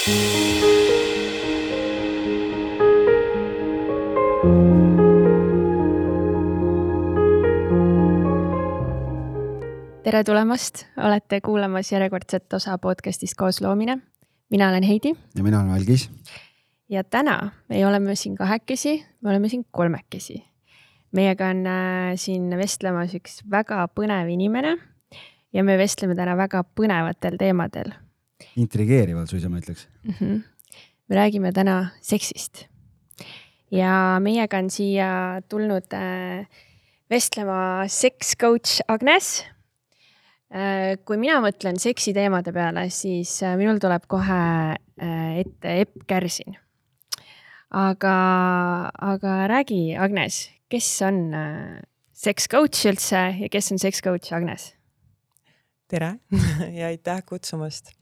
tere tulemast, olete kuulamas järjekordset osa podcast'ist Koosloomine. mina olen Heidi. ja mina olen Algis. ja täna me siin kahekesi, me oleme siin kolmekesi. meiega on äh, siin vestlemas üks väga põnev inimene ja me vestleme täna väga põnevatel teemadel. Intrigeerival suisa ma ütleks mm. -hmm. me räägime täna seksist ja meiega on siia tulnud äh, vestlema seks coach Agnes Äh, kui mina mõtlen seksiteemade peale, siis äh, minul tuleb kohe äh, ette Epp Kärsin. aga, aga räägi, Agnes, kes on seks coach üldse ja kes on seks coach Agnes? tere ja aitäh kutsumast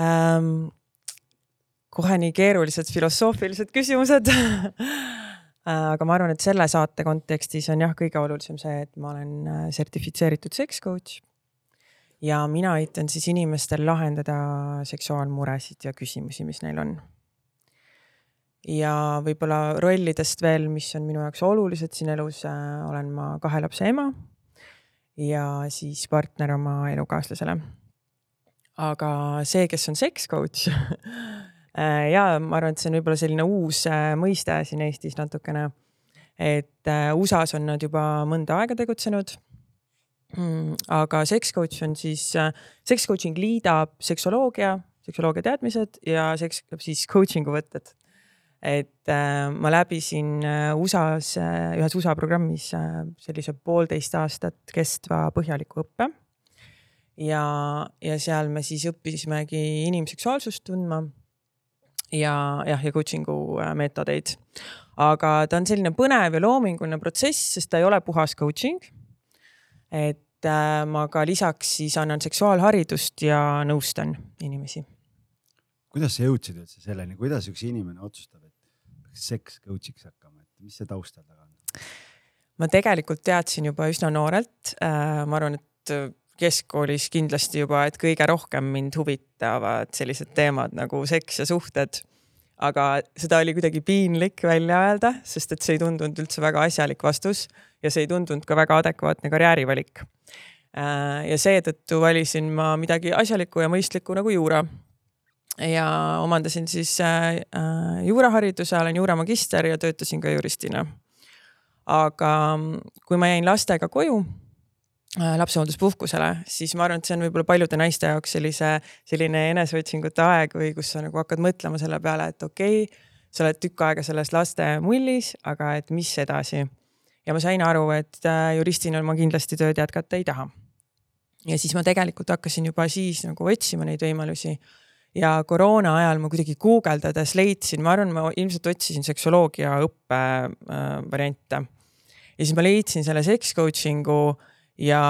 ähm,. kohe nii keerulised filosoofilised küsimused aga ma arvan, et selle saate kontekstis on jah, kõige olulisem see, et ma olen sertifitseeritud seks coach ja mina aitan siis inimestel lahendada seksuaalmuresid ja küsimusi, mis neil on. ja võib-olla rollidest veel, mis on minu jaoks olulised siin elus, äh, olen ma kahe lapse ema ja siis partner oma elukaaslasele. Aga see, kes on seks coach äh, ja ma arvan, et see on võib-olla selline uus äh, mõiste siin Eestis natukene. et USA-s on nad juba mõnda aega tegutsenud Mm, aga seks coach on siis, äh, seks coaching liidab seksoloogia, seksoloogia teadmised ja seks, siis coaching'u võtted. et äh, ma läbisin äh, USA-s äh,, ühes USA programmis äh, sellise poolteist aastat kestva põhjaliku õppe. Ja, ja seal me siis õppisimegi inimseksuaalsust tundma. ja jah, ja coaching'u äh, meetodeid. aga ta on selline põnev ja loominguline protsess, sest ta ei ole puhas coaching et äh, ma ka lisaks siis annan seksuaalharidust ja nõustan inimesi. kuidas sa jõudsid üldse selleni, kuidas üks inimene otsustab, et peaks seks coach'iks hakkama, et mis see taustal taga on? ma tegelikult teadsin juba üsna noorelt, äh, ma arvan, et keskkoolis kindlasti juba, et kõige rohkem mind huvitavad sellised teemad nagu seks ja suhted aga seda oli kuidagi piinlik välja öelda, sest et see ei tundunud üldse väga asjalik vastus ja see ei tundunud ka väga adekvaatne karjäärivalik. Äh, ja seetõttu valisin ma midagi asjalikku ja mõistlikku nagu juura. ja omandasin siis äh, äh, juurahariduse, olen juuramagister ja töötasin ka juristina. aga kui ma jäin lastega koju lapsehoolduspuhkusele, siis ma arvan, et see on võib-olla paljude naiste jaoks sellise, selline eneseotsingute aeg või kus sa nagu hakkad mõtlema selle peale, et okei okay,, sa oled tükk aega selles laste mullis, aga et mis edasi ja ma sain aru, et äh, juristina ma kindlasti tööd jätkata ei taha. ja siis ma tegelikult hakkasin juba siis nagu otsima neid võimalusi ja koroona ajal ma kuidagi guugeldades leidsin, ma arvan, ma ilmselt otsisin seksoloogia õppe äh, variante. ja siis ma leidsin selle sex coaching'u ja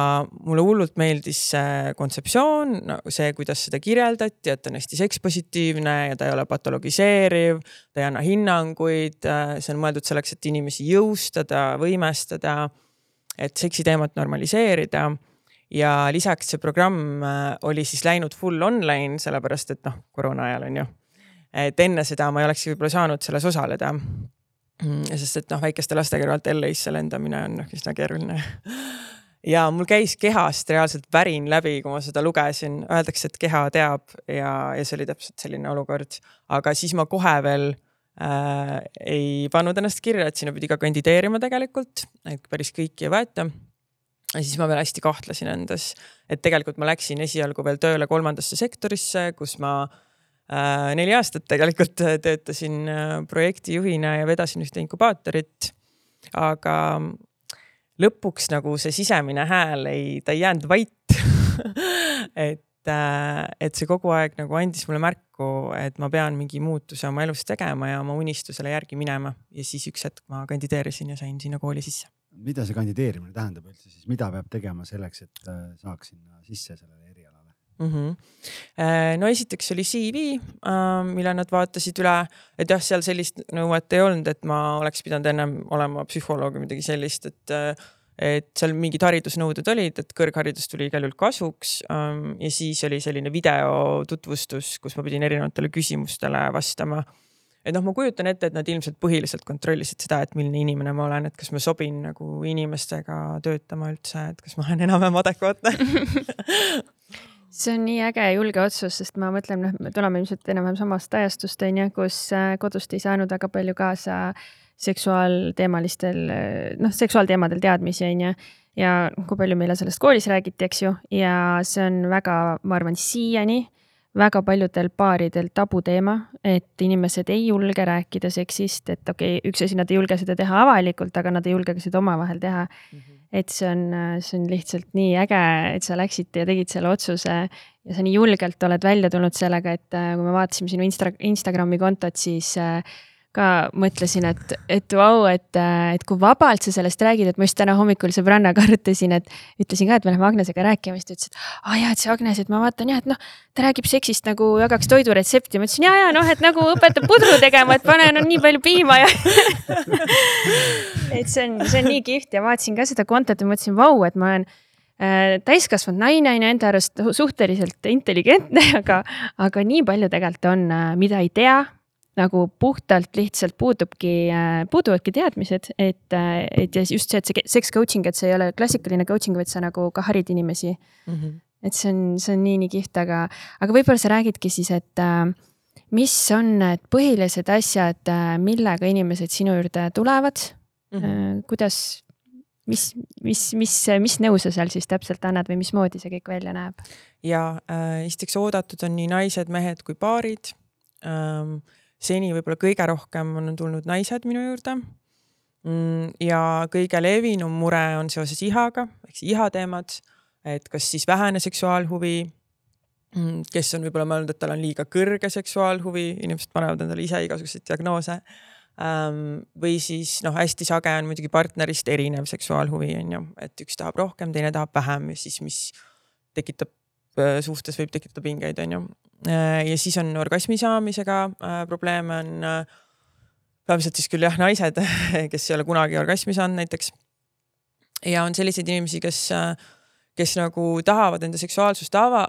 mulle hullult meeldis see kontseptsioon no,, see, kuidas seda kirjeldati, et ta on hästi sekspositiivne ja ta ei ole patologiseeriv, ta ei anna hinnanguid, see on mõeldud selleks, et inimesi jõustada, võimestada, et seksiteemat normaliseerida ja lisaks see programm äh, oli siis läinud full online, sellepärast et noh, koroona ajal on ju. et enne seda ma ei olekski võib-olla saanud selles osaleda. Mm, sest et noh, väikeste laste kõrvalt LA-sse lendamine on noh üsna keeruline ja mul käis kehast reaalselt värin läbi, kui ma seda lugesin, öeldakse, et keha teab ja, ja see oli täpselt selline olukord, aga siis ma kohe veel äh, ei pannud ennast kirja, et sinna pidi ka kandideerima tegelikult, et päris kõiki ei võeta. ja siis ma veel hästi kahtlesin endas, et tegelikult ma läksin esialgu veel tööle kolmandasse sektorisse, kus ma äh, neli aastat tegelikult töötasin äh, projektijuhina ja vedasin ühte inkubaatorit. aga lõpuks nagu see sisemine hääl ei, ta ei jäänud vait. Et, äh, et see kogu aeg nagu andis mulle märku, et ma pean mingi muutuse oma elus tegema ja oma unistusele järgi minema. Ja siis üks hetk ma kandideerisin ja sain sinna kooli sisse. mida see kandideerimine tähendab üldse siis, mida peab tegema selleks, et äh, saaks sinna sisse sellele mm? -hmm. no esiteks oli CV, mille nad vaatasid üle, et jah, seal sellist nõuet ei olnud, et ma oleks pidanud ennem olema psühholoog või midagi sellist, et et seal mingid haridusnõuded olid, et kõrgharidus tuli igal juhul kasuks ähm, ja siis oli selline videotutvustus, kus ma pidin erinevatele küsimustele vastama et noh, ma kujutan ette, et nad ilmselt põhiliselt kontrollisid seda, et milline inimene ma olen, et kas ma sobin nagu inimestega töötama üldse, et kas ma olen enam-vähem adekvaatne see on nii äge ja julge otsus, sest ma mõtlen, noh, me tuleme ilmselt enam-vähem samast ajastust, on ju, kus äh, kodust ei saanud väga palju kaasa seksuaalteemalistel, noh, seksuaalteemadel teadmisi, on ju. ja kui palju meile sellest koolis räägiti, eks ju, ja see on väga, ma arvan, siiani väga paljudel paaridel tabuteema, et inimesed ei julge rääkida seksist, et okei okay,, üks asi, nad ei julge seda teha avalikult, aga nad ei julge ka seda omavahel teha mm. -hmm. Et see on, see on lihtsalt nii äge, et sa läksid ja tegid selle otsuse. Ja sa nii julgelt oled välja tulnud sellega, et kui me vaatasime sinu Insta, Instagrami kontot, siis äh, ka mõtlesin, et, et vau, et, et kui vabalt sa sellest räägid, et ma just täna hommikul sõbrannaga arutasin, et ütlesin ka, et me läheme Agnesega rääkima, siis ta ütles, et aa ah, jaa, et see Agnes, et ma vaatan jah, et noh, ta räägib seksist nagu jagaks toiduretsepti. ma ütlesin ja, ja noh, et nagu õpetab pudru tegema, et pane no, nii palju piima ja et see on, see on nii kihvt ja vaatasin ka seda kontot ja mõtlesin, vau, et ma olen äh, täiskasvanud naine on ju enda arust suhteliselt intelligentne, aga, aga nii palju tegelikult on, äh, mida ei tea nagu puhtalt lihtsalt puudubki, äh, puuduvadki teadmised, et, äh, et ja just see, et see sex coaching, et see ei ole klassikaline coaching, vaid sa nagu ka harid inimesi mm. -hmm. et see on, see on nii, nii kihvt, aga, aga võib-olla sa räägidki siis, et äh, mis on need põhilised asjad, millega inimesed sinu juurde tulevad mm? -hmm. kuidas, mis, mis, mis, mis nõu sa seal siis täpselt annad või mismoodi see kõik välja näeb? ja äh, esiteks oodatud on nii naised, mehed kui paarid ähm, seni võib-olla kõige rohkem on tulnud naised minu juurde. Mm, ja kõige levinum mure on seoses ihaga ehk siis ihateemad, et kas siis vähene seksuaalhuvi, mm, kes on võib-olla mõelnud, et tal on liiga kõrge seksuaalhuvi, inimesed panevad endale ise igasuguseid diagnoose. Ähm, või siis noh, hästi sage on muidugi partnerist erinev seksuaalhuvi on ju, et üks tahab rohkem, teine tahab vähem ja siis, mis tekitab suhtes võib tekitada pingeid, on ju. Äh, ja siis on orgasmi saamisega äh, probleeme on äh, peamiselt siis küll jah, naised, kes ei ole kunagi orgasmi saanud näiteks. ja on selliseid inimesi, kes, kes nagu tahavad enda seksuaalsust ava,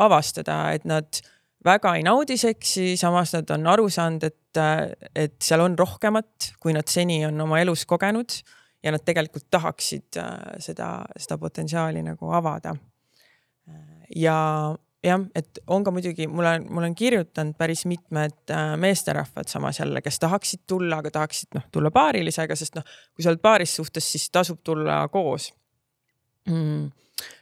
avastada, et nad väga ei naudi seksi, samas nad on aru saanud, et, et seal on rohkemat, kui nad seni on oma elus kogenud ja nad tegelikult tahaksid seda, seda potentsiaali nagu avada. Ja jah, et on ka muidugi, mul on, mul on kirjutanud päris mitmed äh, meesterahvad samas jälle, kes tahaksid tulla, aga tahaksid noh, tulla paarilisega, sest noh, kui sa oled paaris suhtes, siis tasub tulla koos mm..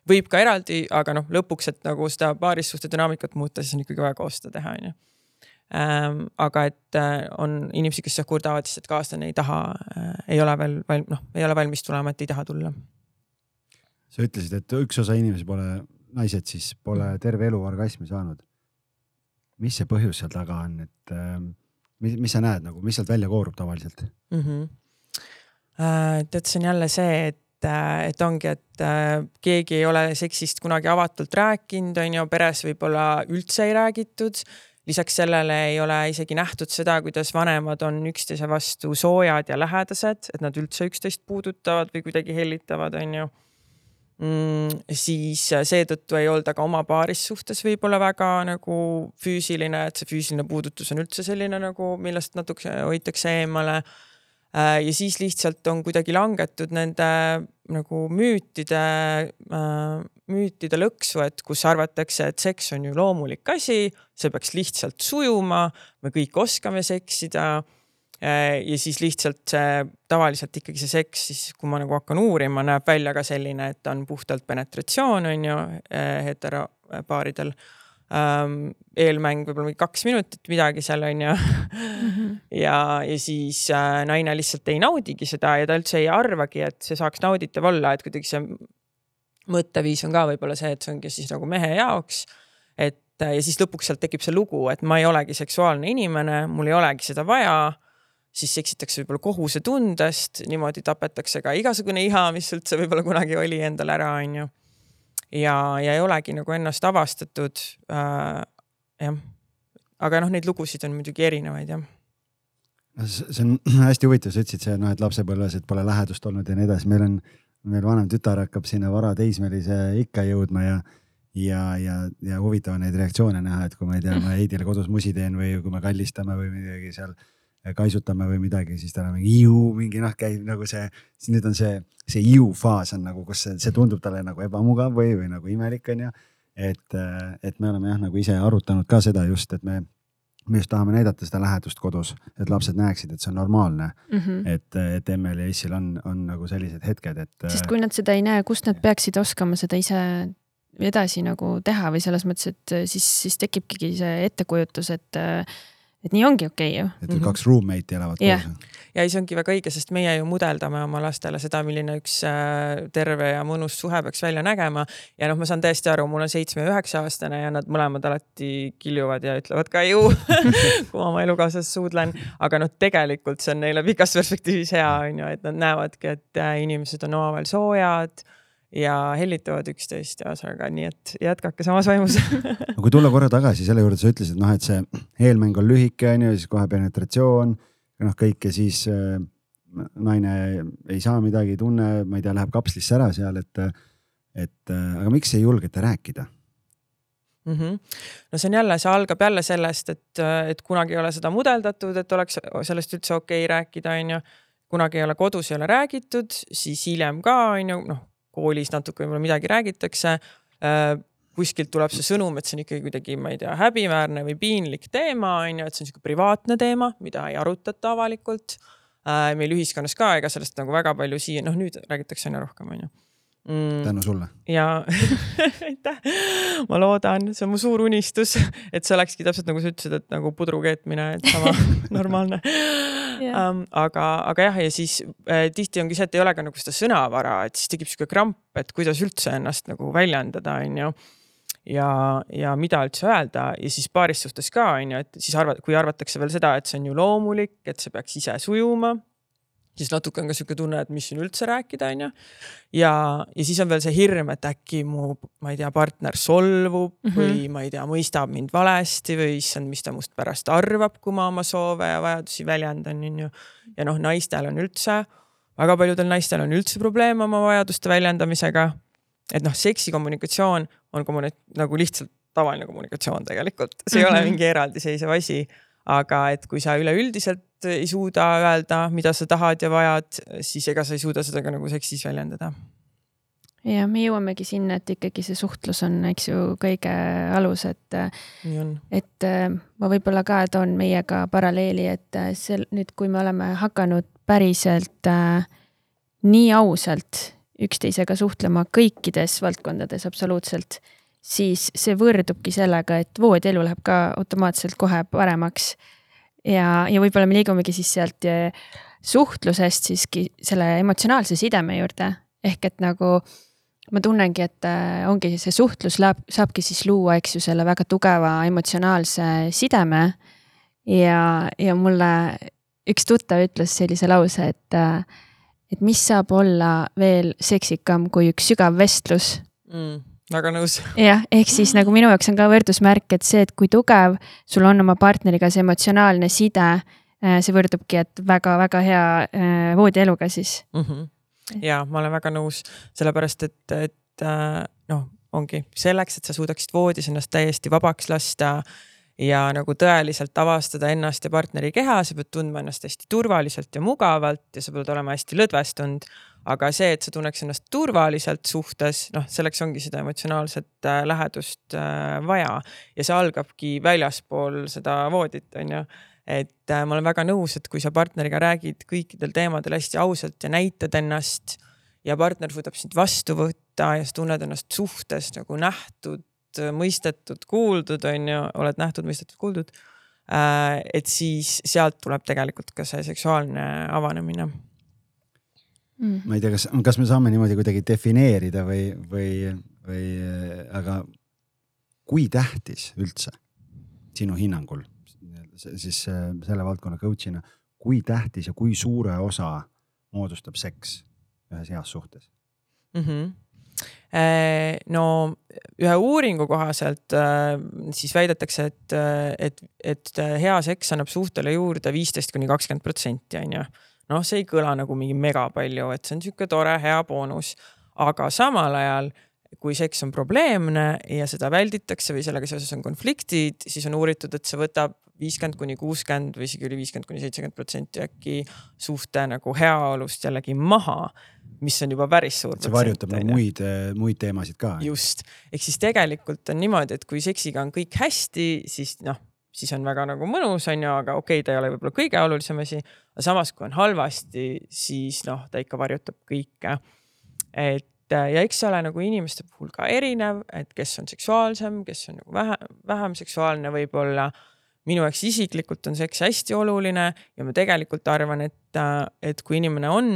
võib ka eraldi, aga noh, lõpuks, et nagu seda paarissuhte dünaamikat muuta, siis on ikkagi vaja koos seda teha, onju. Ähm, aga et äh, on inimesi, kes kurdavad siis, et kaaslane ei taha äh,, ei ole veel valm-, noh, ei ole valmis tulema, et ei taha tulla. sa ütlesid, et üks osa inimesi pole naised siis pole mm. terve elu orgasmi saanud. mis see põhjus seal taga on, et äh, mis, mis sa näed nagu, mis sealt välja koorub tavaliselt mm? -hmm. Tead, see on jälle see, et äh, et ongi, et äh, keegi ei ole seksist kunagi avatult rääkinud, on ju, peres võib-olla üldse ei räägitud. lisaks sellele ei ole isegi nähtud seda, kuidas vanemad on üksteise vastu soojad ja lähedased, et nad üldse üksteist puudutavad või kuidagi hellitavad, on ju mm,. siis äh, seetõttu ei olda ka oma paaris suhtes võib-olla väga nagu füüsiline, et see füüsiline puudutus on üldse selline nagu, millest natuke hoitakse eemale. Äh, ja siis lihtsalt on kuidagi langetud nende nagu müütide, äh, müütide lõksu, et kus arvatakse, et seks on ju loomulik asi, see peaks lihtsalt sujuma, me kõik oskame seksida ja siis lihtsalt see tavaliselt ikkagi see seks siis, kui ma nagu hakkan uurima, näeb välja ka selline, et on puhtalt penetratsioon, on ju, äh, heteropaaridel ähm,. eelmäng võib-olla mingi kaks minutit, midagi seal on ju mhm. ja, ja siis äh, naine lihtsalt ei naudigi seda ja ta üldse ei arvagi, et see saaks nauditav olla, et kuidagi see mõtteviis on ka võib-olla see, et see ongi siis nagu mehe jaoks. et ja siis lõpuks sealt tekib see lugu, et ma ei olegi seksuaalne inimene, mul ei olegi seda vaja siis eksitakse võib-olla kohusetundest, niimoodi tapetakse ka igasugune iha, mis üldse võib-olla kunagi oli endal ära, onju. ja, ja ei olegi nagu ennast avastatud äh,. jah, aga noh, neid lugusid on muidugi erinevaid jah see on hästi huvitav, sa ütlesid see noh, et lapsepõlves, et pole lähedust olnud ja nii edasi, meil on meil vanem tütar hakkab sinna varateismelise ikka jõudma ja ja, ja, ja huvitav on neid reaktsioone näha, et kui ma ei tea, ma Heidile kodus musi teen või kui me kallistame või midagi seal kaisutame või midagi, siis tal on mingi iu, mingi noh, käib nagu see, siis nüüd on see, see iu faas on nagu, kus see, see tundub talle nagu ebamugav või, või nagu imelik on ju. et, et me oleme jah, nagu ise arutanud ka seda just, et me me just tahame näidata seda lähedust kodus, et lapsed näeksid, et see on normaalne mm. -hmm. et, et emmel ja issil on, on nagu sellised hetked, et. sest kui nad seda ei näe, kust nad peaksid oskama seda ise edasi nagu teha või selles mõttes, et siis, siis tekibki see ettekujutus, et et nii ongi okei okay, ju. et mm -hmm. kaks roommate'i elavad yeah. koos. ja ei, see ongi väga õige, sest meie ju mudeldame oma lastele seda, milline üks äh, terve ja mõnus suhe peaks välja nägema. ja noh, ma saan täiesti aru, mul on seitsme ja üheksa aastane ja nad mõlemad alati kiljuvad ja ütlevad ka ju kui ma oma elukaaslasest suudlen. aga noh, tegelikult see on neile pikas perspektiivis hea, on ju, et nad näevadki, et äh, inimesed on omavahel soojad ja hellitavad üksteist ja ühesõnaga nii, et jätkake samas vaimus aga kui tulla korra tagasi selle juurde, sa ütlesid, noh, et see eelmäng on lühike, on ju, siis kohe penetratsioon, noh, kõik ja siis äh, naine ei saa midagi, ei tunne, ma ei tea, läheb kapslisse ära seal, et, et äh, aga miks ei julgeta rääkida? Mm -hmm. no see on jälle, see algab jälle sellest, et, et kunagi ei ole seda mudeldatud, et oleks sellest üldse okei okay rääkida, on ju. kunagi ei ole kodus ei ole räägitud, siis hiljem ka on ju, noh koolis natuke võib-olla midagi räägitakse äh, kuskilt tuleb see sõnum, et see on ikkagi kuidagi, ma ei tea, häbiväärne või piinlik teema, on ju, et see on sihuke privaatne teema, mida ei arutata avalikult äh,. meil ühiskonnas ka, ega sellest nagu väga palju siia, noh, nüüd räägitakse aina rohkem, on ju mm.. tänu sulle. ja aitäh, ma loodan, see on mu suur unistus, et see olekski täpselt nagu sa ütlesid, et nagu pudru keetmine, et sama normaalne. Yeah.. Um, aga, aga jah, ja siis äh, tihti ongi see, et ei ole ka nagu seda sõnavara, et siis tekib sihuke kramp, et kuidas üldse ennast nagu väljendada, on ju ja, ja mida üldse öelda ja siis paaris suhtes ka on ju, et siis arvad, kui arvatakse veel seda, et see on ju loomulik, et see peaks ise sujuma siis natuke on ka sihuke tunne, et mis siin üldse rääkida, onju. ja, ja siis on veel see hirm, et äkki mu, ma ei tea, partner solvub mm -hmm. või ma ei tea, mõistab mind valesti või issand, mis ta must pärast arvab, kui ma oma soove ja vajadusi väljendan, onju. ja noh, naistel on üldse, väga paljudel naistel on üldse probleeme oma vajaduste väljendamisega. et noh, seksikommunikatsioon on kommuni-, nagu lihtsalt tavaline kommunikatsioon tegelikult, see mm -hmm. ei ole mhm. mingi eraldiseisev asi aga et kui sa üleüldiselt ei suuda öelda, mida sa tahad ja vajad, siis ega sa ei suuda seda ka nagu seksis väljendada. ja me jõuamegi sinna, et ikkagi see suhtlus on, eks ju, kõige alus, et. et äh, ma võib-olla ka toon meiega paralleeli, et äh, sel nüüd, kui me oleme hakanud päriselt äh, nii ausalt üksteisega suhtlema kõikides valdkondades absoluutselt siis see võrdubki sellega, et voodielu läheb ka automaatselt kohe paremaks. ja, ja võib-olla me liigumegi siis sealt eh, suhtlusest siiski selle emotsionaalse sideme juurde, ehk et nagu ma tunnengi, et eh, ongi see suhtlus läheb, saabki siis luua, eks ju, selle väga tugeva emotsionaalse sideme. ja, ja mulle üks tuttav ütles sellise lause, et, eh, et mis saab olla veel seksikam kui üks sügav vestlus mm väga nõus. jah, ehk siis nagu minu jaoks on ka võrdusmärk, et see, et kui tugev sul on oma partneriga see emotsionaalne side, äh, see võrdubki, et väga-väga hea äh, voodieluga siis mm. -hmm. ja ma olen väga nõus, sellepärast et, et äh, noh, ongi selleks, et sa suudaksid voodis ennast täiesti vabaks lasta ja nagu tõeliselt avastada ennast ja partneri keha, sa pead tundma ennast hästi turvaliselt ja mugavalt ja sa pead olema hästi lõdvestunud aga see, et sa tunneks ennast turvaliselt suhtes, noh, selleks ongi seda emotsionaalset äh, lähedust äh, vaja ja see algabki väljaspool seda voodit, on ju et äh, ma olen väga nõus, et kui sa partneriga räägid kõikidel teemadel hästi ausalt ja näitad ennast ja partner suudab sind vastu võtta ja sa tunned ennast suhtes nagu nähtud, mõistetud, kuuldud, on ju, oled nähtud, mõistetud, kuuldud. et siis sealt tuleb tegelikult ka see seksuaalne avanemine mm.. ma ei tea, kas, kas me saame niimoodi kuidagi defineerida või, või, või aga kui tähtis üldse sinu hinnangul siis selle valdkonna coach'ina, kui tähtis ja kui suure osa moodustab seks ühes heas suhtes? Mm? -hmm no ühe uuringu kohaselt siis väidetakse, et, et, et hea seks annab suhtele juurde viisteist kuni kakskümmend protsenti, on ju noh, see ei kõla nagu mingi mega palju, et see on sihuke tore, hea boonus. aga samal ajal, kui seks on probleemne ja seda välditakse või sellega seoses on konfliktid, siis on uuritud, et see võtab viiskümmend kuni kuuskümmend või isegi üle viiskümmend kuni seitsekümmend protsenti äkki suhte nagu heaolust jällegi maha mis on juba päris suur. see varjutab nagu muid, muid teemasid ka. just, ehk siis tegelikult on niimoodi, et kui seksiga on kõik hästi, siis noh, siis on väga nagu mõnus, on ju, aga okei okay,, ta ei ole võib-olla kõige olulisem asi. aga samas, kui on halvasti, siis noh, ta ikka varjutab kõike. et ja eks see ole nagu inimeste puhul ka erinev, et kes on seksuaalsem, kes on nagu vähem, vähem seksuaalne võib-olla minu jaoks isiklikult on seks hästi oluline ja ma tegelikult arvan, et, et kui inimene on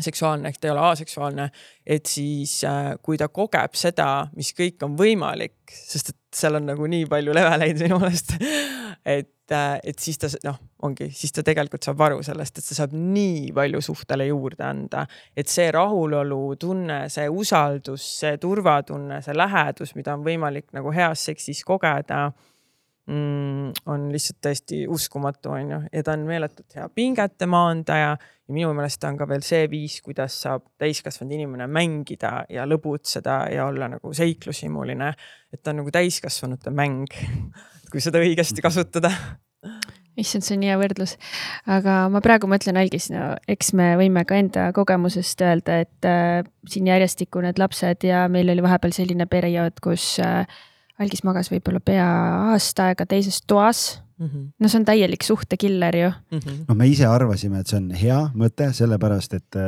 seksuaalne ehk ta ei ole aseksuaalne, et siis äh, kui ta kogeb seda, mis kõik on võimalik, sest et seal on nagu nii palju leveleid minu meelest. et, et siis ta noh, ongi, siis ta tegelikult saab aru sellest, et ta saab nii palju suhtele juurde anda, et see rahulolutunne, see usaldus, see turvatunne, see lähedus, mida on võimalik nagu heas seksis kogeda mm, on lihtsalt täiesti uskumatu, on ju, ja ta on meeletult hea pingete maandaja ja minu meelest ta on ka veel see viis, kuidas saab täiskasvanud inimene mängida ja lõbutseda ja olla nagu seiklushimuline. et ta on nagu täiskasvanute mäng, kui seda õigesti kasutada issand, see on hea võrdlus. aga ma praegu mõtlen algis, no eks me võime ka enda kogemusest öelda, et äh, siin järjestikku need lapsed ja meil oli vahepeal selline periood, kus äh, algis magas võib-olla pea aasta aega teises toas mm. -hmm. no see on täielik suhtekiller ju mm. -hmm. no me ise arvasime, et see on hea mõte, sellepärast et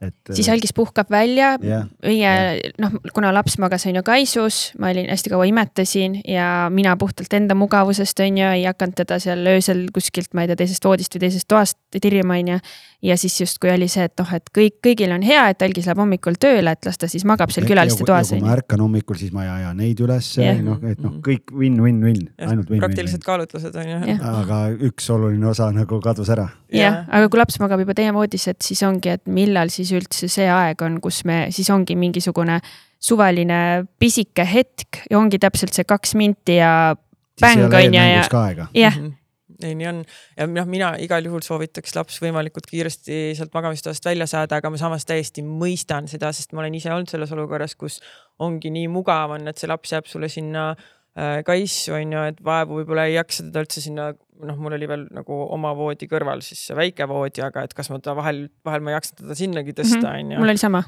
et. siis algis puhkab välja yeah,, meie yeah. noh, kuna laps magas on ju kaisus, ma olin hästi kaua imetasin ja mina puhtalt enda mugavusest on ju ei hakanud teda seal öösel kuskilt, ma ei tea, teisest voodist või teisest toast tirima on ju. ja siis justkui oli see, et noh, et kõik, kõigil on hea, et algis läheb hommikul tööle, et las ta siis magab seal külaliste toas. kui ma ärkan hommikul, siis ma ei aja neid üles yeah., noh, et noh, kõik win-win-win, ainult win-win. praktilised kaalutlused on ju. aga üks oluline osa nagu kadus ära. jah, aga kui laps magab juba teie voodis, et siis ongi, et millal siis üldse see aeg on, kus me siis ongi mingisugune suvaline pisike hetk ja ongi täpselt see kaks minti ja bäng on ju ja, jah. Mhm. ei, nii on. Ja noh, mina igal juhul soovitaks laps võimalikult kiiresti sealt magamistoast välja saada, aga ma samas täiesti mõistan seda, sest ma olen ise olnud selles olukorras, kus ongi nii mugav on, et see laps jääb sulle sinna äh, kaissu on ju, et vaevu võib-olla ei jaksa teda üldse sinna noh, mul oli veel nagu oma voodi kõrval siis see väike voodi, aga et kas ma ta vahel, vahel ma ei jaksanud teda sinnagi tõsta, mhm. onju. mul oli sama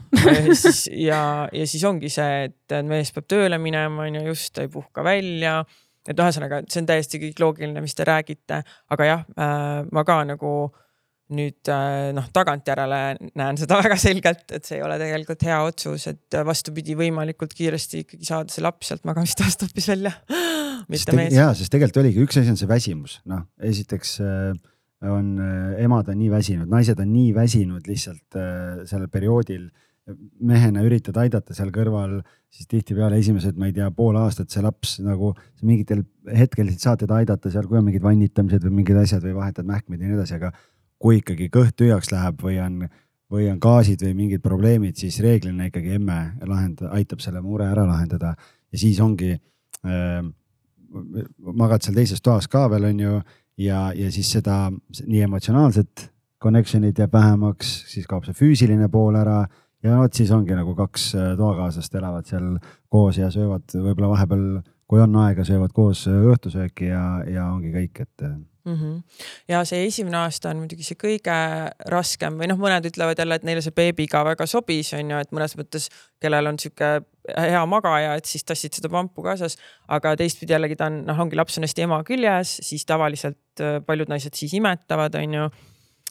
ja, ja siis ongi see, et mees peab tööle minema, onju, just ta ei puhka välja. et ühesõnaga, see on täiesti kõik loogiline, mis te räägite, aga jah äh,, ma ka nagu nüüd äh, noh, tagantjärele näen seda väga selgelt, et see ei ole tegelikult hea otsus, et vastupidi, võimalikult kiiresti ikkagi saada see laps sealt magamistoast hoopis välja. Ja, sest tegelikult oligi üks asi on see väsimus, noh, esiteks äh, on äh, emad on nii väsinud, naised on nii väsinud lihtsalt sellel perioodil. mehena üritad aidata seal kõrval, siis tihtipeale esimesed, ma ei tea, pool aastat see laps nagu mingitel hetkel saad teda aidata seal, kui on mingid vannitamised või mingid asjad või vahetad mähkmeid ja nii edasi, aga kui ikkagi kõht tühjaks läheb või on, või on gaasid või mingid probleemid, siis reeglina ikkagi emme lahenda, aitab selle mure ära lahendada. Ja siis ongi äh, magad seal teises toas ka veel, on ju, ja, ja siis seda nii emotsionaalset connection'it jääb vähemaks, siis kaob see füüsiline pool ära ja vot siis ongi nagu kaks toakaaslast elavad seal koos ja söövad võib-olla vahepeal, kui on aega, söövad koos õhtusööki ja, ja ongi kõik, et mm. -hmm. ja see esimene aasta on muidugi see kõige raskem või noh, mõned ütlevad jälle, et neile see beebiga väga sobis, on ju, et mõnes mõttes, kellel on sihuke hea magaja, et siis tassid seda pampu kaasas. aga teistpidi jällegi ta on, noh, ongi laps on hästi ema küljes, siis tavaliselt äh, paljud naised siis imetavad, on ju.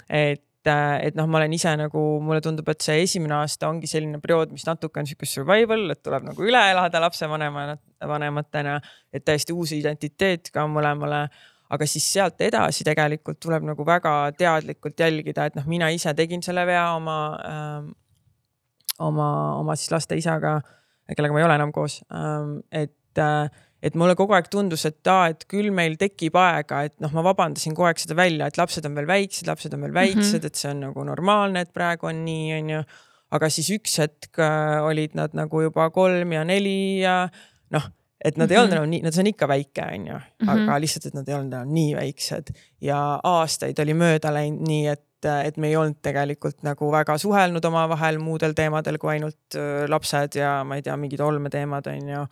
et, äh, et noh, ma olen ise nagu, mulle tundub, et see esimene aasta ongi selline periood, mis natuke on sihuke survival, et tuleb nagu üle elada lapsevanema, vanematena, et täiesti uus identiteet ka mõlemale aga siis sealt edasi tegelikult tuleb nagu väga teadlikult jälgida, et noh, mina ise tegin selle vea oma äh,, oma, oma siis laste isaga kellega ma ei ole enam koos. Ähm, et, äh, et mulle kogu aeg tundus, et aa, et küll meil tekib aega, et noh, ma vabandasin kogu aeg seda välja, et lapsed on veel väiksed, lapsed on veel mhm. väiksed mm, -hmm. et see on nagu normaalne, et praegu on nii, onju. aga siis üks hetk äh, olid nad nagu juba kolm ja neli ja noh et nad mm -hmm. ei olnud mhm. enam nii, nad on ikka väike, onju, aga mm -hmm. lihtsalt, et nad ei olnud enam nii väiksed ja aastaid oli mööda läinud nii, et et me ei olnud tegelikult nagu väga suhelnud omavahel muudel teemadel kui ainult lapsed ja ma ei tea, mingid olmeteemad on ju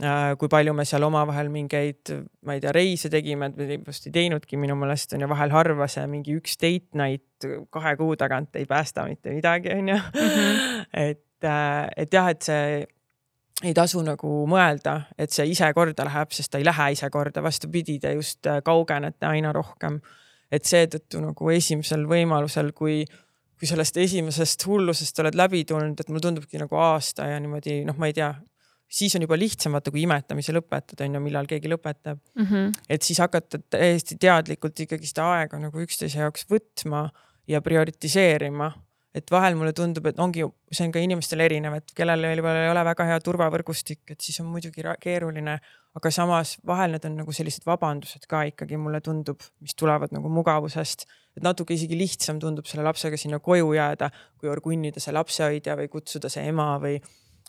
Äh, kui palju me seal omavahel mingeid, ma ei tea, reise tegime, et me vist ei teinudki minu meelest on ju vahel harva see mingi üks date night kahe kuu tagant ei päästa mitte midagi, on ju. Mhm. et, äh, et jah, et see ei tasu nagu mõelda, et see ise korda läheb, sest ta ei lähe ise korda, vastupidi, te just äh, kaugenete aina rohkem. et seetõttu nagu esimesel võimalusel, kui kui sellest esimesest hullusest oled läbi tulnud, et mulle tundubki nagu aasta ja niimoodi noh, ma ei tea, siis on juba lihtsam vaata, kui imetamise lõpetad, on ju, millal keegi lõpetab mm. -hmm. et siis hakata täiesti teadlikult ikkagi seda aega nagu üksteise jaoks võtma ja prioritiseerima. Et vahel mulle tundub, et ongi, see on ka inimestel erinev, et kellel võib-olla ei ole väga hea turvavõrgustik, et siis on muidugi keeruline, aga samas vahel need on nagu sellised vabandused ka ikkagi mulle tundub, mis tulevad nagu mugavusest. Et natuke isegi lihtsam tundub selle lapsega sinna koju jääda, kui orgunnida see lapsehoidja või kutsuda see ema või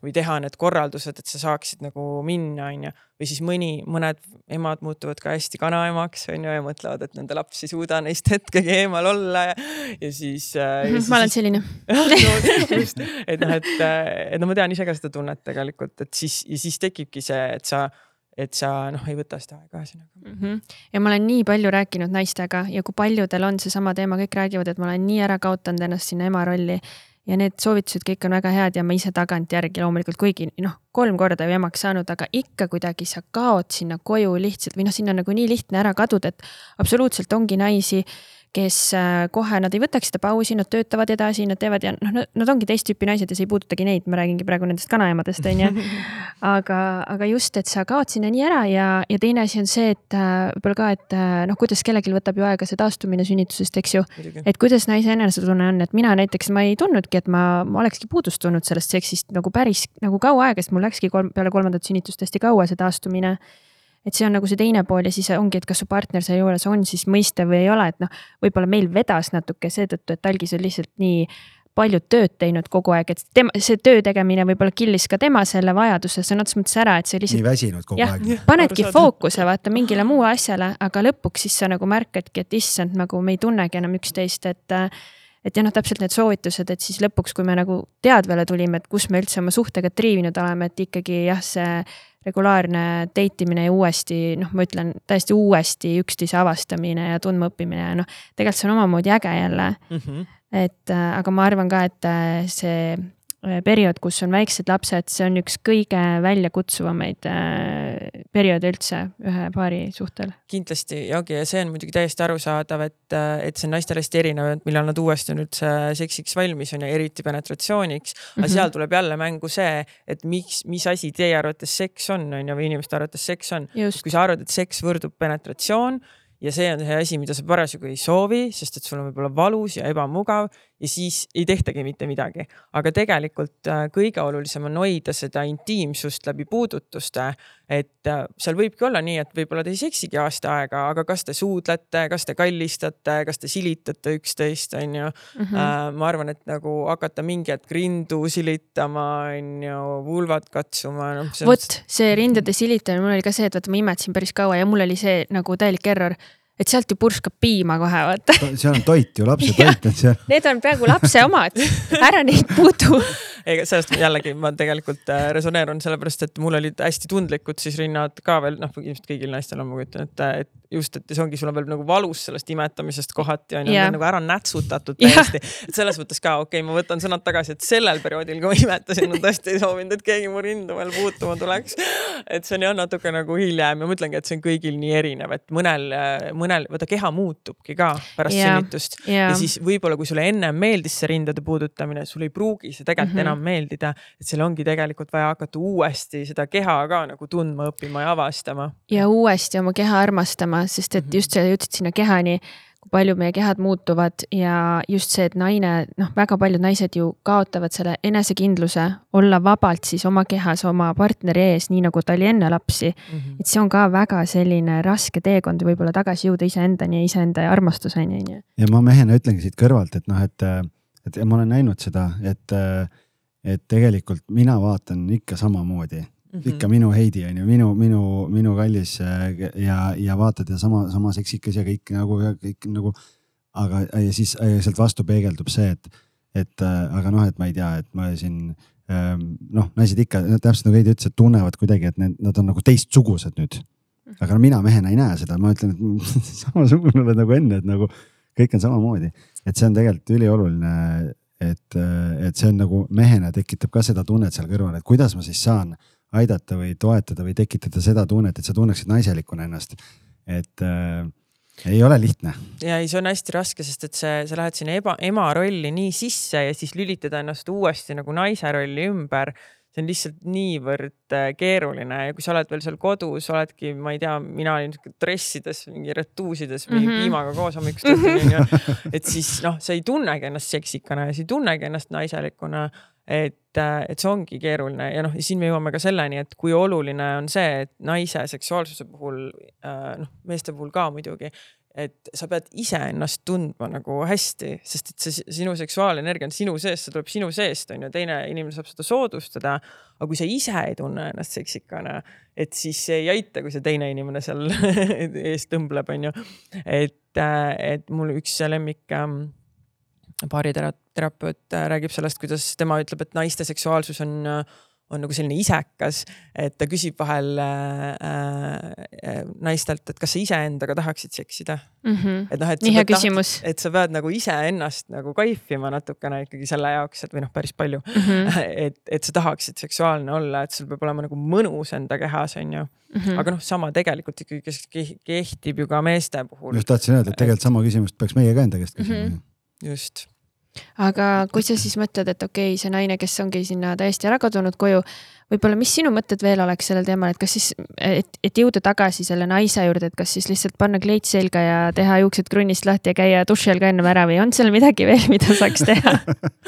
või teha need korraldused, et sa saaksid nagu minna, onju. või siis mõni, mõned emad muutuvad ka hästi kanaemaks, onju, ja mõtlevad, et nende laps ei suuda neist hetkegi eemal olla ja, ja siis äh,. Ja ma olen siis... selline et noh, et, et no ma tean ise ka seda tunnet tegelikult, et siis ja siis tekibki see, et sa et sa noh, ei võta seda aega ühesõnaga mm. -hmm. ja ma olen nii palju rääkinud naistega ja kui paljudel on seesama teema, kõik räägivad, et ma olen nii ära kaotanud ennast sinna ema rolli ja need soovitused kõik on väga head ja ma ise tagantjärgi loomulikult, kuigi noh, kolm korda ju emaks saanud, aga ikka kuidagi sa kaod sinna koju lihtsalt või noh, sinna nagu nii lihtne ära kaduda, et absoluutselt ongi naisi, kes äh, kohe, nad ei võtaks seda pausi, nad töötavad edasi, nad teevad ja noh, nad ongi teist tüüpi naised ja see ei puudutagi neid, ma räägingi praegu nendest kanaemadest, on ju. aga, aga just, et sa kaod sinna nii ära ja, ja teine asi on see, et äh, võib-olla ka, et äh, noh, kuidas kellelgi võtab ju aega see taastumine sünnitusest, eks ju. et kuidas naise enesetunne on, et mina näiteks, ma ei tundnudki, et ma, ma olekski puudust tundnud sellest seksist nagu päris nagu kaua aega, sest mul läkski kolm, peale kolmandat sünnitust hästi kaua see taastumine et see on nagu see teine pool ja siis ongi, et kas su partner seal juures on siis mõistev või ei ole, et noh, võib-olla meil vedas natuke seetõttu, et algis on lihtsalt nii palju tööd teinud kogu aeg, et tema, see töö tegemine võib-olla killis ka tema selle vajaduse sõna otseses mõttes ära, et see lihtsalt. nii väsinud kogu jah, aeg. panedki fookuse vaata mingile muule asjale, aga lõpuks siis sa nagu märkadki, et issand, nagu me ei tunnegi enam üksteist, et et jah, noh, täpselt need soovitused, et siis lõpuks, kui me nagu teadvale tulime, et kus me üldse oma suhtega triivinud oleme, et ikkagi jah, see regulaarne date imine ja uuesti, noh, ma ütlen täiesti uuesti üksteise avastamine ja tundmaõppimine ja noh, tegelikult see on omamoodi äge jälle mm. -hmm. et äh, aga ma arvan ka, et äh, see periood, kus on väiksed lapsed, see on üks kõige väljakutsuvamaid äh, perioode üldse ühe paari suhtel. kindlasti ongi ja see on muidugi täiesti arusaadav, et, äh, et see on naistel hästi erinev, et millal nad uuesti on üldse seksiks valmis on ja eriti penetratsiooniks. aga mm -hmm. seal tuleb jälle mängu see, et miks, mis asi teie arvates seks on, on ju, või inimeste arvates seks on. kui sa arvad, et seks võrdub penetratsioon ja see on see asi, mida sa parasjagu ei soovi, sest et sul on võib-olla valus ja ebamugav ja siis ei tehtagi mitte midagi. aga tegelikult äh, kõige olulisem on hoida seda intiimsust läbi puudutuste. et äh, seal võibki olla nii, et võib-olla te ei seksigi aasta aega, aga kas te suudlete, kas te kallistate, kas te silitate üksteist, on ju mm. -hmm. ma arvan, et nagu hakata mingi hetk rindu silitama, on ju, vulvat katsuma no,. vot see rindade silitamine, mul oli ka see, et vaata, ma imetasin päris kaua ja mul oli see nagu täielik error et sealt ju purskab piima kohe, vaata. seal on toit ju, lapse toit on seal. Need on peaaegu lapse omad, ära neid puutu. Ega sellest jällegi ma tegelikult äh, resoneerun, sellepärast et mul olid hästi tundlikud siis rinnad ka veel, noh, ilmselt kõigil naistel on, ma kujutan ette, et just, et see ongi, sul on veel nagu valus sellest imetamisest kohati on ju yeah., nagu ära nätsutatud täiesti yeah.. et selles mõttes ka okei okay,, ma võtan sõnad tagasi, et sellel perioodil, kui ma imetasin, ma tõesti ei soovinud, et keegi mu rindu veel puutuma tuleks. et see on jah natuke nagu hiljem ja ma ütlengi, et see on kõigil nii erinev, et mõnel, mõnel, vaata keha muutubki ka pärast yeah. sünnitust yeah. ja siis võib-olla, kui sulle ennem meeldis see rindade puudutamine, sul ei pruugi see tegelikult mm -hmm. enam meeldida. et seal ongi tegelikult vaja hakata uuesti seda keha ka nagu tundma õppima ja avastama. ja uuesti oma keha armastama sest et just sa jõudsid sinna kehani, kui palju meie kehad muutuvad ja just see, et naine, noh, väga paljud naised ju kaotavad selle enesekindluse olla vabalt siis oma kehas oma partneri ees, nii nagu ta oli enne lapsi mm. -hmm. et see on ka väga selline raske teekond võib-olla tagasi jõuda iseendani ja iseenda armastuseni, on ju. ja ma mehena ütlengi siit kõrvalt, et noh, et, et ja ma olen näinud seda, et, et tegelikult mina vaatan ikka samamoodi mm -hmm. ikka minu Heidi on ju, minu, minu, minu kallis äh, ja, ja vaatad ja sama, sama seksikas ja kõik nagu, kõik nagu aga ja siis ja sealt vastu peegeldub see, et, et äh, aga noh, et ma ei tea, et ma siin ähm, noh, naised ikka täpselt nagu Heidi ütles, et tunnevad kuidagi, et need, nad on nagu teistsugused nüüd. aga no mina mehena ei näe seda, ma ütlen, et samasugune oled nagu enne, et nagu kõik on samamoodi, et see on tegelikult ülioluline et, et see on nagu mehena tekitab ka seda tunnet seal kõrval, et kuidas ma siis saan aidata või toetada või tekitada seda tunnet, et sa tunneksid naiselikuna ennast. et äh, ei ole lihtne. ja ei, see on hästi raske, sest et see, sa lähed sinna eba, ema rolli nii sisse ja siis lülitada ennast uuesti nagu naise rolli ümber see on lihtsalt niivõrd äh, keeruline ja kui sa oled veel seal kodus, oledki, ma ei tea, mina olin dressides, mingi retuusides või mm -hmm. piimaga koos hommikust õhtuni onju. et siis noh, sa ei tunnegi ennast seksikana ja sa ei tunnegi ennast naiselikuna. et, äh, et see ongi keeruline ja noh, siin me jõuame ka selleni, et kui oluline on see, et naise seksuaalsuse puhul, äh, noh meeste puhul ka muidugi, et sa pead iseennast tundma nagu hästi, sest et see sinu seksuaalenergia on sinu sees, see tuleb sinu seest on ju, teine inimene saab seda soodustada. aga kui sa ise ei tunne ennast seksikana, et siis ei aita, kui see teine inimene seal ees tõmbleb, on ju. et, et mul üks lemmik ähm, baariterapeut räägib sellest, kuidas tema ütleb, et naiste seksuaalsus on äh, on nagu selline isekas, et ta küsib vahel äh, äh, naistelt, et kas sa iseendaga tahaksid seksida mm. -hmm. et noh, et. nii hea küsimus. et sa pead nagu iseennast nagu kaifima natukene ikkagi selle jaoks, et või noh, päris palju mm. -hmm. et, et sa tahaksid seksuaalne olla, et sul peab olema nagu mõnus enda kehas, on ju mm. -hmm. aga noh, sama tegelikult ikkagi kehtib ju ka meeste puhul. just tahtsin öelda, et tegelikult sama küsimust peaks meie ka enda käest küsima mm. -hmm. just aga kui sa siis mõtled, et okei okay,, see naine, kes ongi sinna täiesti ära kadunud koju, võib-olla, mis sinu mõtted veel oleks sellel teemal, et kas siis, et, et jõuda tagasi selle naise juurde, et kas siis lihtsalt panna kleit selga ja teha juuksed krunnist lahti ja käia duši all ka ennem ära või on seal midagi veel, mida saaks teha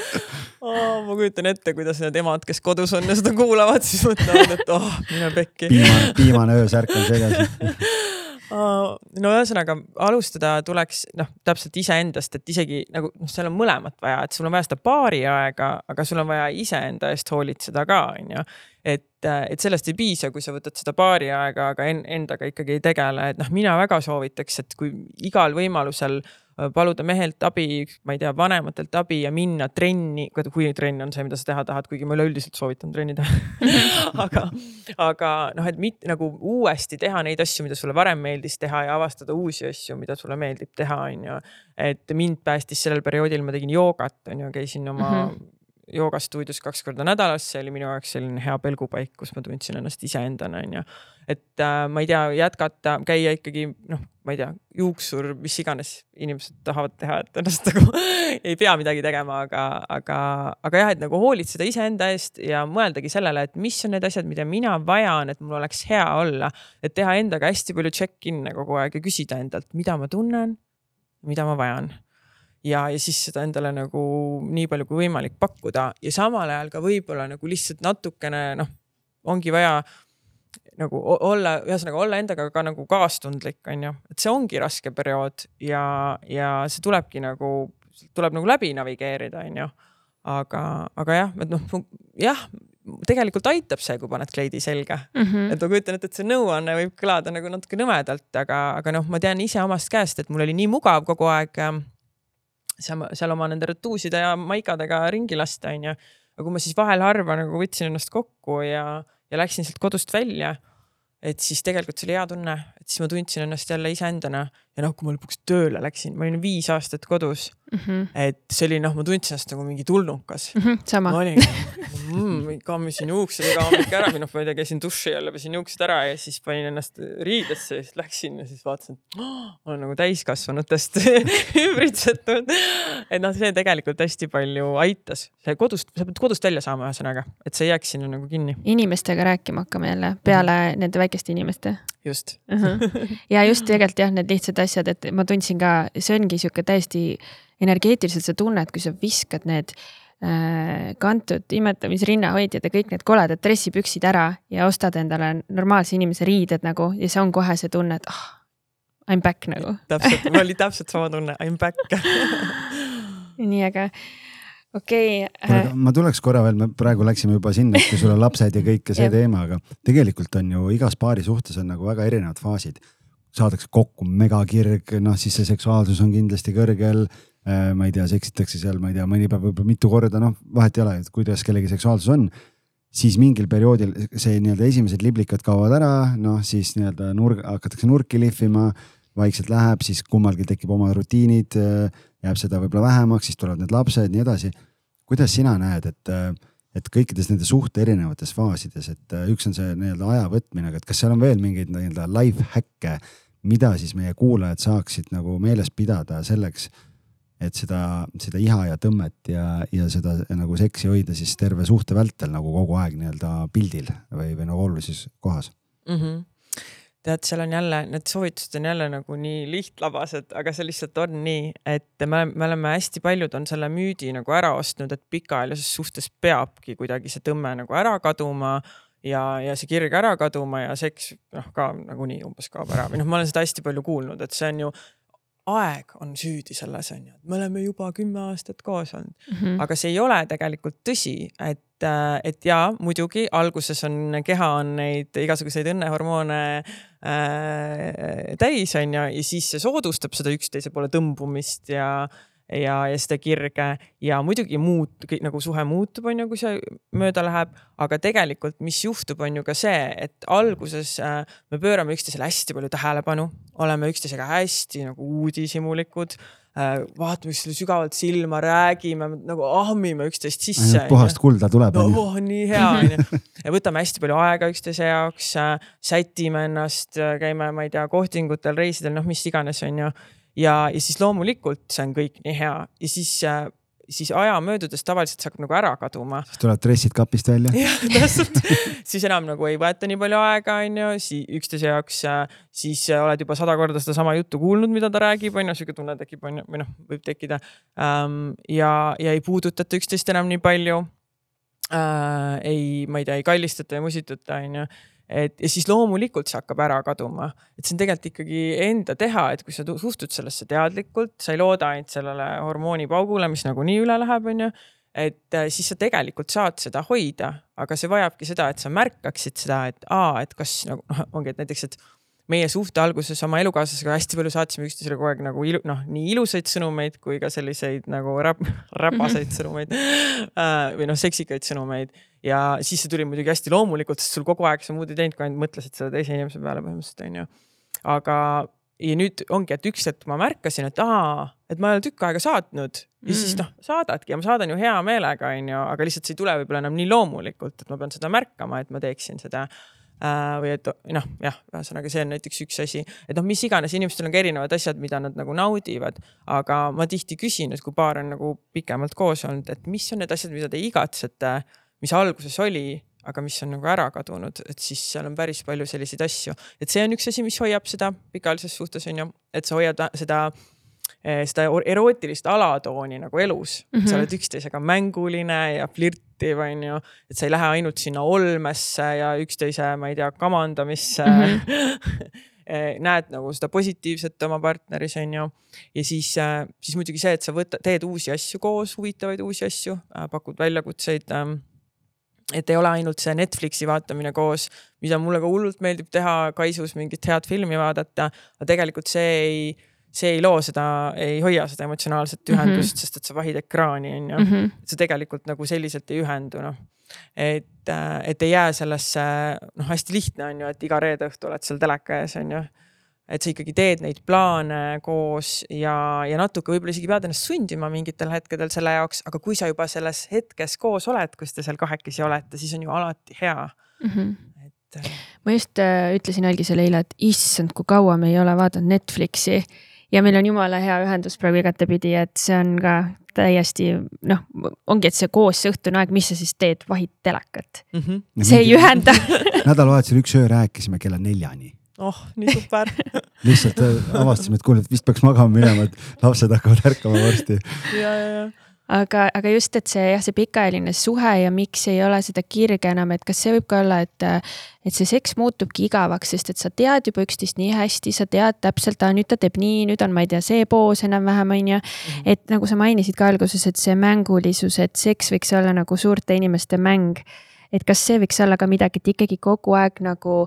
oh,? ma kujutan ette, kuidas need emad, kes kodus on ja seda kuulavad, siis mõtlevad, et oh, mine pekki. piimane, piimane öösärk on seljas no ühesõnaga alustada tuleks noh, täpselt iseendast, et isegi nagu noh, seal on mõlemat vaja, et sul on vaja seda paari aega, aga sul on vaja iseenda eest hoolitseda ka, on ju. Et, et sellest ei piisa, kui sa võtad seda paari aega, aga endaga ikkagi ei tegele, et noh, mina väga soovitaks, et kui igal võimalusel Äh, paluda mehelt abi, ma ei tea, vanematelt abi ja minna trenni, kui trenn on see, mida sa teha tahad, kuigi ma üleüldiselt soovitan trenni teha aga, aga noh, et mitte nagu uuesti teha neid asju, mida sulle varem meeldis teha ja avastada uusi asju, mida sulle meeldib teha, on ju. et mind päästis sellel perioodil, ma tegin joogat, on ju, käisin oma mm -hmm joogastuudios kaks korda nädalas, see oli minu jaoks selline hea pelgupaik, kus ma tundsin ennast iseendana, onju. et äh, ma ei tea, jätkata, käia ikkagi noh, ma ei tea, juuksur, mis iganes inimesed tahavad teha, et ennast nagu ei pea midagi tegema, aga, aga, aga jah, et nagu hoolitseda iseenda eest ja mõeldagi sellele, et mis on need asjad, mida mina vajan, et mul oleks hea olla. et teha endaga hästi palju check-in'e kogu aeg ja küsida endalt, mida ma tunnen, mida ma vajan ja, ja siis seda endale nagu nii palju kui võimalik pakkuda ja samal ajal ka võib-olla nagu lihtsalt natukene noh, ongi vaja nagu olla, ühesõnaga olla endaga ka nagu kaastundlik, on ju, et see ongi raske periood ja, ja see tulebki nagu, tuleb nagu läbi navigeerida, on ju. aga, aga jah, et noh, jah, tegelikult aitab see, kui paned kleidi selga mm. -hmm. et ma kujutan ette, et see nõuanne võib kõlada nagu natuke nõmedalt, aga, aga noh, ma tean ise omast käest, et mul oli nii mugav kogu aeg seal, seal oma nende retuuside ja maikadega ringi lasta, onju. aga kui ma siis vahel harva nagu võtsin ennast kokku ja, ja läksin sealt kodust välja et siis tegelikult see oli hea tunne, et siis ma tundsin ennast jälle iseendana ja noh, kui ma lõpuks tööle läksin, ma olin viis aastat kodus mm. -hmm. et see oli noh, ma tundsin ennast nagu mingi tulnukas mm. -hmm, sama. ma olin mm,, kammisin juuksed iga hommik ära või noh, ma ei tea, käisin duši all ja pesin juuksed ära ja siis panin ennast riidesse ja siis läksin ja siis vaatasin, et oh, olen nagu täiskasvanutest ümbritsetud. et noh, see tegelikult hästi palju aitas, see kodust, sa pead kodust välja saama, ühesõnaga, et sa ei jääks sinna nagu kinni. inimestega rääkima hakkama jälle peale mm -hmm. nende väikeste inimeste. Just uh. -huh. ja just tegelikult jah, need lihtsad asjad, et ma tundsin ka, see ongi sihuke täiesti energeetiliselt sa tunned, kui sa viskad need äh, kantud imetamisrinnahoidjad ja kõik need koledad dressipüksid ära ja ostad endale normaalse inimese riided nagu ja see on kohe see tunne, et ah oh,, I m back nagu. täpselt, mul oli täpselt sama tunne, I m back nii äge okei okay, äh.... ma tuleks korra veel, me praegu läksime juba sinna, et kui sul on lapsed ja kõik ja see teema, aga tegelikult on ju igas paari suhtes on nagu väga erinevad faasid saadakse kokku megakirg, noh siis see seksuaalsus on kindlasti kõrgel äh,. ma ei tea, seksitakse seal, ma ei tea, mõni päev võib-olla mitu korda, noh vahet ei ole, et kuidas kellegi seksuaalsus on. siis mingil perioodil see nii-öelda esimesed liblikad kaovad ära, noh siis nii-öelda nurg, hakatakse nurki lihvima, vaikselt läheb, siis kummalgi tekib oma rutiinid, jääb seda võib-olla vähemaks, siis tulevad need lapsed, nii edasi. kuidas sina näed, et et kõikides nende suhte erinevates faasides, et üks on see nii-öelda aja võtmine, aga et kas seal on veel mingeid nii-öelda life hack'e, mida siis meie kuulajad saaksid nagu meeles pidada selleks, et seda, seda iha ja tõmmet ja, ja seda nagu seksi hoida siis terve suhte vältel nagu kogu aeg nii-öelda pildil või, või nagu olulises kohas mm. -hmm tead, seal on jälle, need soovitused on jälle nagu nii lihtlabased, aga see lihtsalt on nii, et me, me oleme hästi paljud on selle müüdi nagu ära ostnud, et pikaajalises suhtes peabki kuidagi see tõmme nagu ära kaduma ja, ja see kirg ära kaduma ja seks noh, ka nagunii umbes kaob ära. või noh, ma olen seda hästi palju kuulnud, et see on ju aeg on süüdi selles on ju, et me oleme juba kümme aastat koos olnud mm, -hmm. aga see ei ole tegelikult tõsi, et, et jaa, muidugi alguses on keha on neid igasuguseid õnnehormoone äh, täis on ju, ja siis see soodustab seda üksteise poole tõmbumist ja ja, ja seda kirge ja muidugi muut-, nagu suhe muutub, on ju, kui see mööda läheb, aga tegelikult, mis juhtub, on ju ka see, et alguses äh, me pöörame üksteisele hästi palju tähelepanu, oleme üksteisega hästi nagu uudishimulikud äh,. vaatame üksteisele sügavalt silma, räägime nagu ahmime üksteist sisse. puhast kulda tuleb. no oh, nii hea on ju ja võtame hästi palju aega üksteise jaoks äh,, sätime ennast, äh, käime, ma ei tea, kohtingutel, reisidel, noh, mis iganes, on ju ja, ja siis loomulikult see on kõik nii hea ja siis äh, siis aja möödudes tavaliselt see hakkab nagu ära kaduma. siis tulevad dressid kapist välja. jah, täpselt siis enam nagu ei võeta nii palju aega, onju, üksteise jaoks, äh, siis äh, oled juba sada korda sedasama juttu kuulnud, mida ta räägib, onju, sihuke tunne tekib, onju, või noh, võib tekkida ähm,. ja, ja ei puudutata üksteist enam nii palju ei, ma ei tea, ei kallistata ja musitata, onju et ja siis loomulikult see hakkab ära kaduma, et see on tegelikult ikkagi enda teha, et kui sa suhtud sellesse teadlikult, sa ei looda ainult sellele hormoonipaugule, mis nagunii üle läheb, onju. et äh, siis sa tegelikult saad seda hoida, aga see vajabki seda, et sa märkaksid seda, et aa, et kas nagu noh, ongi, et näiteks, et meie suhte alguses oma elukaaslasega hästi palju saatsime üksteisele kogu aeg nagu ilu, noh, nii ilusaid sõnumeid kui ka selliseid nagu räp, räpaseid sõnumeid äh, või noh, seksikaid sõnumeid. ja siis see tuli muidugi hästi loomulikult, sest sul kogu aeg sa muud ei teinud, kui ainult mõtlesid selle teise inimese peale põhimõtteliselt onju. aga, ja nüüd ongi, et üks hetk ma märkasin, et aa, et ma ei ole tükk aega saatnud ja mm. siis noh, saadadki ja ma saadan ju hea meelega, onju, aga lihtsalt see ei tule võib-olla enam nii loomulikult, et ma pean seda märkama, et ma teeksin seda või et noh, jah, ühesõnaga see on näiteks üks asi, et noh, mis iganes, inimestel on ka erinevad asjad, mida nad nagu naudivad, aga ma tihti küsin, et kui paar on nagu pikemalt koos olnud, et mis on need asjad, mida te igatsete, mis alguses oli, aga mis on nagu ära kadunud, et siis seal on päris palju selliseid asju, et see on üks asi, mis hoiab seda pikaajalises suhtes on ju, et sa hoiad seda seda erootilist alatooni nagu elus mm, -hmm. sa oled üksteisega mänguline ja flirtiv, onju. et sa ei lähe ainult sinna olmesse ja üksteise, ma ei tea, kamandamisse mm. -hmm. näed nagu seda positiivset oma partneris, onju. ja siis, äh, siis muidugi see, et sa võtad, teed uusi asju koos, huvitavaid uusi asju, pakud väljakutseid et ei ole ainult see Netflixi vaatamine koos, mida mulle ka hullult meeldib teha, kaisus mingit head filmi vaadata, aga tegelikult see ei see ei loo seda, ei hoia seda emotsionaalset mhm. ühendust mm, -hmm. sest et sa vahid ekraani, on ju. -hmm. et sa tegelikult nagu selliselt ei ühendu, noh. et, äh, et ei jää sellesse, noh, hästi lihtne on ju, et iga reede õhtu oled seal teleka ees, on ju et sa ikkagi teed neid plaane koos ja, ja natuke võib-olla isegi pead ennast sundima mingitel hetkedel selle jaoks, aga kui sa juba selles hetkes koos oled, kus te seal kahekesi olete, siis on ju alati hea mm. -hmm. et. Äh, ma just äh, ütlesin algisele eile, et issand, kui kaua me ei ole vaadanud Netflixi ja meil on jumala hea ühendus praegu igatepidi, et see on ka täiesti noh, ongi, et see koos, see õhtune aeg, mis sa siis teed, vahid telekat mm. -hmm. see ei ühenda nädalavahetusel üks öö rääkisime kella neljani. oh, nii super lihtsalt äh, avastasime, et kuule, et vist peaks magama minema, et lapsed hakkavad ärkama varsti. ja, ja, ja aga, aga just, et see jah, see pikaajaline suhe ja miks ei ole seda kirge enam, et kas see võib ka olla, et, et see seks muutubki igavaks, sest et sa tead juba üksteist nii hästi, sa tead täpselt, nüüd ta teeb nii, nüüd on, ma ei tea, see poos enam-vähem on ju. Mhm. et nagu sa mainisid ka alguses, et see mängulisus, et seks võiks olla nagu suurte inimeste mäng. et kas see võiks olla ka midagi, et ikkagi kogu aeg nagu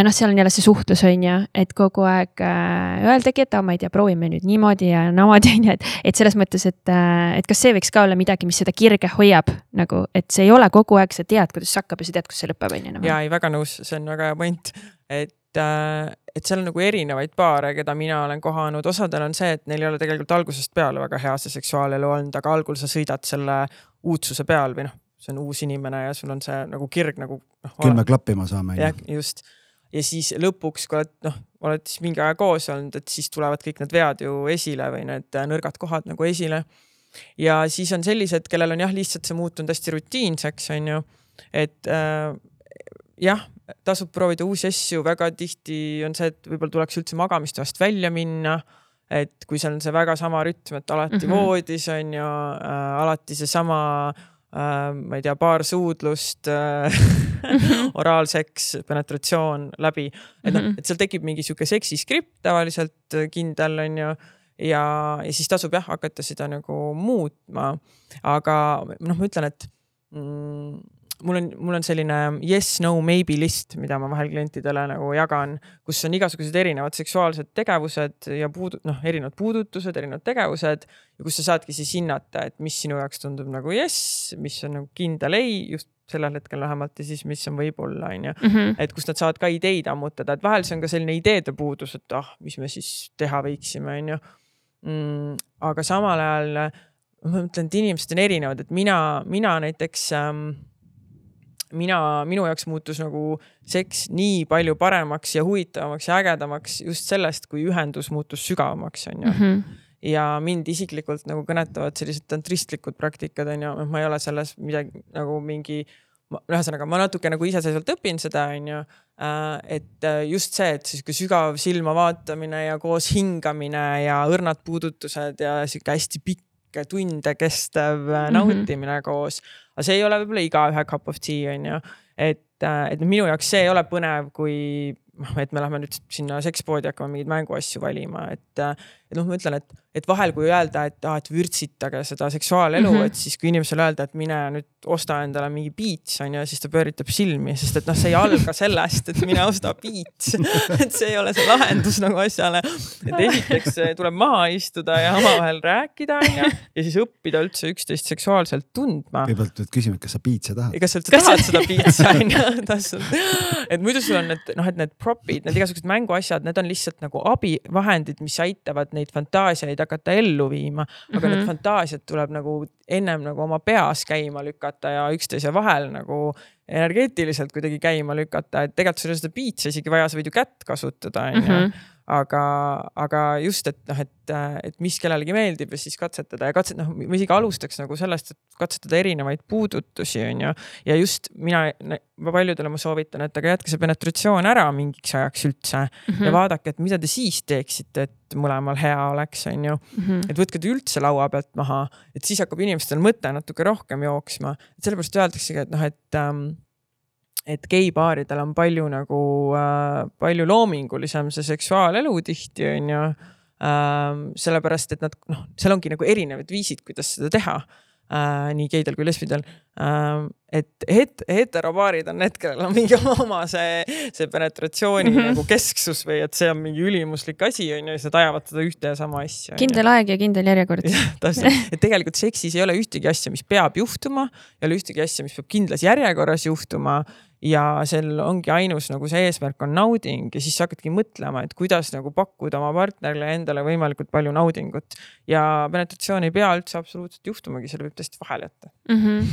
noh, seal on jälle see suhtlus on ju, et kogu aeg äh, öeldagi, et aa, ma ei tea, proovime nüüd niimoodi ja naamoodi on ju, et, et selles mõttes, et, äh, et kas see võiks ka olla midagi, mis seda kirge hoiab nagu, et see ei ole kogu aeg, sa tead, kuidas see hakkab ja sa tead, kus see lõpeb, on ju. ja ei, väga nõus, see on väga hea point, et äh, et seal on nagu erinevaid paare, keda mina olen kohanud, osadel on see, et neil ei ole tegelikult algusest peale väga hea see seksuaalelu olnud, aga algul sa sõidad selle uudsuse peal või noh, see on uus inimene ja sul on see nagu kirg nagu noh. küll me klappima saame. jah, just ja siis lõpuks, kui oled noh, oled siis mingi aja koos olnud, et siis tulevad kõik need vead ju esile või need nõrgad kohad nagu esile. ja siis on sellised, kellel on jah, lihtsalt see muutunud hästi rutiinseks, on ju, et äh, jah, tasub proovida uusi asju, väga tihti on see, et võib-olla tuleks üldse magamistoast välja minna et kui seal on see väga sama rütm, et alati mm -hmm. voodis on ju äh,, alati seesama äh, ma ei tea, paar suudlust äh, oraalseks, penetratsioon läbi. et noh, mhm. et seal tekib mingi sihuke seksiskript tavaliselt kindel on ju ja, ja siis tasub jah hakata seda nagu muutma. aga noh, ma ütlen, et mm, mul on, mul on selline yes, no, maybe list, mida ma vahel klientidele nagu jagan, kus on igasugused erinevad seksuaalsed tegevused ja puudu-, noh, erinevad puudutused, erinevad tegevused. ja kus sa saadki siis hinnata, et mis sinu jaoks tundub nagu yes, mis on nagu kindel ei, just sellel hetkel vähemalt ja siis, mis on võib-olla, on ju. Mhm. et kust nad saavad ka ideid ammutada, et vahel see on ka selline ideede puudus, et ah, mis me siis teha võiksime, on ju. Mm, aga samal ajal ma mõtlen, et inimesed on erinevad, et mina, mina näiteks ähm, mina, minu jaoks muutus nagu seks nii palju paremaks ja huvitavamaks ja ägedamaks just sellest, kui ühendus muutus sügavamaks, on ju mm. -hmm ja mind isiklikult nagu kõnetavad sellised tantristlikud praktikad on ju, ma ei ole selles midagi nagu mingi ühesõnaga, ma natuke nagu iseseisvalt õpin seda, on ju. Äh, et äh, just see, et sihuke sügav silma vaatamine ja koos hingamine ja õrnad puudutused ja sihuke hästi pikk tunde kestev mm -hmm. nautimine koos aga see ei ole võib-olla igaühe cup of tea on ju, et, äh, et minu jaoks see ei ole põnev, kui noh, et me lähme nüüd sinna sekspoodi hakkame mingeid mänguasju valima, et, äh, et noh, ma ütlen, et, et vahel, kui öelda, et ah, et vürtsitage seda seksuaalelu mm, -hmm. et siis kui inimesele öelda, et mine nüüd osta endale mingi piits on ju, siis ta pööritab silmi, sest et noh, see ei alga sellest, et mine osta piits et see ei ole see lahendus nagu asjale. et esiteks tuleb maha istuda ja omavahel rääkida on ju ja siis õppida üldse üksteist seksuaalselt tundma. kõigepealt pead küsima, et kas sa piitsa tahad. kas sa üldse tahad seda piitsa on ju, et muidu sul on need noh, et need propid, need igasugused mänguasjad, need on lihtsalt nagu abivahendid, mis aitavad neid fantaasiaid hakata ellu viima, aga mm -hmm. need mhm. fantaasiad tuleb nagu ennem nagu oma peas käima lükata ja üksteise vahel nagu energeetiliselt kuidagi käima lükata, et tegelikult sul ei ole seda piitsa isegi vaja, sa võid ju kätt kasutada, onju mhm aga, aga just, et noh, et, et mis kellelegi meeldib ja siis katsetada ja katset-, noh, ma isegi alustaks nagu sellest, et katsetada erinevaid puudutusi, on ju. ja just mina, paljudele ma soovitan, et aga jätke see penetratsioon ära mingiks ajaks üldse mm -hmm. ja vaadake, et mida te siis teeksite, et mõlemal hea oleks, on ju mm. -hmm. et võtke ta üldse laua pealt maha, et siis hakkab inimestel mõte natuke rohkem jooksma, et sellepärast öeldaksegi, et noh, et ähm, et geipaaridel on palju nagu äh,, palju loomingulisem see seksuaalelu tihti on ju äh,. sellepärast, et nad noh, seal ongi nagu erinevad viisid, kuidas seda teha äh, nii geidel kui lesbidel äh,. Et het-, heteropaarid on need, kellel on mingi oma see, see penetratsiooni mm -hmm. nagu kesksus või et see on mingi ülimuslik asi on ju, ja nad ajavad seda ühte ja sama asja. kindel aeg ja kindel järjekord. täpselt, et tegelikult seksis ei ole ühtegi asja, mis peab juhtuma, ei ole ühtegi asja, mis peab kindlas järjekorras juhtuma ja sel ongi ainus nagu see eesmärk on nauding ja siis sa hakkadki mõtlema, et kuidas nagu pakkuda oma partnerile endale võimalikult palju naudingut. ja penetratsioon ei pea üldse absoluutselt juhtumagi, selle võib tõesti vahele jätta mm. -hmm.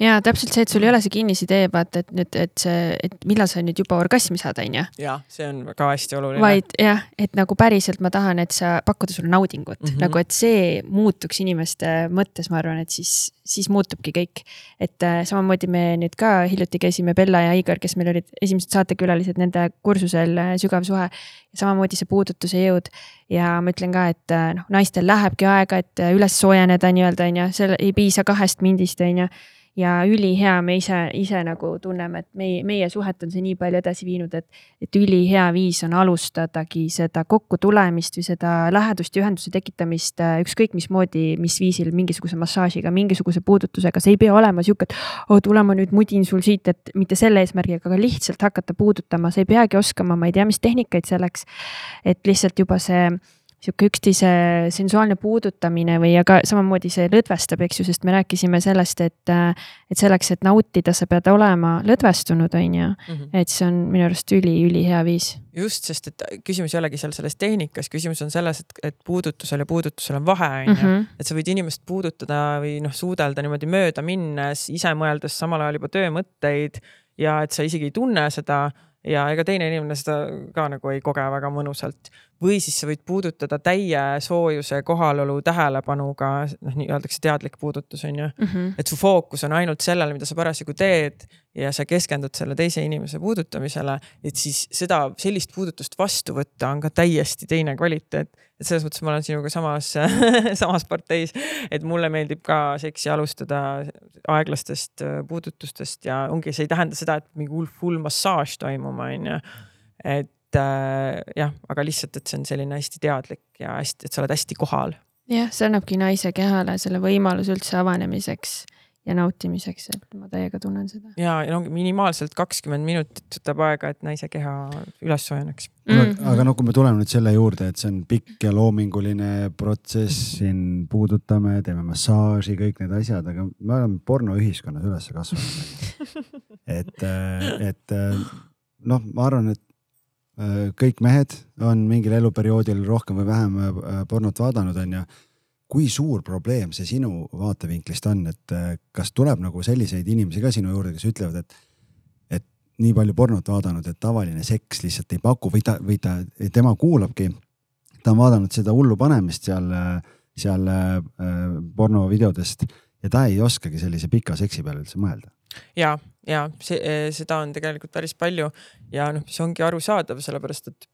ja täpselt see, et sul ei ole see kinnisidee, vaata, et nüüd, et see, et millal sa nüüd juba orgasmi saad, on ju. ja see on ka hästi oluline. vaid jah, et nagu päriselt ma tahan, et sa pakkuda sulle naudingut mm, -hmm. nagu et see muutuks inimeste mõttes, ma arvan, et siis, siis muutubki kõik. et äh, samamoodi me nüüd ka hiljuti käisime Bella ja Igor, kes meil olid esimesed saatekülalised nende kursusel äh, Sügav suhe. Samamoodi see puudutuse jõud. Ja ma ütlen ka, et äh, noh, naistel lähebki aega, et äh, üles soojeneda nii-öelda on ju, seal ei piisa kahest mindist on ju ja ülihea, me ise, ise nagu tunneme, et meie, meie suhet on see nii palju edasi viinud, et, et ülihea viis on alustadagi seda kokkutulemist või seda lähedust ja ühenduse tekitamist äh, ükskõik mismoodi, mis viisil, mingisuguse massaažiga, mingisuguse puudutusega, see ei pea olema sihuke, et oh, tule ma nüüd mudin sul siit, et mitte selle eesmärgiga, aga lihtsalt hakata puudutama, sa ei peagi oskama, ma ei tea, mis tehnikaid selleks. et lihtsalt juba see sihuke üksteise sensuaalne puudutamine või aga samamoodi see lõdvestab, eks ju, sest me rääkisime sellest, et, et selleks, et nautida, sa pead olema lõdvestunud, on ju. Mhm. et see on minu arust üli-ülihea viis. just, sest et küsimus ei olegi seal selles tehnikas, küsimus on selles, et, et puudutusel ja puudutusel on vahe, on ju. Mhm. et sa võid inimest puudutada või noh, suudelda niimoodi mööda minnes, ise mõeldes samal ajal juba töömõtteid ja et sa isegi ei tunne seda ja ega teine inimene seda ka nagu ei koge väga mõnusalt. Või siis sa võid puudutada täie soojuse, kohalolu, tähelepanuga, noh, nii öeldakse teadlik puudutus on ju mm. -hmm. et su fookus on ainult sellel, mida sa parasjagu teed ja sa keskendud selle teise inimese puudutamisele, et siis seda, sellist puudutust vastu võtta on ka täiesti teine kvaliteet et selles mõttes ma olen sinuga samas samas parteis, et mulle meeldib ka seksi alustada aeglastest äh, puudutustest ja ongi, see ei tähenda seda, et mingi hull full massaaž toimuma, onju. et äh, jah, aga lihtsalt, et see on selline hästi teadlik ja hästi, et sa oled hästi kohal. jah, see annabki naise kehale selle võimaluse üldse avanemiseks ja nautimiseks, et ma täiega tunnen seda. ja, ja no minimaalselt kakskümmend minutit võtab aega, et naise keha üles soojeneks mm. -hmm. aga no kui me tuleme nüüd selle juurde, et see on pikk ja loominguline protsess, siin puudutame, teeme massaaži, kõik need asjad, aga me oleme pornoühiskonnas üles kasvanud et, et noh, ma arvan, et äh, kõik mehed on mingil eluperioodil rohkem või vähem äh, pornot vaadanud, onju kui suur probleem see sinu vaatevinklist on, et äh, kas tuleb nagu selliseid inimesi ka sinu juurde, kes ütlevad, et, et nii palju pornot vaadanud, et tavaline seks lihtsalt ei paku või ta, või ta, tema kuulabki, ta on vaadanud seda hullu panemist seal, seal äh, pornovideodest ja ta ei oskagi sellise pika seksi peale üldse mõelda ja, ja see, seda on tegelikult päris palju ja noh, see ongi arusaadav, sellepärast et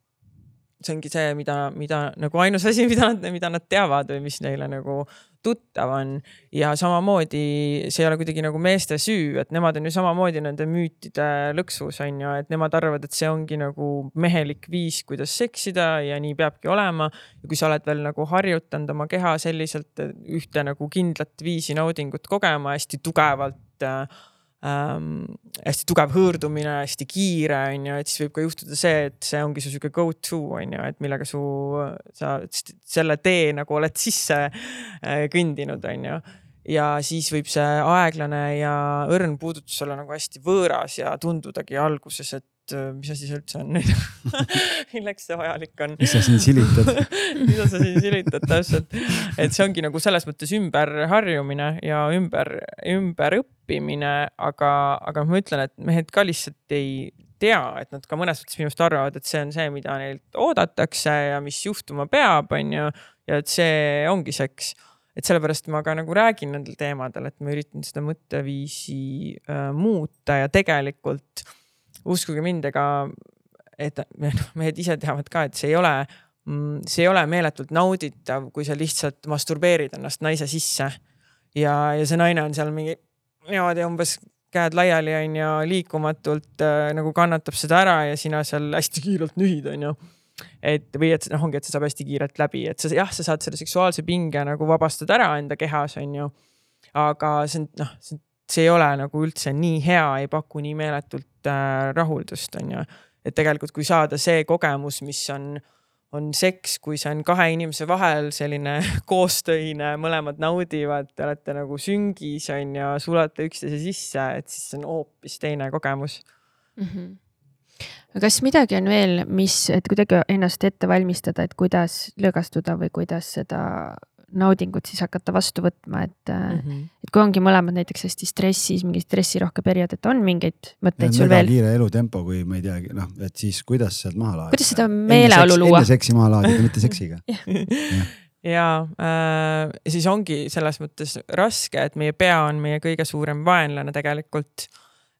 see ongi see, mida, mida nagu ainus asi, mida nad, mida nad teavad või mis neile nagu tuttav on. ja samamoodi see ei ole kuidagi nagu meeste süü, et nemad on ju samamoodi nende müütide lõksus on ju, et nemad arvavad, et see ongi nagu mehelik viis, kuidas seksida ja nii peabki olema. ja kui sa oled veel nagu harjutanud oma keha selliselt ühte nagu kindlat viisi naudingut kogema hästi tugevalt äh, ähm, hästi tugev hõõrdumine, hästi kiire on ju, et siis võib ka juhtuda see, et see ongi su sihuke go to on ju, et millega su, sa selle tee nagu oled sisse äh, kõndinud, on ju. Ja siis võib see aeglane ja õrn puudutus olla nagu hästi võõras ja tundudagi alguses, et mis asi see üldse on nüüd milleks see vajalik on? mis sa siin silitad mida sa siin silitad täpselt, et see ongi nagu selles mõttes ümberharjumine ja ümber, ümberõppimine, aga, aga ma ütlen, et mehed ka lihtsalt ei tea, et nad ka mõnes mõttes minu arust arvavad, et see on see, mida neilt oodatakse ja mis juhtuma peab, on ju. ja et see ongi seks et sellepärast ma ka nagu räägin nendel teemadel, et ma üritan seda mõtteviisi äh, muuta ja tegelikult äh, uskuge mind, ega et noh, mehed ise teavad ka, et see ei ole, mm, see ei ole meeletult nauditav, kui sa lihtsalt masturbeerid ennast naise sisse. ja, ja see naine on seal mingi niimoodi umbes käed laiali on ju, liikumatult äh, nagu kannatab seda ära ja sina seal hästi kiirelt nühid, on ju et või et noh, ongi, et see saab hästi kiirelt läbi, et sa jah, sa saad selle seksuaalse pinge nagu vabastada ära enda kehas, on ju. aga see on noh, see ei ole nagu üldse nii hea, ei paku nii meeletult äh, rahuldust, on ju. et tegelikult, kui saada see kogemus, mis on, on seks, kui see on kahe inimese vahel selline koostöine, mõlemad naudivad, te olete nagu süngis on ju, sulate üksteise sisse, et siis see on hoopis teine kogemus mm. -hmm kas midagi on veel, mis, et kuidagi ennast ette valmistada, et kuidas lõõgastuda või kuidas seda naudingut siis hakata vastu võtma, et mm, -hmm. et kui ongi mõlemad näiteks hästi stressis, mingi stressirohke periood, et on mingeid mõtteid sul veel? kiire elutempo, kui ma ei teagi, noh, et siis kuidas sealt maha laadida. kuidas seda meeleolu luua? enne seksi maha laadida, mitte seksiga ja äh, siis ongi selles mõttes raske, et meie pea on meie kõige suurem vaenlane tegelikult.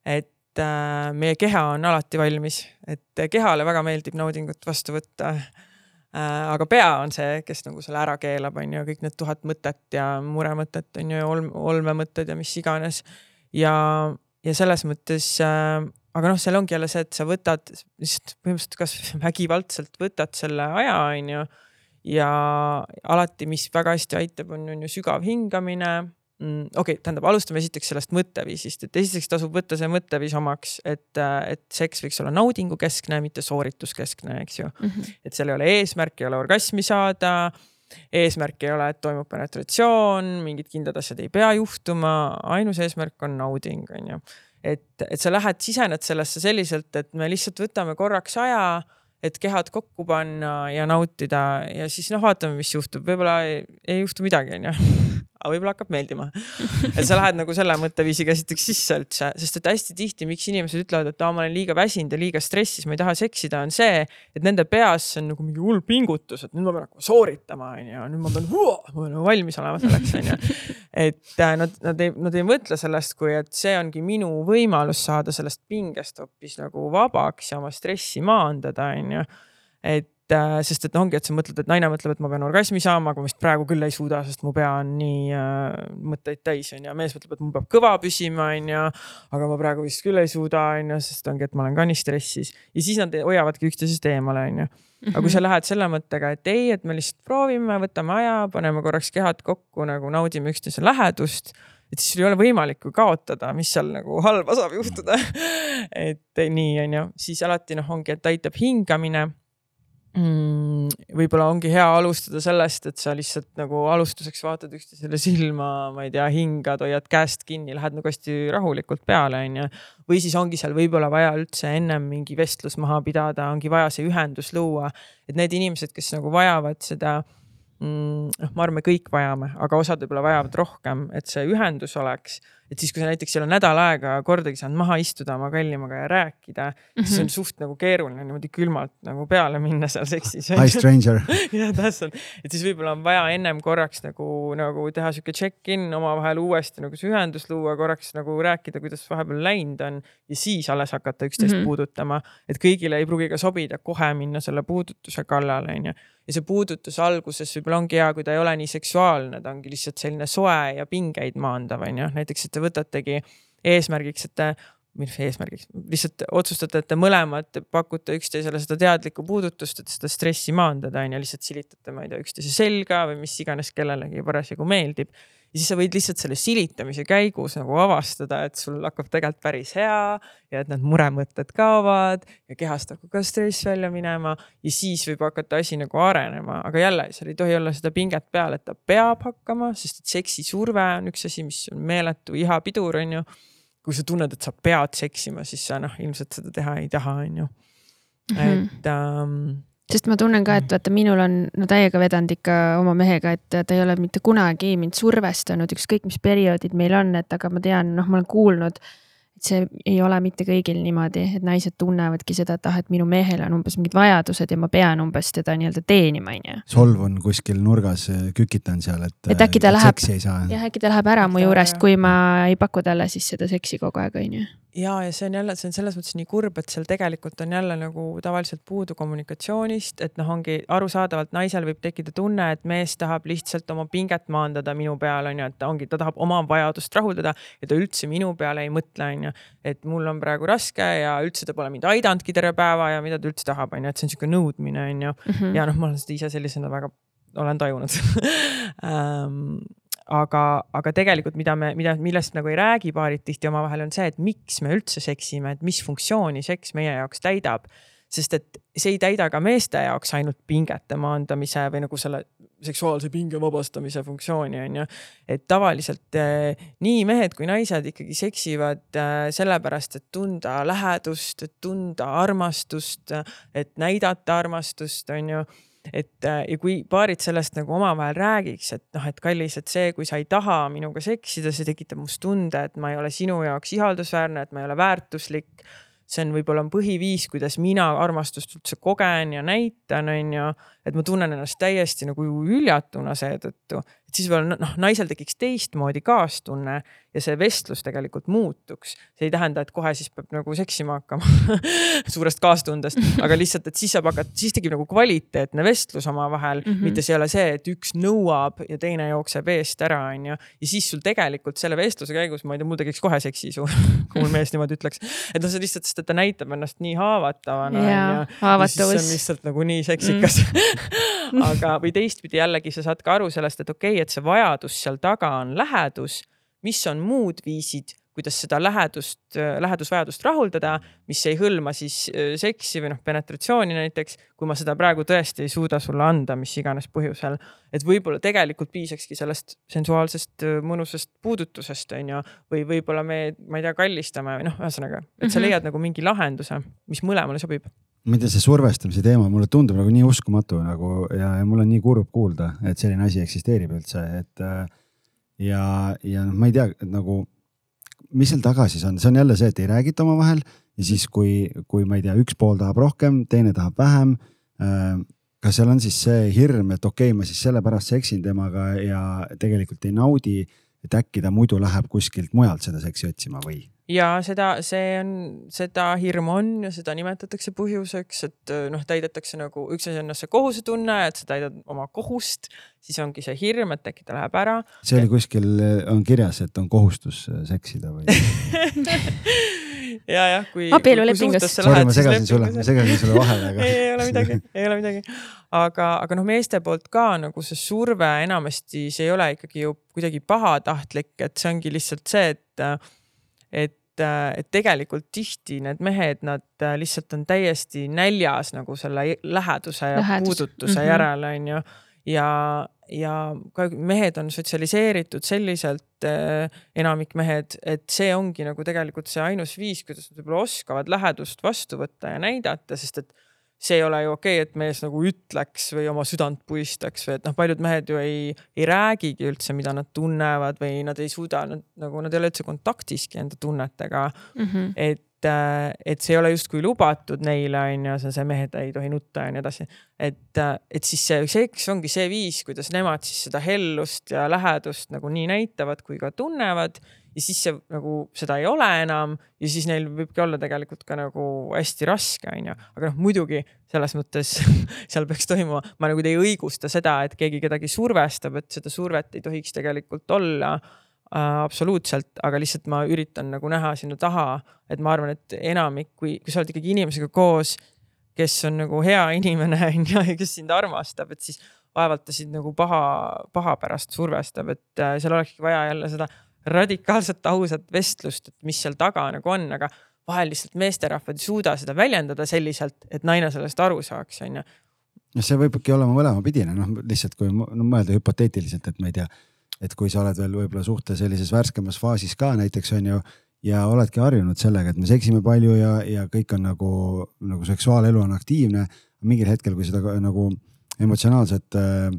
et äh, meie keha on alati valmis, et kehale väga meeldib naudingut vastu võtta aga pea on see, kes nagu selle ära keelab, on ju, kõik need tuhat mõtet ja muremõtet on ju, olm, olmemõtted ja mis iganes. ja, ja selles mõttes äh, aga noh, seal ongi jälle see, et sa võtad lihtsalt põhimõtteliselt kas vägivaldselt võtad selle aja, on ju. ja alati, mis väga hästi aitab, on, on ju sügav hingamine mm,. okei okay,, tähendab, alustame esiteks sellest mõtteviisist, et esiteks tasub võtta see mõtteviis omaks, et, et seks võiks olla naudingukeskne, mitte soorituskeskne, eks ju mm. -hmm. et seal ei ole eesmärk, ei ole orgasmi saada eesmärk ei ole, et toimub penetratsioon, mingid kindlad asjad ei pea juhtuma, ainus eesmärk on nauding, on ju et, et sa lähed, sisened sellesse selliselt, et me lihtsalt võtame korraks aja, et kehad kokku panna ja nautida ja siis noh, vaatame, mis juhtub, võib-olla ei, ei juhtu midagi, onju aga võib-olla hakkab meeldima. et sa lähed nagu selle mõtteviisiga esiteks sisse üldse, sest et hästi tihti, miks inimesed ütlevad, et aa, ma olen liiga väsinud ja liiga stressis, ma ei taha seksida, on see, et nende peas see on nagu mingi hull pingutus, et nüüd ma pean hakkama sooritama, onju, nüüd ma pean, ma pean valmis olema selleks, onju. et äh, nad, nad ei, nad ei mõtle sellest, kui et see ongi minu võimalus saada sellest pingest hoopis nagu vabaks ja oma stressi maandada, onju et äh, sest et ongi, et sa mõtled, et naine mõtleb, et ma pean orgasmi saama, aga ma vist praegu küll ei suuda, sest mu pea on nii äh, mõtteid täis, on ju. mees mõtleb, et mul peab kõva püsima, on ju. aga ma praegu vist küll ei suuda, on ju, sest ongi, et ma olen ka nii stressis ja siis nad hoiavadki üksteisest eemale, on ju. aga kui sa mhm. lähed selle mõttega, et ei, et me lihtsalt proovime, võtame aja, paneme korraks kehad kokku, nagu naudime üksteise lähedust et siis sul ei ole võimalik ju kaotada, mis seal nagu halba saab juhtuda et nii on ju, siis alati noh, ongi, et aitab hingamine. Võib-olla ongi hea alustada sellest, et sa lihtsalt nagu alustuseks vaatad üksteisele silma, ma ei tea, hingad, hoiad käest kinni, lähed nagu hästi rahulikult peale, onju. või siis ongi seal võib-olla vaja üldse ennem mingi vestlus maha pidada, ongi vaja see ühendus luua, et need inimesed, kes nagu vajavad seda mm, noh, ma arvan, me kõik vajame, aga osad võib-olla vajavad rohkem, et see ühendus oleks et siis, kui sa näiteks ei ole nädal aega kordagi saanud maha istuda oma kallimaga ja rääkida mm, -hmm. siis on mhm. suht nagu keeruline niimoodi külmalt nagu peale minna seal seksis. Hi stranger jah, täpselt, et siis võib-olla on vaja ennem korraks nagu, nagu teha sihuke check-in omavahel uuesti nagu see ühendus luua, korraks nagu rääkida, kuidas vahepeal läinud on ja siis alles hakata üksteist mm -hmm. puudutama. et kõigile ei pruugi ka sobida kohe minna selle puudutuse kallale, onju ja see puudutus alguses võib-olla ongi hea, kui ta ei ole nii seksuaalne, ta ongi lihtsalt selline soe ja pingeid maandav, on ju, näiteks, et te võtategi eesmärgiks, et te mis eesmärgiks, lihtsalt otsustate, et te mõlemad pakute üksteisele seda teadlikku puudutust, et seda stressi maandada, on ju, lihtsalt silitate, ma ei tea, üksteise selga või mis iganes kellelegi parasjagu meeldib ja siis sa võid lihtsalt selle silitamise käigus nagu avastada, et sul hakkab tegelikult päris hea ja et need muremõtted kaovad ja kehast hakkab ka stress välja minema ja siis võib hakata asi nagu arenema, aga jälle, seal ei tohi olla seda pinget peal, et ta peab hakkama, sest et seksisurve on üks asi, mis on meeletu ihapidur, on ju. kui sa tunned, et sa pead seksima, siis sa noh, ilmselt seda teha ei taha, on ju. Mhm. et ähm, sest ma tunnen ka, et mm. vaata, minul on no täiega vedanud ikka oma mehega, et ta ei ole mitte kunagi mind survestanud, ükskõik mis perioodid meil on, et aga ma tean, noh, ma olen kuulnud et see ei ole mitte kõigil niimoodi, et naised tunnevadki seda, et ah, et minu mehel on umbes mingid vajadused ja ma pean umbes teda nii-öelda teenima, onju. solvun kuskil nurgas, kükitan seal, et. et äkki ta läheb, jah, äkki ta läheb ära mu juurest, kui ma ei paku talle siis seda seksi kogu aeg, onju ja, ja see on jälle, see on selles mõttes nii kurb, et seal tegelikult on jälle nagu tavaliselt puudu kommunikatsioonist, et noh, ongi arusaadavalt naisel võib tekkida tunne, et mees tahab lihtsalt oma pinget maandada minu peal on ju, et ta ongi, ta tahab oma vajadust rahuldada ja ta üldse minu peale ei mõtle, on ju. et mul on praegu raske ja üldse ta pole mind aidanudki terve päeva ja mida ta üldse tahab, on ju, et see on sihuke nõudmine, on ju. Mhm. ja noh, ma olen seda ise sellisena väga olen tajunud aga, aga tegelikult, mida me, mida, millest nagu ei räägi paarid tihti omavahel, on see, et miks me üldse seksime, et mis funktsiooni seks meie jaoks täidab. sest et see ei täida ka meeste jaoks ainult pingete maandamise või nagu selle seksuaalse pinge vabastamise funktsiooni, on ju. et tavaliselt eh, nii mehed kui naised ikkagi seksivad eh, sellepärast, et tunda lähedust, et tunda armastust, et näidata armastust, on ju et äh, ja kui paarid sellest nagu omavahel räägiks, et noh, et kallis, et see, kui sa ei taha minuga seksida, see tekitab must tunde, et ma ei ole sinu jaoks ihaldusväärne, et ma ei ole väärtuslik. see on võib-olla on põhiviis, kuidas mina armastust üldse kogen ja näitan, on ju. Et ma tunnen ennast täiesti nagu hüljatuna seetõttu, et siis võib-olla noh, naisel tekiks teistmoodi kaastunne ja see vestlus tegelikult muutuks. see ei tähenda, et kohe siis peab nagu seksima hakkama suurest kaastundest, aga lihtsalt, et siis saab hakata, siis tekib nagu kvaliteetne vestlus omavahel mm, -hmm. mitte see ei ole see, et üks nõuab ja teine jookseb eest ära, onju. ja siis sul tegelikult selle vestluse käigus, ma ei tea, mul tekiks kohe seksiisu kui mul mees niimoodi ütleks. et noh, see lihtsalt, sest et ta näitab ennast nii haavatavana haavatavus. see on lihtsalt nagu nii seksikas mm. aga, või teistpidi jällegi sa saad ka aru sellest, et okei okay,, et see vajadus seal taga on lähedus mis on muud viisid, kuidas seda lähedust, lähedusvajadust rahuldada, mis ei hõlma siis äh, seksi või noh, penetratsiooni näiteks, kui ma seda praegu tõesti ei suuda sulle anda, mis iganes põhjusel. et võib-olla tegelikult piisakski sellest sensuaalsest äh, mõnusast puudutusest, on ju, või võib-olla me, ma ei tea, kallistame või noh, ühesõnaga, et sa mhm. leiad nagu mingi lahenduse, mis mõlemale sobib ma ei tea, see survestamise teema mulle tundub nagu nii uskumatu nagu ja, ja mul on nii kurb kuulda, et selline asi eksisteerib üldse, et äh, ja, ja noh, ma ei tea nagu, mis seal taga siis on, see on jälle see, et ei räägita omavahel ja siis, kui, kui ma ei tea, üks pool tahab rohkem, teine tahab vähem äh,. kas seal on siis see hirm, et okei okay,, ma siis sellepärast seksin temaga ja tegelikult ei naudi, et äkki ta muidu läheb kuskilt mujalt seda seksi otsima või? Ja seda, see on, seda hirmu on ja seda nimetatakse põhjuseks, et noh, täidetakse nagu üks asi on see kohusetunne, et sa täidad oma kohust, siis ongi see hirm, et äkki ta läheb ära. see oli kuskil, on kirjas, et on kohustus seksida või ja jah, kui. abielulepingus. Sorry, ma segasin sulle, ma segasin sulle vahele, aga ei, ei ole midagi, ei ole midagi. aga, aga noh, meeste poolt ka nagu see surve enamasti, see ei ole ikkagi ju kuidagi pahatahtlik, et see ongi lihtsalt see, et et et tegelikult tihti need mehed, nad lihtsalt on täiesti näljas nagu selle läheduse ja Lähedus. puudutuse mm -hmm. järele, onju. ja, ja ka mehed on sotsialiseeritud selliselt äh,, enamik mehed, et see ongi nagu tegelikult see ainus viis, kuidas nad võib-olla oskavad lähedust vastu võtta ja näidata, sest et see ei ole ju okei okay,, et mees nagu ütleks või oma südant puistaks või et noh, paljud mehed ju ei, ei räägigi üldse, mida nad tunnevad või nad ei suuda, nad nagu nad ei ole üldse kontaktiski enda tunnetega mm. -hmm. et äh, et see ei ole justkui lubatud neile, on ju, see, mehed ei tohi nutta ja nii edasi. et, äh, et siis see seks ongi see viis, kuidas nemad siis seda hellust ja lähedust nagu nii näitavad kui ka tunnevad ja siis see nagu seda ei ole enam ja siis neil võibki olla tegelikult ka nagu hästi raske, onju. aga noh, muidugi selles mõttes seal peaks toimuma, ma nagu ei õigusta seda, et keegi kedagi survestab, et seda survet ei tohiks tegelikult olla äh, absoluutselt, aga lihtsalt ma üritan nagu näha sinna taha, et ma arvan, et enamik, kui, kui sa oled ikkagi inimesega koos, kes on nagu hea inimene onju ja kes sind armastab, et siis vaevalt ta sind nagu paha, paha pärast survestab, et äh, seal olekski vaja jälle seda radikaalselt ausat vestlust, et mis seal taga nagu on, aga vahel lihtsalt meesterahvad ei suuda seda väljendada selliselt, et naine sellest aru saaks, onju. noh, see võibki olema mõlemapidine, noh lihtsalt kui no, mõelda hüpoteetiliselt, et ma ei tea, et kui sa oled veel võib-olla suhte sellises värskemas faasis ka näiteks on ju ja oledki harjunud sellega, et me seksime palju ja, ja kõik on nagu, nagu seksuaalelu on aktiivne. mingil hetkel, kui seda nagu emotsionaalset Äh,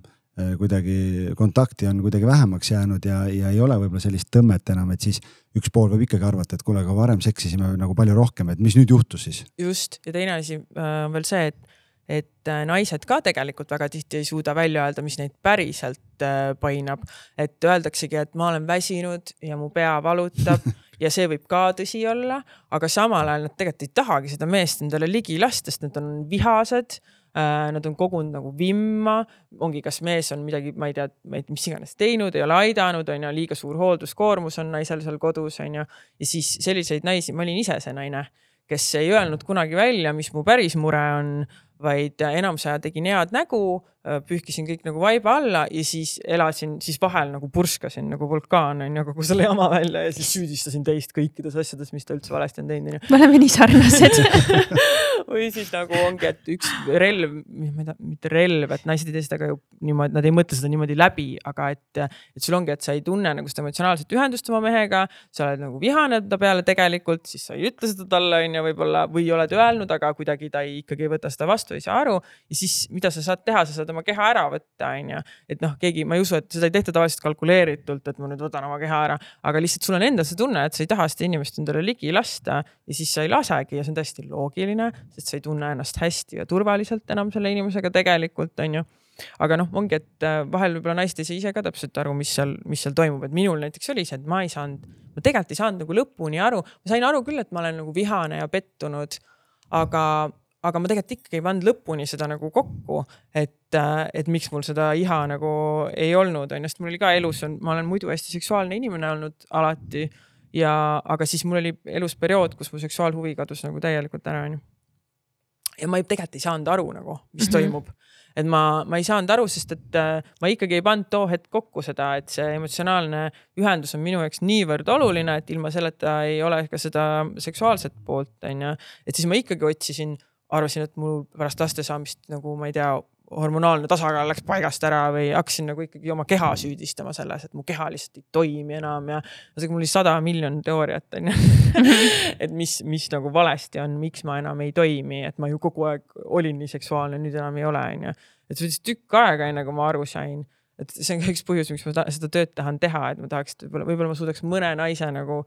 kuidagi kontakti on kuidagi vähemaks jäänud ja, ja ei ole võib-olla sellist tõmmet enam, et siis üks pool võib ikkagi arvata, et kuule, aga varem seksisime nagu palju rohkem, et mis nüüd juhtus siis? just ja teine asi on äh, veel see, et, et äh, naised ka tegelikult väga tihti ei suuda välja öelda, mis neid päriselt painab. et öeldaksegi, et ma olen väsinud ja mu pea valutab ja see võib ka tõsi olla, aga samal ajal nad tegelikult ei tahagi seda meest endale ligi lasta, sest nad on vihased Äh, nad on kogunud nagu vimma, ongi, kas mees on midagi, ma ei tea, mis iganes teinud, ei ole aidanud, on ju, liiga suur hoolduskoormus on naisel seal kodus, on ju. ja siis selliseid naisi, ma olin ise see naine, kes ei öelnud kunagi välja, mis mu päris mure on, vaid enamus aja tegin head nägu pühkisin kõik nagu vaiba alla ja siis elasin, siis vahel nagu purskasin nagu vulkaan onju kogu selle jama välja ja siis süüdistasin teist kõikides asjades, mis ta üldse valesti on teinud onju. me oleme nii sarnased või siis nagu ongi, et üks relv, ma ei tea, mitte relv, et naised ei tee seda ka ju niimoodi, nad ei mõtle seda niimoodi läbi, aga et, et sul ongi, et sa ei tunne nagu seda emotsionaalset ühendust oma mehega, sa oled nagu vihane ta peale tegelikult, siis sa ei ütle seda talle onju võib-olla või oled öelnud, aga kuidagi ta ei, ikkagi ei võta seda vastu, ei saa aru. Ja siis mida sa saad teha, sa saad oma keha ära võtta, onju. et noh, keegi, ma ei usu, et seda ei tehta tavaliselt kalkuleeritult, et ma nüüd võtan oma keha ära, aga lihtsalt sul on endal see tunne, et sa ei taha seda inimest endale ligi lasta ja siis sa ei lasegi ja see on täiesti loogiline, sest sa ei tunne ennast hästi ja turvaliselt enam selle inimesega tegelikult, onju aga noh, ongi, et äh, vahel võib-olla naised ei saa ise ka täpselt aru, mis seal, mis seal toimub, et minul näiteks oli see, et ma ei saanud, ma tegelikult ei saanud nagu lõpuni aru, ma sain aru küll, et ma olen nagu vihane ja pettunud, aga aga ma tegelikult ikkagi ei pannud lõpuni seda nagu kokku, et, äh, et miks mul seda iha nagu ei olnud, on ju, sest mul oli ka elus on, ma olen muidu hästi seksuaalne inimene olnud alati. ja, aga siis mul oli elus periood, kus mu seksuaalhuvi kadus nagu täielikult ära, on ju. Ja ma tegelikult ei saanud aru nagu, mis mm -hmm. toimub et ma, ma ei saanud aru, sest et äh, ma ikkagi ei pannud too hetk kokku seda, et see emotsionaalne ühendus on minu jaoks niivõrd oluline, et ilma selleta ei ole ka seda seksuaalset poolt, on ju. et siis ma ikkagi otsisin arvasin, et mul pärast laste saamist nagu ma ei tea, hormonaalne tasakaal läks paigast ära või hakkasin nagu ikkagi oma keha süüdistama selles, et mu keha lihtsalt ei toimi enam ja. ühesõnaga mul oli sada miljon teooriat onju et mis, mis nagu valesti on, miks ma enam ei toimi, et ma ju kogu aeg olin nii seksuaalne, nüüd enam ei ole onju. et see võttis tükk aega, enne kui ma aru sain, et see on ka üks põhjus, miks ma seda tööd tahan teha, et ma tahaks võib-olla, võib-olla ma suudaks mõne naise nagu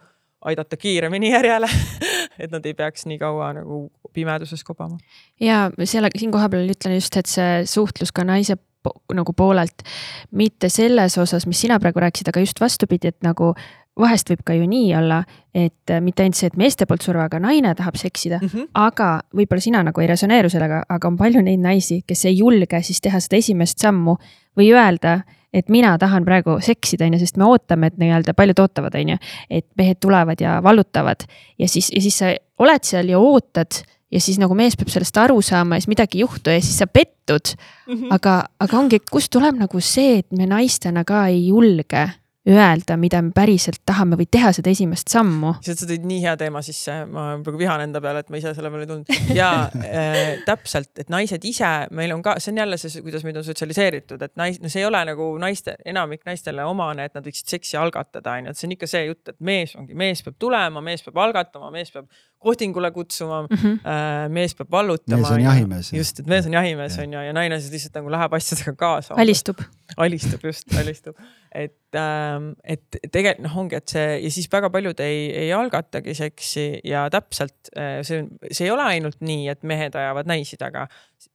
aidata kiiremini järjele et nad ei peaks nii kaua nagu pimeduses kobama. ja selle, siin kohapeal ütlen just, et see suhtlus ka naise po nagu poolelt, mitte selles osas, mis sina praegu rääkisid, aga just vastupidi, et nagu vahest võib ka ju nii olla, et mitte ainult see, et meeste poolt surve, aga naine tahab seksida mm, -hmm. aga võib-olla sina nagu ei resoneeru sellega, aga on palju neid naisi, kes ei julge siis teha seda esimest sammu või öelda, et mina tahan praegu seksida, on ju, sest me ootame, et nii-öelda paljud ootavad, on ju, et mehed tulevad ja vallutavad ja siis, ja siis sa oled seal ja ootad ja siis nagu mees peab sellest aru saama ja siis midagi ei juhtu ja siis sa pettud mm. -hmm. aga, aga ongi, kust tuleb nagu see, et me naistena ka ei julge öelda, mida me päriselt tahame või teha seda esimest sammu. sa tõid nii hea teema sisse, ma praegu vihan enda peale, et ma ise selle peale ei tulnud ja äh, täpselt, et naised ise, meil on ka, see on jälle see, kuidas meid on sotsialiseeritud, et nais-, no see ei ole nagu naiste, enamik naistele omane, et nad võiksid seksi algatada, onju, et see on ikka see jutt, et mees ongi, mees peab tulema, mees peab algatama, mees peab kohtingule kutsuma mm, -hmm. äh, mees peab vallutama. mees on jahimees. just, et mees on jahimees on ju, ja naine siis lihtsalt nagu läheb asjadega kaasa. alistub. alistub just, alistub. Et äh,, et tegelikult noh, ongi, et see ja siis väga paljud ei, ei algatagi seksi ja täpselt äh, see, see ei ole ainult nii, et mehed ajavad naisi taga.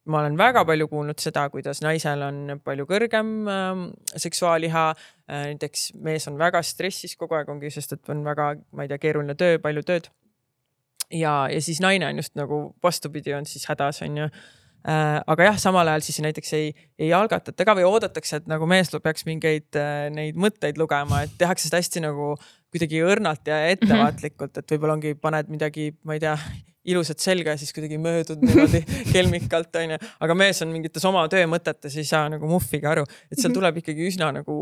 ma olen väga palju kuulnud seda, kuidas naisel on palju kõrgem äh, seksuaaliha äh,. näiteks mees on väga stressis kogu aeg ongi, sest et on väga, ma ei tea, keeruline töö, palju tööd ja, ja siis naine on just nagu vastupidi, on siis hädas, on ju. Aga jah, samal ajal siis näiteks ei, ei algatata ka või oodatakse, et nagu mees peaks mingeid äh, neid mõtteid lugema, et tehakse seda hästi nagu kuidagi õrnalt ja ettevaatlikult, et võib-olla ongi, paned midagi, ma ei tea ilusat selga ja siis kuidagi möödud niimoodi kelmikalt onju, aga mees on mingites oma töömõtetes, ei saa nagu muhvigi aru, et seal mhm. tuleb ikkagi üsna nagu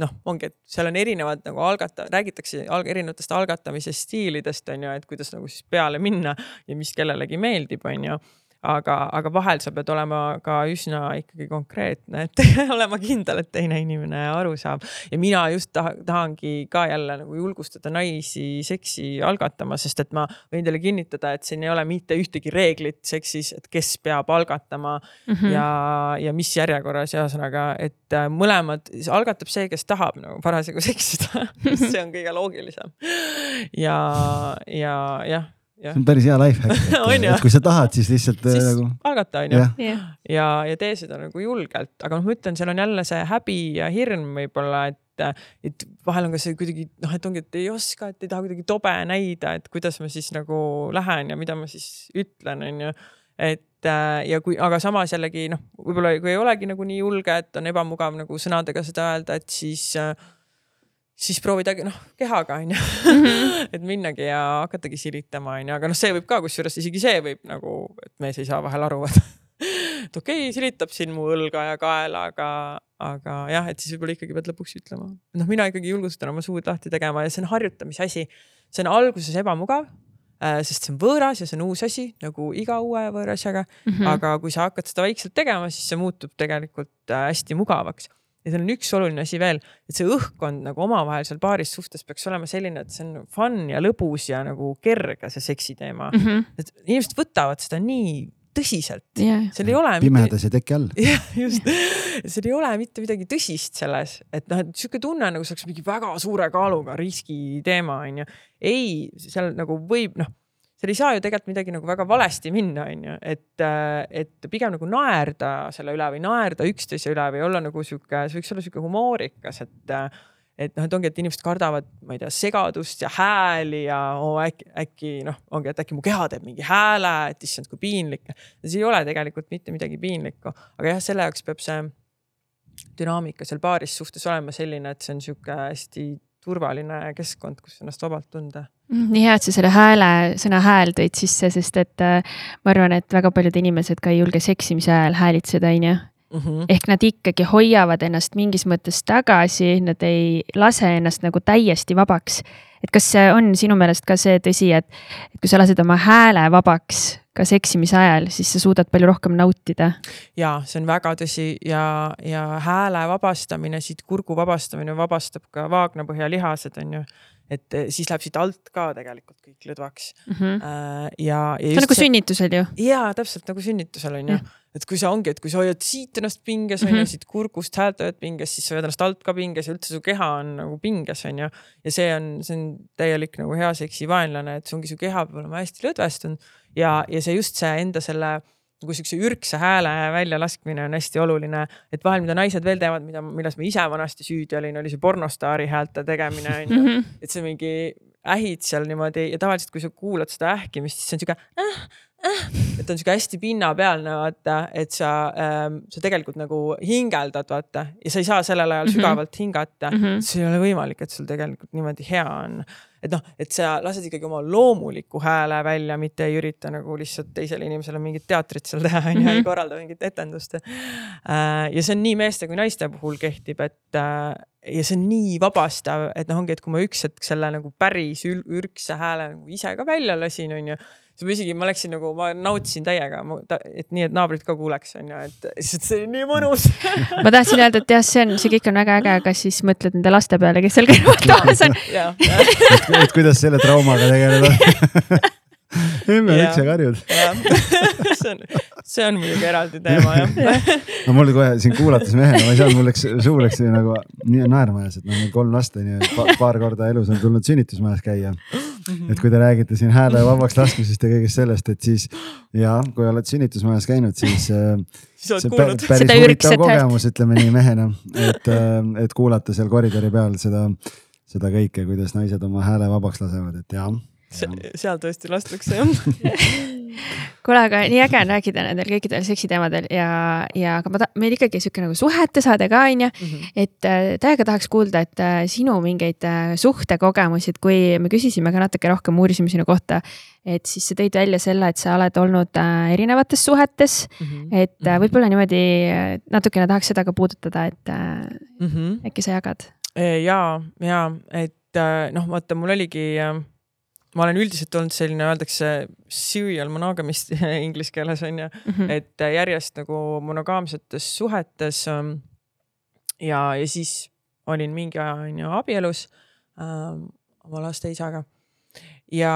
noh, ongi, et seal on erinevad nagu algata-, räägitakse alg erinevatest algatamise stiilidest onju, et kuidas nagu siis peale minna ja mis kellelegi meeldib, onju aga, aga vahel sa pead olema ka üsna ikkagi konkreetne, et olema kindel, et teine inimene aru saab. ja mina just taha, tahangi ka jälle nagu julgustada naisi seksi algatama, sest et ma võin teile kinnitada, et siin ei ole mitte ühtegi reeglit seksis, et kes peab algatama mm -hmm. ja, ja mis järjekorras ja ühesõnaga, et äh, mõlemad, algatab see, kes tahab nagu parasjagu seksida see on kõige loogilisem. ja, ja jah see on päris hea life hack, et, kui sa tahad, siis lihtsalt siis nagu. algata onju ja, ja, ja tee seda nagu julgelt, aga noh, ma ütlen, seal on jälle see häbi ja hirm võib-olla, et, et vahel on ka see kuidagi noh, et ongi, et ei oska, et ei taha kuidagi tobe näida, et kuidas ma siis nagu lähen ja mida ma siis ütlen, onju et ja kui, aga samas jällegi noh, võib-olla kui ei olegi nagu nii julge, et on ebamugav nagu sõnadega seda öelda, et siis äh, siis proovidagi noh, kehaga onju mm, -hmm. et minnagi ja hakatagi silitama onju, aga noh, see võib ka, kusjuures isegi see võib nagu, et mees ei saa vahel aru, et et okei okay,, silitab siin mu õlga ja kaela, aga, aga jah, et siis võib-olla ikkagi pead lõpuks ütlema. noh, mina ikkagi julgustan oma suud lahti tegema ja see on harjutamise asi. see on alguses ebamugav äh, sest see on võõras ja see on uus asi nagu iga uue võõra asjaga mm. -hmm. aga kui sa hakkad seda vaikselt tegema, siis see muutub tegelikult äh, hästi mugavaks ja seal on üks oluline asi veel, et see õhkkond nagu omavahel seal paaris suhtes peaks olema selline, et see on fun ja lõbus ja nagu kerge, see seksi teema mm. -hmm. et inimesed võtavad seda nii tõsiselt yeah.. seal ei ole. pimedas ja teki all. jah, just. seal ei ole mitte midagi tõsist selles, et noh, et sihuke tunne nagu see oleks mingi väga suure kaaluga riski teema onju. ei, seal nagu võib noh seal ei saa ju tegelikult midagi nagu väga valesti minna, on ju, et, et pigem nagu naerda selle üle või naerda üksteise üle või olla nagu sihuke, see võiks olla sihuke humoorikas, et et noh, et ongi, et inimesed kardavad, ma ei tea, segadust ja hääli ja oo, äkki, äkki noh, ongi, et äkki mu keha teeb mingi hääle, et issand, kui piinlik. see ei ole tegelikult mitte midagi piinlikku, aga jah, selle jaoks peab see dünaamika seal paaris suhtes olema selline, et see on sihuke hästi turvaline keskkond, kus ennast vabalt tunda. Mm, nii hea, et sa selle hääle, sõna hääl tõid sisse, sest et äh, ma arvan, et väga paljud inimesed ka ei julge seksimise ajal häälitseda, onju. Mhm. ehk nad ikkagi hoiavad ennast mingis mõttes tagasi, nad ei lase ennast nagu täiesti vabaks. et kas see on sinu meelest ka see tõsi, et, et kui sa lased oma hääle vabaks ka seksimise ajal, siis sa suudad palju rohkem nautida. ja see on väga tõsi ja, ja hääle vabastamine, siit kurgu vabastamine vabastab ka vaagnapõhjalihased, on ju et eh, siis läheb siit alt ka tegelikult kõik lõdvaks mm. -hmm. ja, ja. see on nagu sünnitusel ju. ja täpselt nagu sünnitusel on ju mm., et kui sa ongi, et kui sa hoiad siit ennast pinges on mm -hmm. ju, mhm. siit kurgust häält hoiad pinges, siis sa hoiad ennast alt ka pinges ja üldse su keha on nagu pinges on ju. ja see on, see on täielik nagu hea seksi vaenlane, et see ongi su keha peab olema hästi lõdvestunud ja, ja see just see enda selle nagu siukse ürgse hääle väljalaskmine on hästi oluline, et vahel, mida naised veel teevad, mida, milles ma ise vanasti süüdi olin, oli see pornostaari häälte tegemine onju. -hmm. et see mingi ähid seal niimoodi ja tavaliselt, kui sa kuulad seda ähkimist, siis see on siuke äh, äh, et on siuke hästi pinnapealne vaata, et sa ähm,, sa tegelikult nagu hingeldad vaata ja sa ei saa sellel ajal -hmm. sügavalt hingata mm. -hmm. see ei ole võimalik, et sul tegelikult niimoodi hea on et noh, et sa lased ikkagi oma loomuliku hääle välja, mitte ei ürita nagu lihtsalt teisele inimesele mingit teatrit seal teha, onju, ei mhm. korralda mingit etendust. Äh, ja see on nii meeste kui naiste puhul kehtib, et äh, ja see on nii vabastav, et noh, ongi, et kui ma üks hetk selle nagu päris ürgse hääle nagu ise ka välja lasin, onju siis ma isegi, ma läksin nagu, ma nautisin täiega, et nii, et naabrid ka kuuleks, on ju, et lihtsalt see oli nii mõnus. Ma tahtsin öelda, et jah, see on, see kõik on väga äge, aga siis mõtled nende laste peale, kes seal kõrval toas on. Et kuidas selle traumaga tegeleda emme, miks sa karjud? see on, see on muidugi eraldi teema jah. No mul kohe siin kuulates mehena, ma ei saanud, mul läks, suu läks nagu nii naerma ajas, et noh, kolm last on ju, paar korda elus on tulnud sünnitusmajas käia. et kui te räägite siin hääle vabaks laskmisest ja kõigest sellest, et siis ja kui oled sünnitusmajas käinud, siis äh, see päris huvitav kogemus, ütleme nii mehena, et, äh, et kuulata seal koridori peal seda, seda kõike, kuidas naised oma hääle vabaks lasevad, et jah seal tõesti lastakse jah kuule, aga nii äge on rääkida nendel kõikidel seksiteemadel ja, ja aga ma ta-, meil ikkagi sihuke nagu suhete saade ka on ju mm. -hmm. et äh, täiega tahaks kuulda, et äh, sinu mingeid äh, suhtekogemusi, et kui me küsisime ka natuke rohkem, uurisime sinu kohta. et siis sa tõid välja selle, et sa oled olnud erinevates suhetes mm. -hmm. et mhm. võib-olla niimoodi natukene tahaks seda ka puudutada, et mm -hmm. äkki sa jagad? ja, ja et noh, vaata, mul oligi äh, ma olen üldiselt olnud selline, öeldakse serial monogamist inglise keeles on ju mm, -hmm. et järjest nagu monogaamsetes suhetes. Ähm, ja, ja siis olin mingi aja on ju abielus ähm, oma laste isaga ja,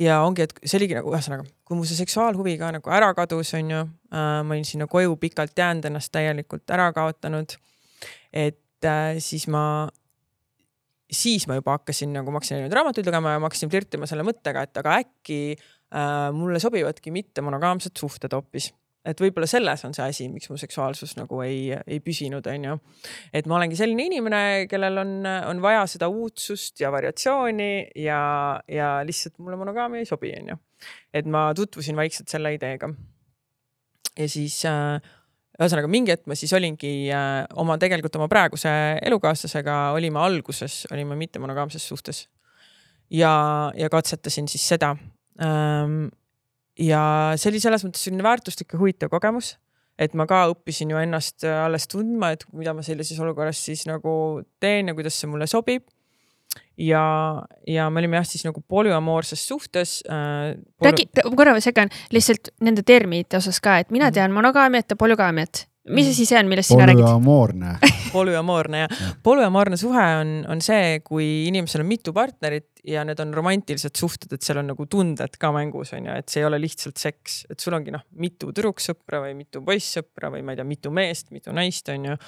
ja ongi, et see oligi nagu ühesõnaga, kui mu see seksuaalhuvi ka nagu ära kadus, on ju äh,, ma olin sinna koju pikalt jäänud, ennast täielikult ära kaotanud. et äh, siis ma siis ma juba hakkasin nagu, ma hakkasin neid raamatuid lugema ja ma hakkasin flirtima selle mõttega, et aga äkki äh, mulle sobivadki mitte monogaamsed suhted hoopis et võib-olla selles on see asi, miks mu seksuaalsus nagu ei, ei püsinud, onju. et ma olengi selline inimene, kellel on, on vaja seda uudsust ja variatsiooni ja, ja lihtsalt mulle monogaamia ei sobi, onju. et ma tutvusin vaikselt selle ideega. ja siis äh, ühesõnaga mingi hetk ma siis olingi äh, oma, tegelikult oma praeguse elukaaslasega olime alguses, olime mittemonogaamses suhtes. ja, ja katsetasin siis seda ähm,. ja see oli selles mõttes selline väärtuslik ja huvitav kogemus, et ma ka õppisin ju ennast alles tundma, et mida ma sellises olukorras siis nagu teen ja kuidas see mulle sobib ja, ja me olime jah, siis nagu polüamoorses suhtes äh, polü.... räägi, korra ma segan lihtsalt nende terminite osas ka, et mina mhm. tean monogaamiat ja polügaamiat mis asi see on, millest sina räägid? polüamoorne polüamoorne jah ja. polüamoorne suhe on, on see, kui inimesel on mitu partnerit ja need on romantilised suhted, et seal on nagu tunded ka mängus on ju, et see ei ole lihtsalt seks, et sul ongi noh, mitu tüdruksõpra või mitu poissõpra või ma ei tea, mitu meest, mitu naist on ju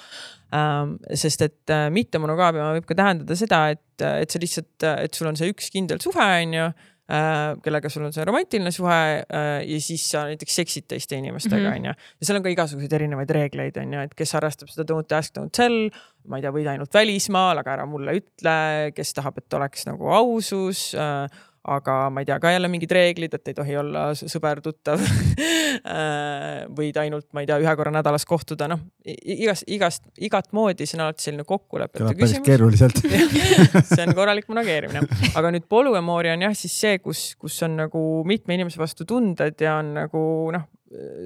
ähm,. sest et äh, mittemonogaamia võib ka tähendada seda, et, et sa lihtsalt, et sul on see üks kindel suhe on ju kellega sul on see romantiline suhe ja siis sa näiteks seksid teiste inimestega, Mhm. onju. ja seal on ka igasuguseid erinevaid reegleid, onju, et kes harrastab seda don't ask, don't tell. ma ei tea, võid ainult välismaal, aga ära mulle ütle, kes tahab, et oleks nagu ausus aga ma ei tea, ka jälle mingid reeglid, et ei tohi olla sõber, tuttav. Võid ainult, ma ei tea, ühe korra nädalas kohtuda, noh igast, igast, igat moodi, see on alati selline kokkulepete kõlab päris küsimus. keeruliselt. See on korralik monageerimine, aga nüüd polüamooria on jah, siis see, kus, kus on nagu mitme inimese vastu tunded ja on nagu noh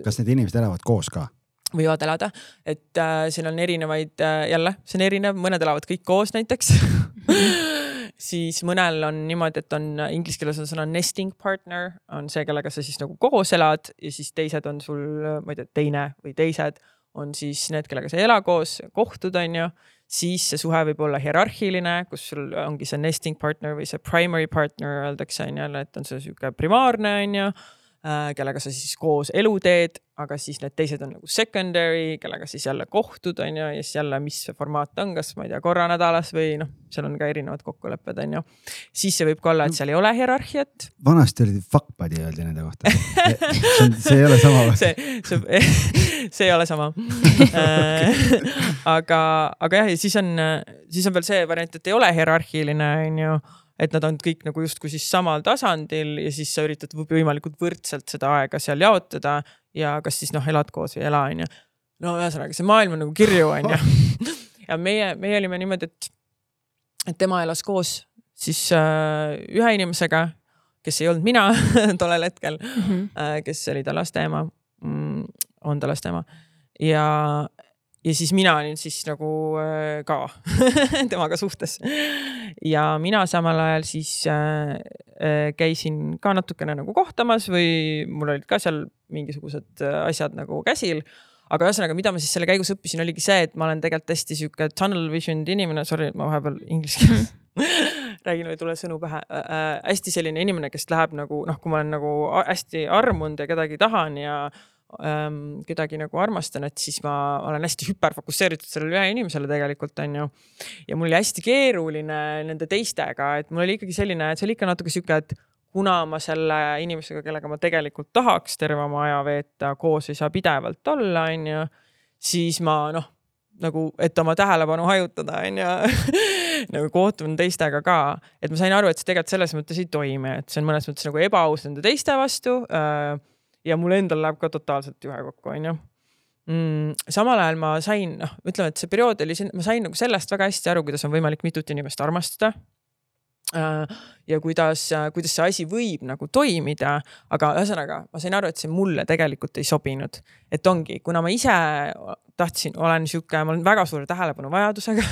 kas need inimesed elavad koos ka? võivad elada, et äh, siin on erinevaid äh,, jälle, see on erinev, mõned elavad kõik koos näiteks siis mõnel on niimoodi, et on inglise keeles on sõna nesting partner, on see, kellega sa siis nagu koos elad ja siis teised on sul, ma ei tea, teine või teised on siis need, kellega sa ei ela koos, kohtud, on ju. siis see suhe võib olla hierarhiline, kus sul ongi see nesting partner või see primary partner öeldakse on ju et on see sihuke primaarne on ju kellega sa siis koos elu teed, aga siis need teised on nagu secondary, kellega siis jälle kohtud, on ju, ja siis jälle, mis see formaat on, kas ma ei tea, korra nädalas või noh, seal on ka erinevad kokkulepped, on ju. siis see võib ka olla, et seal ei ole hierarhiat. vanasti oli fuck buddy öeldi nende kohta. see ei ole sama või? see, see, see ei ole sama aga, aga jah, ja siis on, siis on veel see variant, et ei ole hierarhiline, on ju et nad on kõik nagu justkui siis samal tasandil ja siis sa üritad võimalikult võrdselt seda aega seal jaotada ja kas siis noh, elad koos või ei ela, onju. no ühesõnaga, see maailm on nagu kirju, onju. ja meie, meie olime niimoodi, et, et tema elas koos siis äh, ühe inimesega, kes ei olnud mina tollel hetkel mm, -hmm. äh, kes oli ta laste ema mm,, on ta laste ema ja ja siis mina olin siis nagu äh, ka temaga suhtes. ja mina samal ajal siis äh, äh, käisin ka natukene nagu kohtamas või mul olid ka seal mingisugused asjad nagu käsil. aga ühesõnaga, mida ma siis selle käigus õppisin, oligi see, et ma olen tegelikult hästi sihuke tunnel vision'd inimene, sorry, ma vahepeal inglise keeles räägin või ei tule sõnu pähe äh,. hästi selline inimene, kes läheb nagu noh, kui ma olen nagu hästi armunud ja kedagi tahan ja ähm, kedagi nagu armastan, et siis ma olen hästi hüperfokusseeritud sellele ühe inimesele tegelikult on ju. ja mul oli hästi keeruline nende teistega, et mul oli ikkagi selline, et see oli ikka natuke sihuke, et kuna ma selle inimesega, kellega ma tegelikult tahaks terve oma aja veeta, koos ei saa pidevalt olla, on ju, siis ma noh, nagu, et oma tähelepanu hajutada, on ju nagu kohtun teistega ka, et ma sain aru, et see tegelikult selles mõttes ei toimi, et see on mõnes mõttes nagu ebaaus nende teiste vastu. Äh, ja mul endal läheb ka totaalselt juhe kokku, onju mm,. samal ajal ma sain, noh, ütleme, et see periood oli, ma sain nagu sellest väga hästi aru, kuidas on võimalik mitut inimest armastada ja kuidas, kuidas see asi võib nagu toimida, aga ühesõnaga ma sain aru, et see mulle tegelikult ei sobinud. et ongi, kuna ma ise tahtsin, olen sihuke, ma olen väga suure tähelepanuvajadusega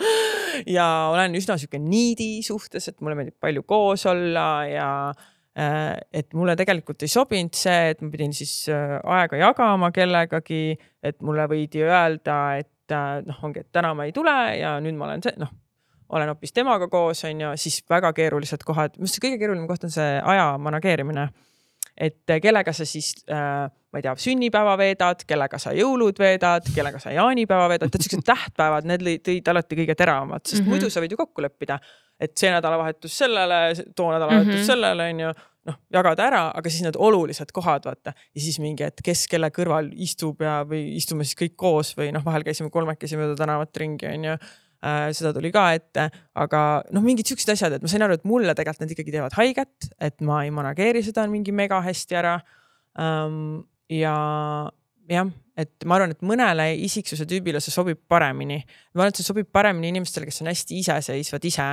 ja olen üsna sihuke needy suhtes, et mulle meeldib palju koos olla ja et mulle tegelikult ei sobinud see, et ma pidin siis aega jagama kellegagi, et mulle võidi öelda, et noh, ongi, et täna ma ei tule ja nüüd ma olen see, noh olen hoopis temaga koos, on ju, siis väga keerulised kohad, minu arust kõige keerulisem koht on see aja manageerimine. et kellega sa siis äh,, ma ei tea, sünnipäeva veedad, kellega sa jõulud veedad, kellega sa jaanipäeva veedad, tead siuksed tähtpäevad, need tõid alati kõige teravamad, sest mm -hmm. muidu sa võid ju kokku leppida, et see nädalavahetus sellele, too nädalavahetus mm -hmm. sellele, on ju noh, jagada ära, aga siis need olulised kohad, vaata. ja siis mingi, et kes kelle kõrval istub ja, või istume siis kõik koos või noh, vahel käisime kolmekesi mööda tänavat ringi, onju äh,. seda tuli ka ette, aga noh, mingid siuksed asjad, et ma sain aru, et mulle tegelikult need ikkagi teevad haiget, et ma ei manageeri seda mingi mega hästi ära ähm,. ja jah, et ma arvan, et mõnele isiksuse tüübile see sobib paremini. ma arvan, et see sobib paremini inimestele, kes on hästi iseseisvad ise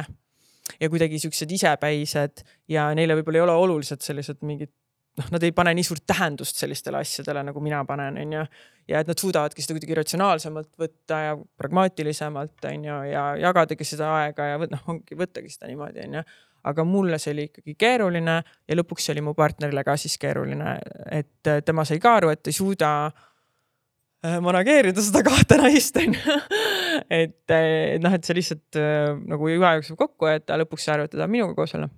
ja kuidagi siuksed isepäised ja neile võib-olla ei ole olulised sellised mingid noh, nad ei pane nii suurt tähendust sellistele asjadele, nagu mina panen, onju. ja et nad suudavadki seda kuidagi ratsionaalsemalt võtta ja pragmaatilisemalt, onju, ja jagadagi seda aega ja noh, ongi, võttagi seda niimoodi, onju. aga mulle see oli ikkagi keeruline ja lõpuks oli mu partnerile ka siis keeruline, et tema sai ka aru, et ei suuda manageerida seda kahte naist onju. et, et noh, et see lihtsalt nagu juhe jookseb kokku, et ta lõpuks sai aru, et ta tahab minuga koos olla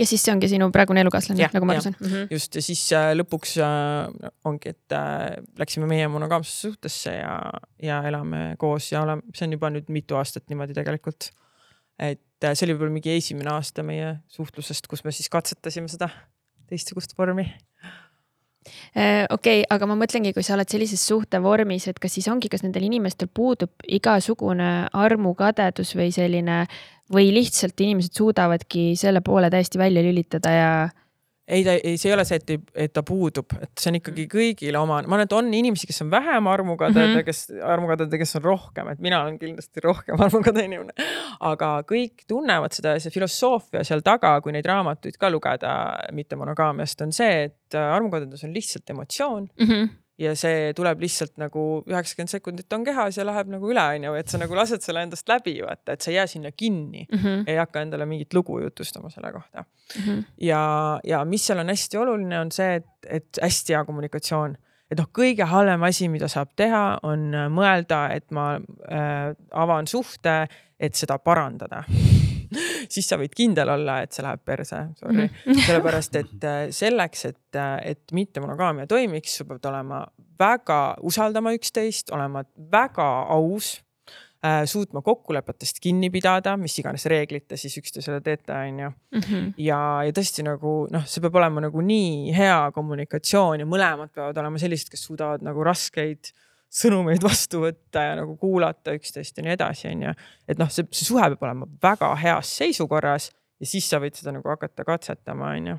ja siis see ongi sinu praegune elukaaslane, nagu ma aru saan mm. -hmm. just ja siis äh, lõpuks äh, ongi, et äh, läksime meie monogaamsesse suhtesse ja, ja elame koos ja oleme, see on juba nüüd mitu aastat niimoodi tegelikult. et äh, see oli võib-olla mingi esimene aasta meie suhtlusest, kus me siis katsetasime seda teistsugust vormi Äh, okei okay,, aga ma mõtlengi, kui sa oled sellises suhtevormis, et kas siis ongi, kas nendel inimestel puudub igasugune armukadedus või selline või lihtsalt inimesed suudavadki selle poole täiesti välja lülitada ja ei, ta ei, see ei ole see, et, et ta puudub, et see on ikkagi kõigile omane. ma arvan, et on inimesi, kes on vähem armukaded mm -hmm. ja kes, armukaded ja kes on rohkem, et mina olen kindlasti rohkem armukade inimene. aga kõik tunnevad seda ja see filosoofia seal taga, kui neid raamatuid ka lugeda mittemonogaamiast, on see, et armukadedus on lihtsalt emotsioon mm. -hmm ja see tuleb lihtsalt nagu üheksakümmend sekundit on kehas ja läheb nagu üle, onju, et sa nagu lased selle endast läbi, vaata, et sa ei jää sinna kinni mm -hmm. ei hakka endale mingit lugu jutustama selle kohta mm. -hmm. ja, ja mis seal on hästi oluline, on see, et, et hästi hea kommunikatsioon et noh, kõige halvem asi, mida saab teha, on mõelda, et ma äh, avan suhte, et seda parandada siis sa võid kindel olla, et see läheb perse, sorry mm. sellepärast, et äh, selleks, et, äh, et mittemonogaamia toimiks, sa pead olema väga, usaldama üksteist, olema väga aus äh,, suutma kokkulepetest kinni pidada, mis iganes reeglid te siis üksteisele teete, onju. Mhm. ja, ja tõesti nagu noh, see peab olema nagu nii hea kommunikatsioon ja mõlemad peavad olema sellised, kes suudavad nagu raskeid sõnumeid vastu võtta ja nagu kuulata üksteist ja nii edasi, onju. et noh, see, see suhe peab olema väga heas seisukorras ja siis sa võid seda nagu hakata katsetama, onju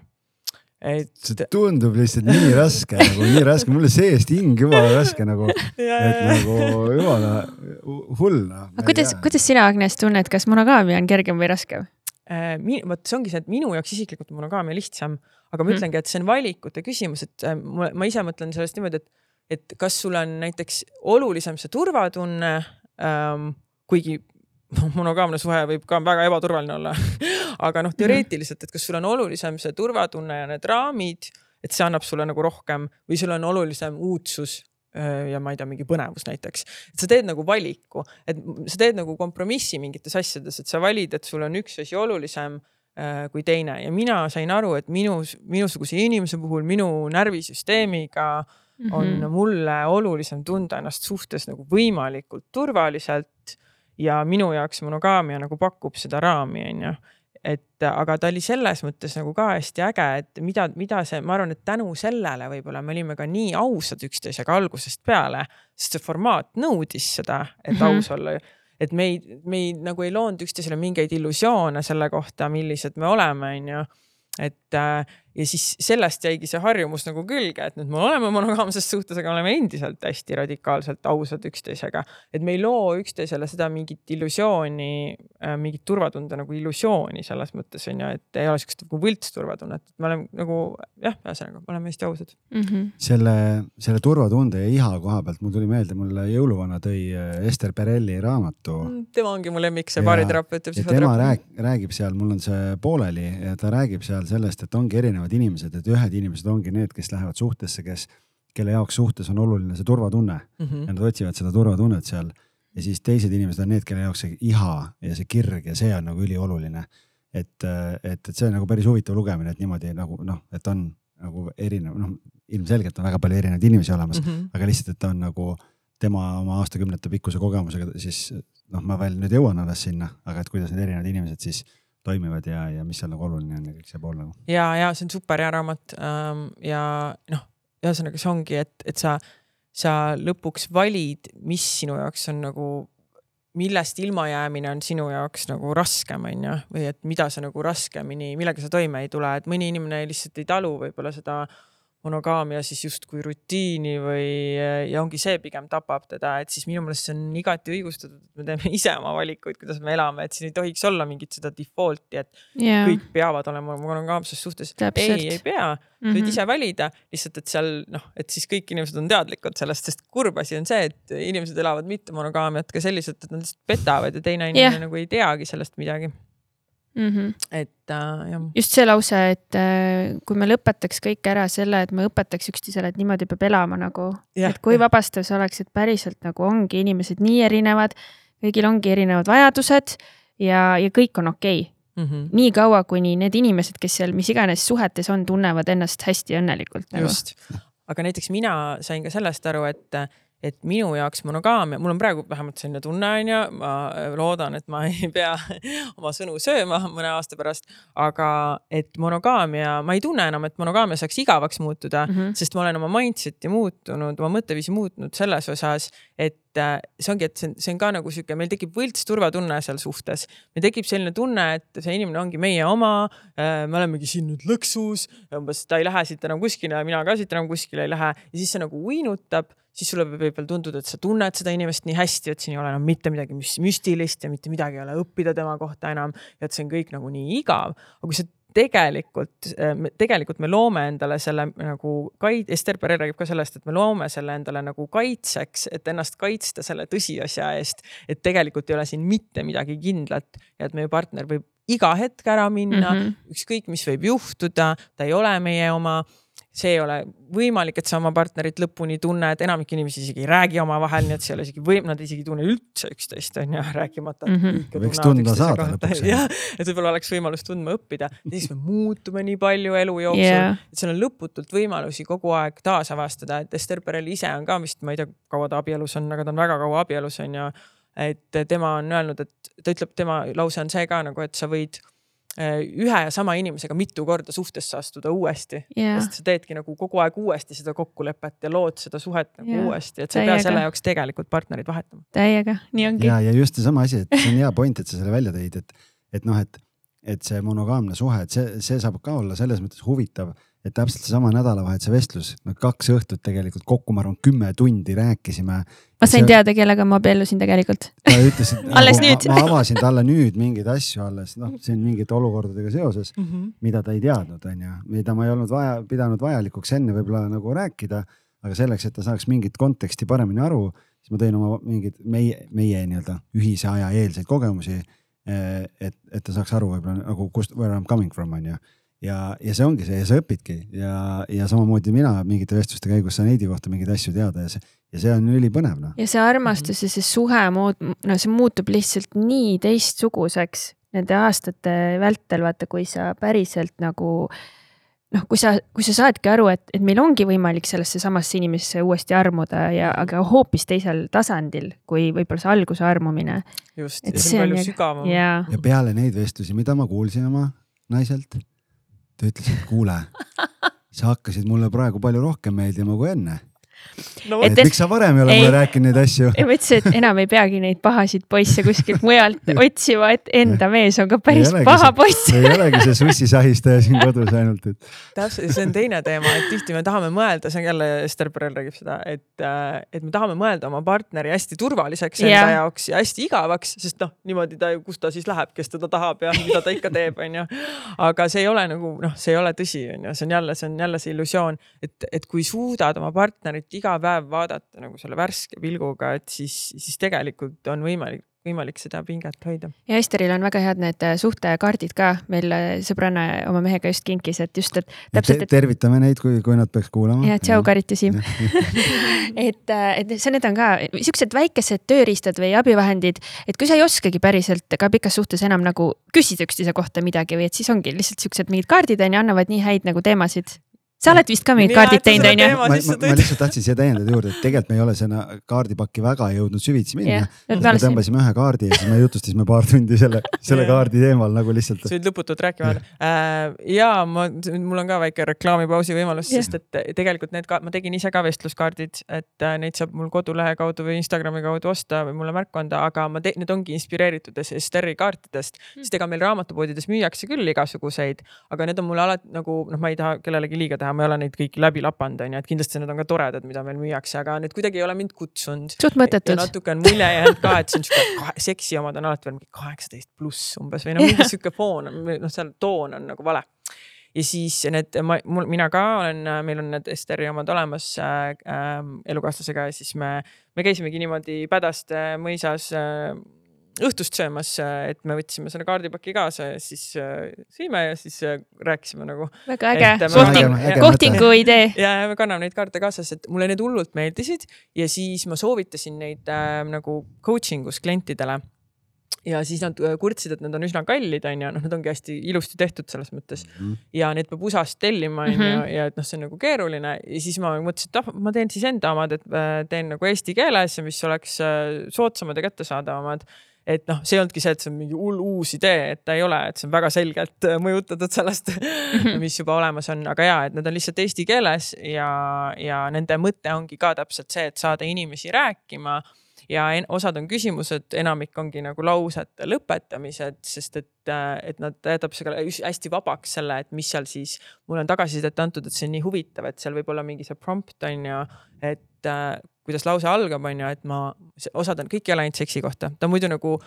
et. see tundub lihtsalt nii raske nagu nii raske, mulle seest hing jumala raske nagu, et nagu jumala hull noh. aga kuidas, kuidas sina, Agnes, tunned, kas monogaamia on kergem või raskem? Äh, vot see ongi see, et minu jaoks isiklikult monogaamia lihtsam, aga ma hmm. ütlengi, et see on valikute küsimus, et äh, ma ise mõtlen sellest niimoodi, et et kas sul on näiteks olulisem see turvatunne ähm,, kuigi monogaamne suhe võib ka väga ebaturvaline olla aga noh, teoreetiliselt, et kas sul on olulisem see turvatunne ja need raamid, et see annab sulle nagu rohkem või sul on olulisem uudsus äh, ja ma ei tea, mingi põnevus näiteks, et sa teed nagu valiku, et sa teed nagu kompromissi mingites asjades, et sa valid, et sul on üks asi olulisem äh, kui teine. Ja mina sain aru, et minu, minusuguse inimese puhul, minu närvisüsteemiga äh, mm -hmm. on mm-hmm. mulle olulisem tunda ennast suhtes nagu võimalikult turvaliselt ja minu jaoks monogaamia nagu pakub seda raami, onju et aga ta oli selles mõttes nagu ka hästi äge, et mida, mida see, ma arvan, et tänu sellele võib-olla me olime ka nii ausad üksteisega algusest peale, sest see formaat nõudis seda, et mm -hmm. aus olla. et me ei, me ei nagu ei loonud üksteisele mingeid illusioone selle kohta, millised me oleme, onju. et ja siis sellest jäigi see harjumus nagu külge, et nüüd me oleme monogaamses suhtes, aga oleme endiselt hästi radikaalselt ausad üksteisega. et me ei loo üksteisele seda mingit illusiooni, äh, mingit turvatunde nagu illusiooni selles mõttes on ju, et ei ole siukest nagu võltsturvatunnet, et me oleme nagu jah, ühesõnaga oleme hästi ausad mm. -hmm. selle, selle turvatunde ja iha koha pealt mul tuli meelde, mulle jõuluvana tõi äh, Ester Perelli raamatu. Mm, tema ongi mu lemmik, see baariterapeut ja psühhoterapeut. tema rääg, räägib seal, mul on see pooleli ja ta räägib seal sellest, et ongi erinevad erinevad inimesed, et ühed inimesed ongi need, kes lähevad suhtesse, kes, kelle jaoks suhtes on oluline see turvatunne mm -hmm. ja nad otsivad seda turvatunnet seal. ja siis teised inimesed on need, kelle jaoks see iha ja see kirg ja see on nagu ülioluline. et, et, et see on nagu päris huvitav lugemine, et niimoodi nagu noh, et on nagu erinev, noh ilmselgelt on väga palju erinevaid inimesi olemas mm, -hmm. aga lihtsalt, et ta on nagu tema oma aastakümnete pikkuse kogemusega, siis noh, ma veel nüüd jõuan alles sinna, aga et kuidas need erinevad inimesed siis toimivad ja, ja mis seal nagu oluline on ja kõik see pool nagu. ja, ja see on super hea raamat ähm, ja noh, ühesõnaga see ongi, et, et sa, sa lõpuks valid, mis sinu jaoks on nagu, millest ilmajäämine on sinu jaoks nagu raskem, on ju, või et mida sa nagu raskemini, millega sa toime ei tule, et mõni inimene lihtsalt ei talu võib-olla seda monogaamia siis justkui rutiini või, ja ongi see pigem tapab teda, et siis minu meelest see on igati õigustatud, et me teeme ise oma valikuid, kuidas me elame, et siin ei tohiks olla mingit seda default'i, et yeah. kõik peavad olema monogaamses suhtes. ei, ei pea mm, -hmm. võid ise valida, lihtsalt, et seal noh, et siis kõik inimesed on teadlikud sellest, sest kurb asi on see, et inimesed elavad mitte monogaamiat ka selliselt, et nad lihtsalt petavad ja teine inimene yeah. nagu ei teagi sellest midagi mm. -hmm. et äh, jah. just see lause, et äh, kui me lõpetaks kõik ära selle, et me õpetaks üksteisele, et niimoodi peab elama nagu, et kui vabastav see oleks, et päriselt nagu ongi inimesed nii erinevad, kõigil ongi erinevad vajadused ja, ja kõik on okei okay. Mm -hmm. nii kaua, kuni need inimesed, kes seal mis iganes suhetes on, tunnevad ennast hästi õnnelikult nagu.. just, aga näiteks mina sain ka sellest aru, et et minu jaoks monogaamia, mul on praegu vähemalt selline tunne, onju, ma loodan, et ma ei pea oma sõnu sööma mõne aasta pärast, aga et monogaamia, ma ei tunne enam, et monogaamia saaks igavaks muutuda mm, -hmm. sest ma olen oma mindset'i muutunud, oma mõtteviisi muutnud selles osas, et see ongi, et see on, see on ka nagu sihuke, meil tekib võlts turvatunne seal suhtes. meil tekib selline tunne, et see inimene ongi meie oma. Äh, me olemegi siin nüüd lõksus, umbes ta ei lähe siit enam kuskile, mina ka siit enam kuskile ei lähe ja siis see nagu uinutab siis sulle võib veel tunduda, et sa tunned seda inimest nii hästi, et siin ei ole enam mitte midagi müstilist ja mitte midagi ei ole õppida tema kohta enam ja et see on kõik nagu nii igav. aga kui sa tegelikult, tegelikult me loome endale selle nagu kaid-, Ester Pere räägib ka sellest, et me loome selle endale nagu kaitseks, et ennast kaitsta selle tõsiasja eest, et tegelikult ei ole siin mitte midagi kindlat ja et meie partner võib iga hetk ära minna mm, -hmm. ükskõik, mis võib juhtuda, ta ei ole meie oma see ei ole võimalik, et sa oma partnerit lõpuni tunned, enamik inimesi isegi ei räägi omavahel, nii et see ei ole isegi võim-, nad isegi ei tunne üldse üksteist, on ju, rääkimata mm. -hmm. võiks tunda saada lõpuks. jah, et võib-olla oleks võimalus tundma õppida, siis me muutume nii palju elu jooksul yeah., et seal on lõputult võimalusi kogu aeg taasavastada, et Ester Perel ise on ka vist, ma ei tea, kaua ta abielus on, aga ta on väga kaua abielus on ju. et tema on öelnud, et ta ütleb, tema lause on see ka nagu, et sa võid ühe ja sama inimesega mitu korda suhtesse astuda uuesti yeah.. sest sa teedki nagu kogu aeg uuesti seda kokkulepet ja lood seda suhet nagu yeah. uuesti, et sa ei pea selle jaoks tegelikult partnerit vahetama. täiega, nii ongi. ja, ja just seesama asi, et see on hea point, et sa selle välja tõid, et, et noh, et, et see monogaamne suhe, et see, see saab ka olla selles mõttes huvitav et täpselt seesama nädalavahetuse vestlus, no kaks õhtut tegelikult kokku, ma arvan, kümme tundi rääkisime. ma sain see... teada, kellega ma abiellusin tegelikult. ta ütles, et alles nagu, nüüd ma, ma avasin talle nüüd mingeid asju alles, noh, siin mingite olukordadega seoses mm, -hmm. mida ta ei teadnud, onju, mida ma ei olnud vaja, pidanud vajalikuks enne võib-olla nagu rääkida. aga selleks, et ta saaks mingit konteksti paremini aru, siis ma tõin oma mingeid meie, meie nii-öelda ühise aja eelseid kogemusi. Eh, et, et ta saaks aru võib-olla nagu kust, where I m coming from onju ja, ja see ongi see ja sa õpidki ja, ja samamoodi mina mingite vestluste käigus saan Heidi kohta mingeid asju teada ja see, ja see on ülipõnev noh. ja see armastus ja see suhe muut-, no see muutub lihtsalt nii teistsuguseks nende aastate vältel, vaata, kui sa päriselt nagu noh, kui sa, kui sa saadki aru, et, et meil ongi võimalik sellesse samasse inimesesse uuesti armuda ja, aga hoopis teisel tasandil, kui võib-olla see alguse armumine. just, ja see on palju sügavam. ja peale neid vestlusi, mida ma kuulsin oma naiselt ta ütles, et kuule, sa hakkasid mulle praegu palju rohkem meeldima kui enne no,. et miks sa varem ei ole mulle rääkinud neid asju? ja ma ütlesin, et enam ei peagi neid pahasid poisse kuskilt mujalt otsima, et enda mees on ka päris paha see, poiss. ei olegi see sussisahistaja siin kodus ainult, et. täpselt, see on teine teema, et tihti me tahame mõelda, see on jälle Ester Perel räägib seda, et, äh, et me tahame mõelda oma partneri hästi turvaliseks enda yeah. jaoks ja hästi igavaks, sest noh, niimoodi ta ju, kus ta siis läheb, kes teda tahab ja mida ta ikka teeb, onju. aga see ei ole nagu noh, see ei ole tõsi, onju, see on jälle, see on jälle see illusioon, et, et kui suudad oma partnerit iga päev vaadata nagu selle värske pilguga, et siis, siis tegelikult on võimalik võimalik seda pinget hoida. ja Esteril on väga head need äh, suhtekaardid ka, meil äh, sõbranna oma mehega just kinkis, et just, et täpselt et.... tervitame neid, kui, kui nad peaks kuulama. ja tšau, Karit ja Siim. Et, äh, et see, need on ka siuksed väikesed tööriistad või abivahendid, et kui sa ei oskagi päriselt ka pikas suhtes enam nagu küsida üksteise kohta midagi või et siis ongi lihtsalt siuksed mingid kaardid on ju, annavad nii häid nagu teemasid sa oled vist ka mingid kaardid teinud, onju? ma, ma, ma lihtsalt tahtsin siia täiendada juurde, et tegelikult me ei ole sinna kaardipakki väga jõudnud süvitsi minna yeah,. me tõmbasime ühe kaardi ja siis me jutustasime paar tundi selle, selle yeah. kaardi teemal nagu lihtsalt. sa võid lõputult rääkima yeah.. Äh, ja ma, mul on ka väike reklaamipausi võimalus yeah., sest et tegelikult need ka, ma tegin ise ka vestluskaardid, et äh, neid saab mul kodulehe kaudu või Instagrami kaudu osta või mulle märku anda, aga ma teen, need ongi inspireeritud Esteri kaartidest mm., sest ega meil raamatupoodides müüakse küll igasuguseid, aga need on mulle alati nagu noh, ma ei taha kellelegi liiga teha teha, ma ei ole neid kõiki läbi lapanud, onju, et kindlasti need on ka toredad, mida meil müüakse, aga need kuidagi ei ole mind kutsunud. suht mõttetud. natuke on mulje jäänud ka, et see on sihuke seksi omad on alati veel mingi kaheksateist pluss umbes või no mingi sihuke foon, noh, seal toon on nagu vale ja siis need, ma, mul, mina ka olen, meil on need Esteri omad olemas äh, äh, elukaaslasega ja siis me, me käisimegi niimoodi Pädaste mõisas äh, õhtust söömas, et me võtsime selle kaardipaki kaasa ja siis äh, sõime ja siis äh, rääkisime nagu. väga äge, kohting, kohtingu idee. ja, ja me kanname neid kaarte kaasas, et mulle need hullult meeldisid ja siis ma soovitasin neid äh, nagu coaching us klientidele ja siis nad äh, kurtsid, et need on üsna kallid, onju, noh, nad ongi hästi ilusti tehtud selles mõttes Mhm. ja need peab USA-st tellima, onju, Mhm. ja et noh, see on nagu keeruline ja siis ma mõtlesin, et ah, ma teen siis enda omad, et äh, teen nagu eesti keeles ja mis oleks äh, soodsamad ja kättesaadavamad et noh, see ei olnudki see, et see on mingi hull uus idee, et ta ei ole, et see on väga selgelt äh, mõjutatud sellest, mis juba olemas on, aga ja, et need on lihtsalt eesti keeles ja, ja nende mõte ongi ka täpselt see, et saada inimesi rääkima. Ja en, osad on küsimused, enamik ongi nagu lausete lõpetamised, sest et, et nad jätab selle hästi vabaks selle, et mis seal siis, mulle on tagasisidet antud, et see on nii huvitav, et seal võib olla mingi see prompt on ju, et äh, kuidas lause algab, on ju, et ma, osad on, kõik ei ole ainult seksi kohta, ta muidu nagu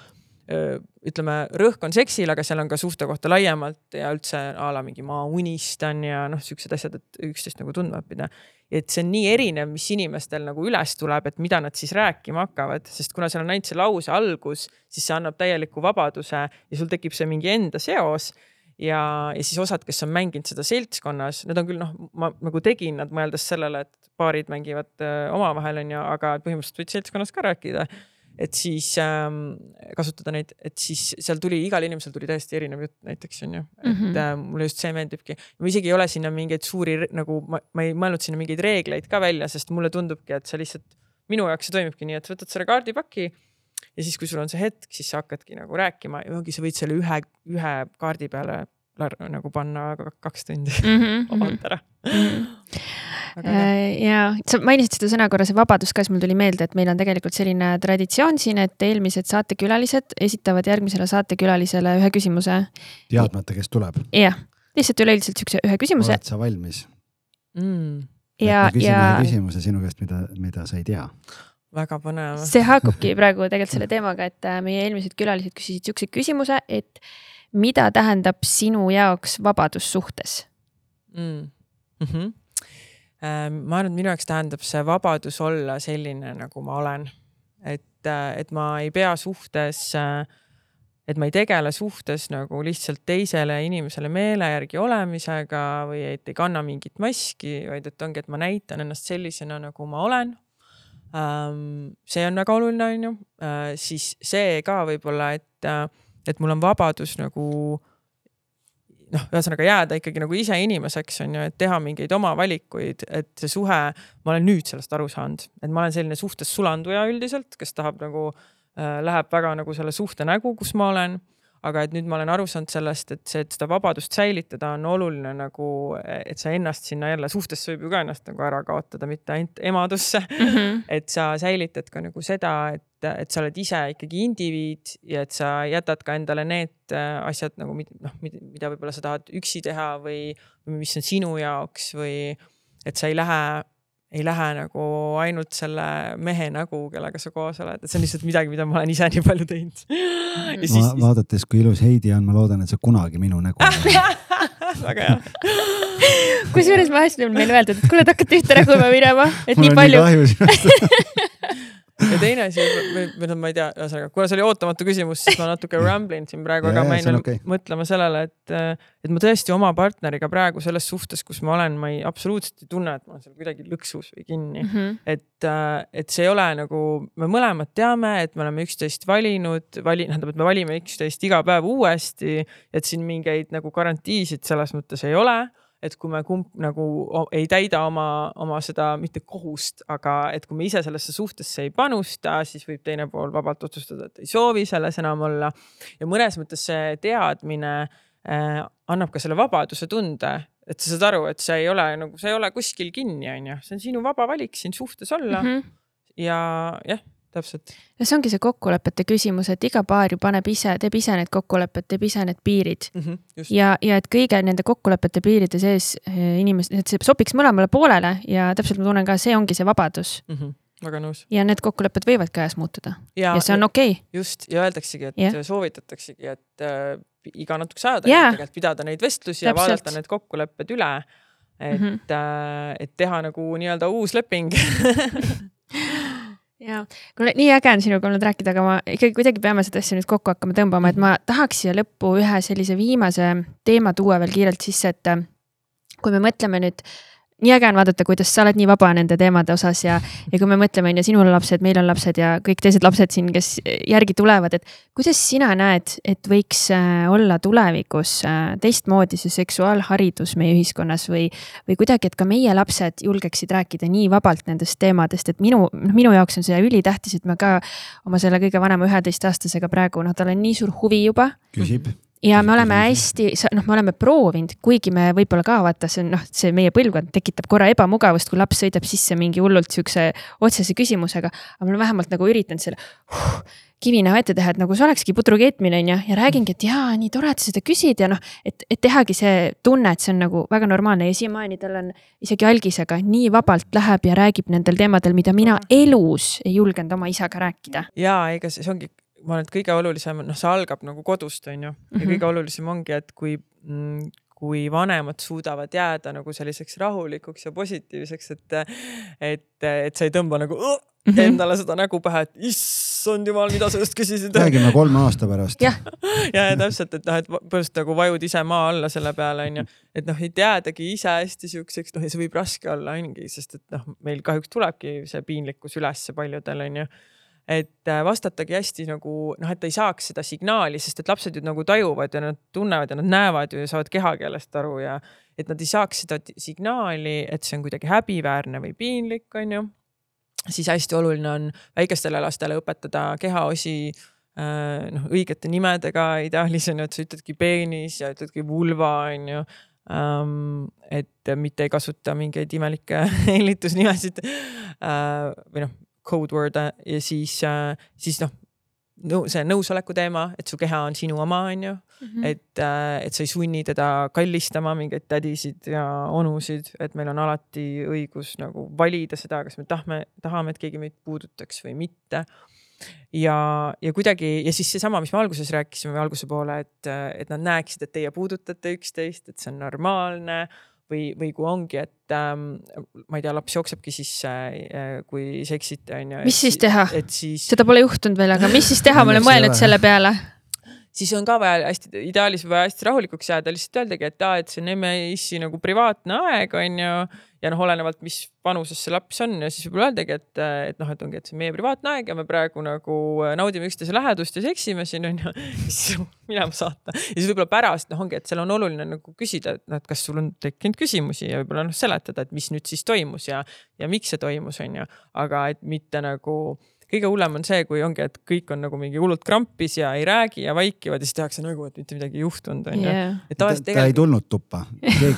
ütleme, rõhk on seksil, aga seal on ka suhte kohta laiemalt ja üldse a la mingi ma unistan ja noh, siuksed asjad, et üksteist nagu tundma õppida. et see on nii erinev, mis inimestel nagu üles tuleb, et mida nad siis rääkima hakkavad, sest kuna seal on ainult see lause algus, siis see annab täieliku vabaduse ja sul tekib see mingi enda seos ja, ja siis osad, kes on mänginud seda seltskonnas, need on küll noh, ma nagu tegin nad mõeldes sellele, et paarid mängivad äh, omavahel onju, aga põhimõtteliselt võid seltskonnas ka rääkida et siis ähm, kasutada neid, et siis seal tuli, igal inimesel tuli täiesti erinev jutt näiteks onju, et mm -hmm. äh, mulle just see meeldibki. ma isegi ei ole sinna mingeid suuri nagu ma, ma ei mõelnud sinna mingeid reegleid ka välja, sest mulle tundubki, et see lihtsalt minu jaoks see toimibki nii, et võtad selle kaardipaki ja siis, kui sul on see hetk, siis sa hakkadki nagu rääkima ja ongi, sa võid selle ühe, ühe kaardi peale nagu panna kaks tundi mm -hmm. vabalt ära mm. -hmm ja sa mainisid seda sõna korra, see vabadus ka, siis mul tuli meelde, et meil on tegelikult selline traditsioon siin, et eelmised saatekülalised esitavad järgmisele saatekülalisele ühe küsimuse. teadmata, kes tuleb. jah, lihtsalt üleüldiselt siukse ühe küsimuse. oled sa valmis mm.? ja, ja. küsimuse sinu käest, mida, mida sa ei tea väga põnev. see haakubki praegu tegelikult selle teemaga, et äh, meie eelmised külalised küsisid siukse küsimuse, et mida tähendab sinu jaoks vabadus suhtes mm.? Mm -hmm ma arvan, et minu jaoks tähendab see vabadus olla selline, nagu ma olen. et, et ma ei pea suhtes, et ma ei tegele suhtes nagu lihtsalt teisele inimesele meele järgi olemisega või et ei kanna mingit maski, vaid et ongi, et ma näitan ennast sellisena, nagu ma olen. See on väga oluline, on ju, siis see ka võib-olla, et, et mul on vabadus nagu noh, ühesõnaga jääda ikkagi nagu ise inimeseks on ju, et teha mingeid oma valikuid, et see suhe, ma olen nüüd sellest aru saanud, et ma olen selline suhtes sulanduja üldiselt, kes tahab nagu äh,, läheb väga nagu selle suhte nägu, kus ma olen aga et nüüd ma olen aru saanud sellest, et see, et seda vabadust säilitada on oluline nagu, et sa ennast sinna jälle suhtesse võib ju ka ennast nagu ära kaotada, mitte ainult emadusse mm. -hmm. et sa säilitad ka nagu seda, et, et sa oled ise ikkagi indiviid ja et sa jätad ka endale need äh, asjad nagu noh, mida võib-olla sa tahad üksi teha või, või mis on sinu jaoks või et sa ei lähe ei lähe nagu ainult selle mehe nägu, kellega sa koos oled, et see on lihtsalt midagi, mida ma olen ise nii palju teinud. Siis... Ma, vaadates, kui ilus Heidi on, ma loodan, et sa kunagi minu nägu väga hea. kusjuures vahest on meile öeldud, et kuule, te hakkate ühte nägu juba minema, et Mul nii palju. Ja teine asi või, või noh, ma ei tea, ühesõnaga, kuna see oli ootamatu küsimus, siis ma natuke ramblin siin praegu, aga ma jäin okay. mõtlema sellele, et, et ma tõesti oma partneriga praegu selles suhtes, kus ma olen, ma ei absoluutselt ei tunne, et ma olen seal kuidagi lõksus või kinni mm. -hmm. et, et see ei ole nagu, me mõlemad teame, et me oleme üksteist valinud, vali-, tähendab, et me valime üksteist iga päev uuesti, et siin mingeid nagu garantiisid selles mõttes ei ole et kui me kumb nagu ei täida oma, oma seda mitte kohust, aga et kui me ise sellesse suhtesse ei panusta, siis võib teine pool vabalt otsustada, et ei soovi selles enam olla. ja mõnes mõttes see teadmine äh, annab ka selle vabaduse tunde, et sa saad aru, et see ei ole nagu, sa ei ole kuskil kinni, on ju, see on sinu vaba valik siin suhtes olla mm. -hmm. ja jah täpselt. ja see ongi see kokkulepete küsimus, et iga paar ju paneb ise, teeb ise need kokkulepped, teeb ise need piirid mm. -hmm, ja, ja et kõige nende kokkulepete piiride sees eh, inimesed, et see sobiks mõlemale poolele ja täpselt ma tunnen ka, see ongi see vabadus mm. -hmm väga nõus. ja need kokkulepped võivad käes muutuda ja, ja see on okei okay.. just ja öeldaksegi, et yeah. soovitataksegi, et äh, iga natukese aja tagant yeah. tegelikult pidada neid vestlusi Täpselt. ja vaadata need kokkulepped üle. et mm, -hmm. äh, et teha nagu nii-öelda uus leping ja, kuule nii äge on sinuga olnud rääkida, aga ma ikkagi kuidagi peame seda asja nüüd kokku hakkama tõmbama, et ma tahaks siia lõppu ühe sellise viimase teema tuua veel kiirelt sisse, et äh, kui me mõtleme nüüd nii äge on vaadata, kuidas sa oled nii vaba nende teemade osas ja, ja kui me mõtleme, on ju, sinul on lapsed, meil on lapsed ja kõik teised lapsed siin, kes järgi tulevad, et kuidas sina näed, et võiks äh, olla tulevikus äh, teistmoodi see seksuaalharidus meie ühiskonnas või, või kuidagi, et ka meie lapsed julgeksid rääkida nii vabalt nendest teemadest, et minu, noh, minu jaoks on see ülitähtis, et ma ka oma selle kõige vanema üheteistaastasega praegu, noh, tal on nii suur huvi juba. küsib ja me oleme hästi, noh, me oleme proovinud, kuigi me võib-olla ka vaata, see on noh, see meie põlvkond tekitab korra ebamugavust, kui laps sõidab sisse mingi hullult siukse otsese küsimusega. aga ma olen vähemalt nagu üritanud selle huh, kivi näo ette teha, et nagu see olekski pudru keetmine on ju, ja räägingi, et jaa, nii tore, et sa seda küsid ja noh, et, et tehagi see tunne, et see on nagu väga normaalne ja siiamaani tal on isegi algisega nii vabalt läheb ja räägib nendel teemadel, mida mina elus ei julgenud oma isaga rääkida. ja ega see ongi ma arvan, et kõige olulisem, noh, see algab nagu kodust, on ju, ja mm -hmm. kõige olulisem ongi, et kui mm, kui vanemad suudavad jääda nagu selliseks rahulikuks ja positiivseks, et, et, et sa ei tõmba nagu uh, mm -hmm. endale seda nägu pähe, et issand jumal, mida sa just küsisid. räägime kolme aasta pärast. jah ja, ja täpselt, et noh, et põhimõtteliselt nagu vajud ise maa alla selle peale onju, et noh, et jäädagi ise hästi siukseks, noh ja see võib raske olla ongi, sest et noh, meil kahjuks tulebki see piinlikkus ülesse paljudel onju et äh, vastatagi hästi nagu noh, et ta ei saaks seda signaali, sest et lapsed ju nagu tajuvad ja nad tunnevad ja nad näevad ju ja saavad kehakeelest aru ja et nad ei saaks seda signaali, et see on kuidagi häbiväärne või piinlik, onju. siis hästi oluline on väikestele lastele õpetada kehaosi äh, noh, õigete nimedega, ideaalis on ju, et sa ütledki peenis ja ütledki vulva, onju Um, et mitte ei kasuta mingeid imelikke hellitusnimesid uh, või noh, code word äh, ja siis, äh, siis noh, see nõusoleku teema, et su keha on sinu oma, on ju. Mhm. et, äh, et sa ei sunni teda kallistama mingeid tädisid ja onusid, et meil on alati õigus nagu valida seda, kas me tahame, tahame, et keegi meid puudutaks või mitte ja, ja kuidagi ja siis seesama, mis me alguses rääkisime, alguse poole, et, et nad näeksid, et teie puudutate üksteist, et see on normaalne või, või kui ongi, et ähm, ma ei tea, laps jooksebki sisse äh,, kui seksite onju. mis siis teha? Siis... seda pole juhtunud veel, aga mis siis teha, ma olen mõelnud selle peale siis on ka vaja hästi, ideaalis vaja hästi rahulikuks jääda, lihtsalt öeldagi, et aa, et see on emme-issi nagu privaatne aeg, on ju. Ja noh, olenevalt, mis vanuses see laps on ja siis võib-olla öeldagi, et, et noh, et ongi, et see on meie privaatne aeg ja me praegu nagu naudime üksteise lähedust ja seksime siin on ju. siis minema saata ja siis võib-olla pärast noh, ongi, et seal on oluline nagu küsida, et noh, et kas sul on tekkinud küsimusi ja võib-olla noh, seletada, et mis nüüd siis toimus ja, ja miks see toimus, on ju. aga et mitte nagu kõige hullem on see, kui ongi, et kõik on nagu mingi hullult krampis ja ei räägi ja vaikivad ja siis tehakse nägu, et mitte midagi ei juhtunud, onju. et tavaliselt tegelikult. ta ei tulnud tuppa,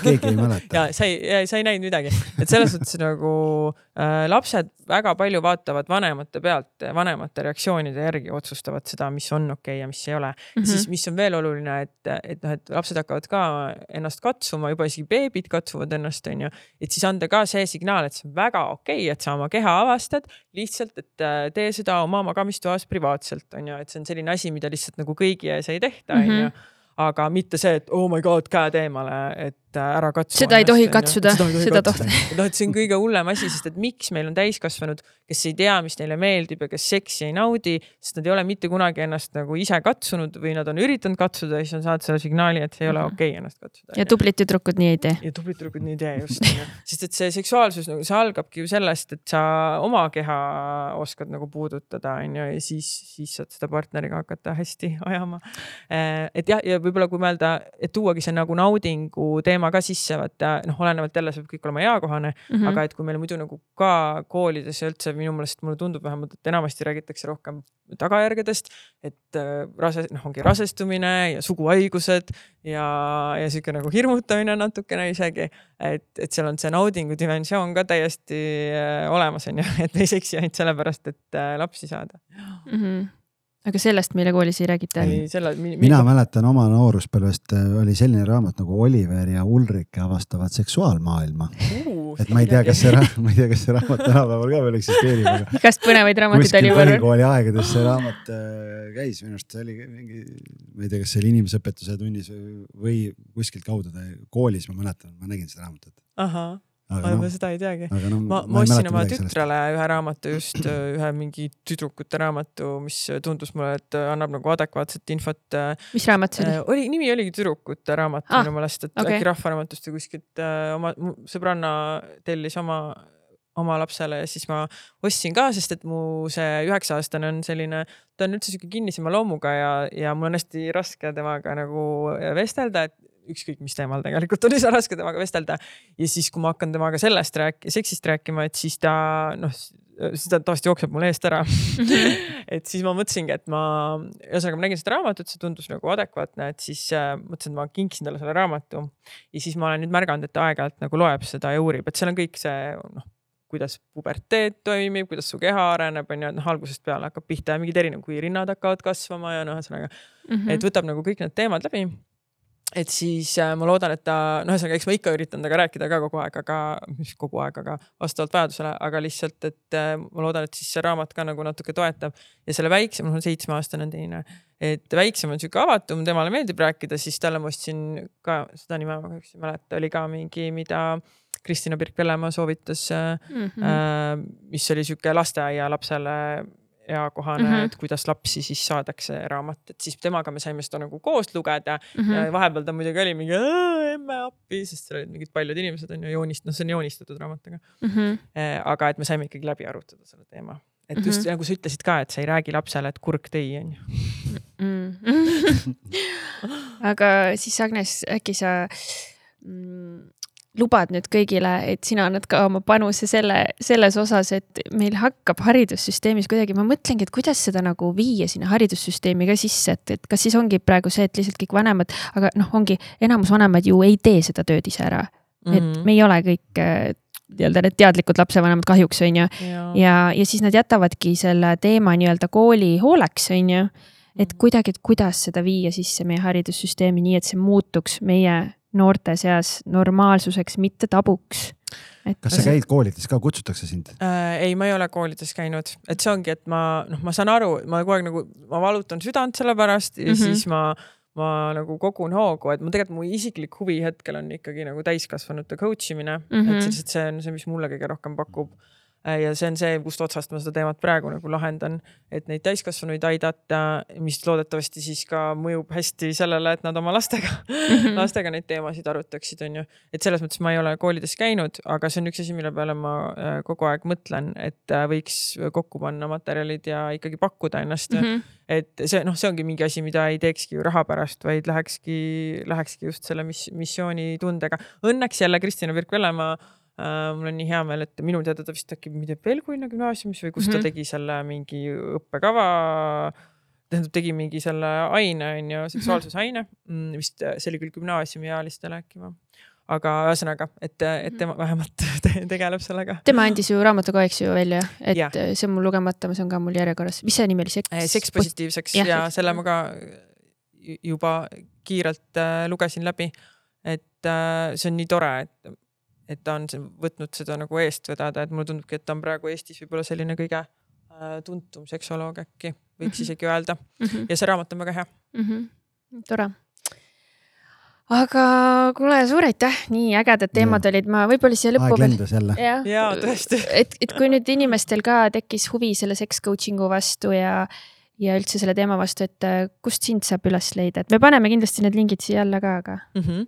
keegi ei mäleta. ja sa ei, sa ei näinud midagi, et selles suhtes nagu äh, lapsed väga palju vaatavad vanemate pealt, vanemate reaktsioonide järgi otsustavad seda, mis on okei okay ja mis ei ole mm. -hmm. siis, mis on veel oluline, et, et noh, et lapsed hakkavad ka ennast katsuma, juba isegi beebid katsuvad ennast, onju. et siis anda ka see signaal, et see on väga okei okay,, et sa oma keha avastad lihtsalt, et äh, tee seda oma magamistoas privaatselt, on ju, et see on selline asi, mida lihtsalt nagu kõigi ees ei tehta, on ju. Aga mitte see, et oh my god, käed eemale, et äh, ära katsu. seda ei tohi katsuda, seda tohti. noh, et see on kõige hullem asi, sest et miks meil on täiskasvanud, kes ei tea, mis neile meeldib ja kes seksi ei naudi, sest nad ei ole mitte kunagi ennast nagu ise katsunud või nad on üritanud katsuda ja siis on saanud selle signaali, et see ei ole mhm. okei okay ennast katsuda. ja tublid tüdrukud nii ei tee. ja tublid tüdrukud nii ei tee just sest et see seksuaalsus nagu see algabki ju sellest, et sa oma keha oskad nagu puudutada, onju, ja siis, siis saad seda partneriga hakata hästi ajama. Äh, et jah, ja võib-olla kui mõelda, et tuuagi see nagu naudingu teema ka sisse, vaata noh, olenevalt jälle see peab kõik olema eakohane mm, -hmm. aga et kui meil muidu nagu ka koolides ja üldse minu meelest mulle tundub vähemalt, et enamasti räägitakse rohkem tagajärgedest, et äh, rase, noh, ongi rasestumine ja suguhaigused ja, ja sihuke nagu hirmutamine natukene isegi. et, et seal on see naudingu dimensioon ka täiesti äh, olemas, on ju, et me ei seksi ainult sellepärast, et äh, lapsi saada mm. -hmm aga sellest meile koolis ei räägita? Selle... mina mäletan oma nooruspõlvest äh, oli selline raamat nagu Oliver ja Ulrike avastavad seksuaalmaailma uh,. et ma ei tea, kas see, ma ei tea, kas see raamat tänapäeval ka veel eksisteerib, aga. igast põnevaid raamatuid oli. põhikooli aegades see raamat äh, käis, minu arust see oli mingi, ma ei tea, kas see oli inimeseõpetuse tunnis või kuskilt kaudu ta koolis, ma mäletan, ma nägin seda raamatut. Ma no, juba seda ei teagi. noh, ma, ma ostsin oma tütrele ühe raamatu just, ühe mingi tüdrukute raamatu, mis tundus mulle, et annab nagu adekvaatset infot. mis raamat see oli? oli, nimi oligi Tüdrukute raamat Ah, minu meelest, et okay. äkki Rahvaraamatust või kuskilt äh, oma sõbranna tellis oma, oma lapsele ja siis ma ostsin ka, sest et mu see üheksa aastane on selline, ta on üldse sihuke kinnisema loomuga ja, ja mul on hästi raske temaga nagu vestelda, et ükskõik mis teemal tegelikult on üsna raske temaga vestelda. ja siis, kui ma hakkan temaga sellest rääkima, seksist rääkima, et siis ta noh, siis ta tavaliselt jookseb mul eest ära. et siis ma mõtlesingi, et ma, ühesõnaga ma nägin seda raamatut, see tundus nagu adekvaatne, et siis äh, mõtlesin, et ma kinksin talle selle raamatu. ja siis ma olen nüüd märganud, et ta aeg-ajalt nagu loeb seda ja uurib, et seal on kõik see noh, kuidas puberteet toimib, kuidas su keha areneb, on ju, et noh, algusest peale hakkab pihta mingid erinevad, kui rinnad hakkavad kasvama ja noh, ühesõnaga Mhm. et võtab nagu kõik need teemad läbi. Et siis äh, ma loodan, et ta, noh, ühesõnaga, eks ma ikka üritan temaga rääkida ka kogu aeg, aga mis kogu aeg, aga vastavalt vajadusele, aga lihtsalt, et äh, ma loodan, et siis see raamat ka nagu natuke toetab ja selle väiksem, mul on seitsmeaastane teine, et väiksem on sihuke avatum, temale meeldib rääkida, siis talle ma ostsin ka seda nime ma kahjuks ei mäleta, oli ka mingi, mida Kristina Birk-Vellemaa soovitas Mhm. äh, mis oli sihuke lasteaialapsele eakohane mm. -hmm. et kuidas lapsi siis saadakse raamat, et siis temaga me saime seda nagu koos lugeda Mhm. ja vahepeal ta muidugi oli mingi "Aa, emme appi, sest seal olid mingid paljud inimesed on ju joonist, noh, see on joonistatud raamat, aga Mhm. eh, aga et me saime ikkagi läbi arutada selle teema. et just nagu sa ütlesid ka, et sa ei räägi lapsele, et kurk tõi, on ju. mm.. aga siis Agnes, äkki sa mm, lubad nüüd kõigile, et sina annad ka oma panuse selle, selles osas, et meil hakkab haridussüsteemis kuidagi, ma mõtlengi, et kuidas seda nagu viia sinna haridussüsteemi ka sisse, et, et kas siis ongi praegu see, et lihtsalt kõik vanemad, aga noh, ongi enamus vanemaid ju ei tee seda tööd ise ära mm, -hmm. et me ei ole kõik äh, nii-öelda need teadlikud lapsevanemad kahjuks on ju ja, ja, ja siis nad jätavadki selle teema nii-öelda kooli hooleks, on ju. et kuidagi, et kuidas seda viia sisse meie haridussüsteemi nii, et see muutuks meie noorte seas normaalsuseks, mitte tabuks. et kas sa käid koolides ka, kutsutakse sind? äh, ei, ma ei ole koolides käinud, et see ongi, et ma noh, ma saan aru, ma kogu aeg nagu, ma valutan südant selle pärast ja mm Mhm. -hmm. siis ma, ma nagu kogun hoogu, et ma tegelikult mu isiklik huvi hetkel on ikkagi nagu täiskasvanute coach imine mm, Mhm. -hmm. et see lihtsalt see on see, mis mulle kõige rohkem pakub. Ja see on see, kust otsast ma seda teemat praegu nagu lahendan, et neid täiskasvanuid aidata, mis loodetavasti siis ka mõjub hästi sellele, et nad oma lastega Mhm. lastega neid teemasid arutaksid, on ju. et selles mõttes ma ei ole koolides käinud, aga see on üks asi, mille peale ma äh, kogu aeg mõtlen, et äh, võiks kokku panna materjalid ja ikkagi pakkuda ennast mm. -hmm. et see noh, see ongi mingi asi, mida ei teekski ju raha pärast, vaid lähekski, lähekski just selle mis, missioonitundega. Õnneks jälle Kristina Virk-Vellemaa äh, mul on nii hea meel, et minu teada ta vist äkki, ma ei tea, Pelgulinna gümnaasiumis või kus mm -hmm. Mhm. ta tegi selle mingi õppekava tähendab, tegi mingi selle aine on ju, seksuaalsusaine mm,, vist äh, see oli küll gümnaasiumiealistele äkki või. aga ühesõnaga, et, et tema vähemalt te- tegeleb sellega. tema andis ju raamatu ka, eks ju välja, et yeah. see on mul lugemata, see on ka mul järjekorras, mis see nimi oli, seks? Eh, seks positiivseks ja, ja seks- selle ma ka ju- juba kiirelt äh, lugesin läbi. et äh, see on nii tore, et, et ta on see- võtnud seda nagu eest vedada, et mulle tundubki, et ta on praegu Eestis võib-olla selline kõige äh, tuntum seksoloog äkki, võiks Mhm. isegi öelda mm. -hmm. ja see raamat on väga hea. mm. -hmm. tore. aga kuule, suur aitäh, nii ägedad teemad Jaa. olid, ma võib-olla siia lõppu aeg lendas jälle. Jaa, tõesti. et, et kui nüüd inimestel ka tekkis huvi selle seks coaching'u vastu ja, ja üldse selle teema vastu, et äh, kust sind saab üles leida, et me paneme kindlasti need lingid siia alla ka, aga mm. -hmm.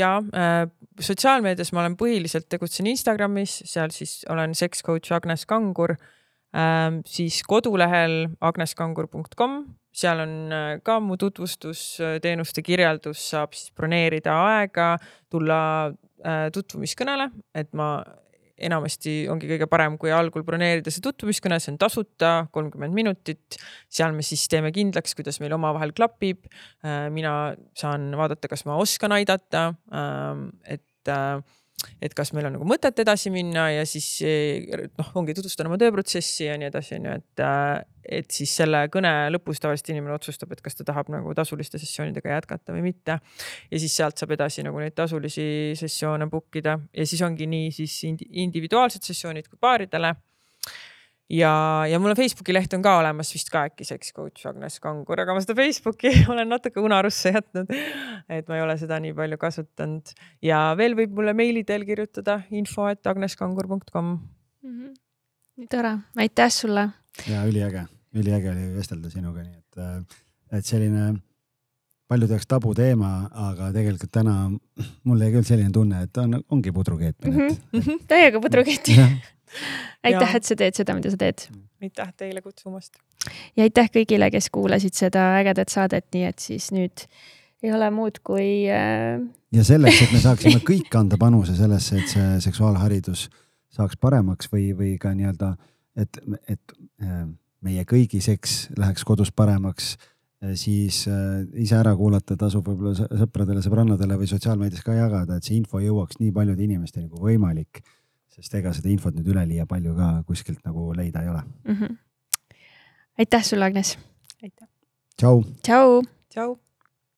ja äh, sotsiaalmeedias ma olen põhiliselt tegutsen Instagramis, seal siis olen sex coach Agnes Kangur ähm,. siis kodulehel agneskangur.com, seal on äh, ka mu tutvustus, teenuste kirjeldus, saab siis broneerida aega, tulla äh, tutvumiskõnele, et ma enamasti ongi kõige parem, kui algul broneerida see tutvumiskõne, see on tasuta, kolmkümmend minutit. seal me siis teeme kindlaks, kuidas meil omavahel klapib. mina saan vaadata, kas ma oskan aidata, et, et kas meil on nagu mõtet edasi minna ja siis eh, noh, ongi tutvustan oma tööprotsessi ja nii edasi, on ju, et, et siis selle kõne lõpus tavaliselt inimene otsustab, et kas ta tahab nagu tasuliste sessioonidega jätkata või mitte. ja siis sealt saab edasi nagu neid tasulisi sessioone book ida ja siis ongi nii siis indi- individuaalsed sessioonid kui paaridele. Ja, ja mul on Facebooki leht on ka olemas vist ka äkki Sex Coach Agnes Kangur, aga ma seda Facebooki olen natuke unarusse jätnud. et ma ei ole seda nii palju kasutanud ja veel võib mulle meili teel kirjutada info, et agneskangur.com mm. -hmm. nii tore, aitäh sulle. ja üliäge, üliäge oli vestelda sinuga, nii et, äh, et selline paljude jaoks tabuteema, aga tegelikult täna mul jäi küll selline tunne, et on, ongi pudru keetmine mm. -hmm. täiega pudru keeti aitäh, et sa teed seda, mida sa teed. aitäh teile kutsumast. ja aitäh kõigile, kes kuulasid seda ägedat saadet, nii et siis nüüd ei ole muud kui äh.... ja selleks, et me saaksime kõik anda panuse sellesse, et see seksuaalharidus saaks paremaks või, või ka nii-öelda, et, et äh, meie kõigi seks läheks kodus paremaks äh, siis äh, ise ära kuulata tasub võib-olla sõpradele, sõbrannadele või sotsiaalmeedias ka jagada, et see info jõuaks nii paljude inimesteni kui võimalik sest ega seda infot nüüd üleliia palju ka kuskilt nagu leida ei ole mm. -hmm. aitäh sulle, Agnes. aitäh. tšau. tšau. tšau.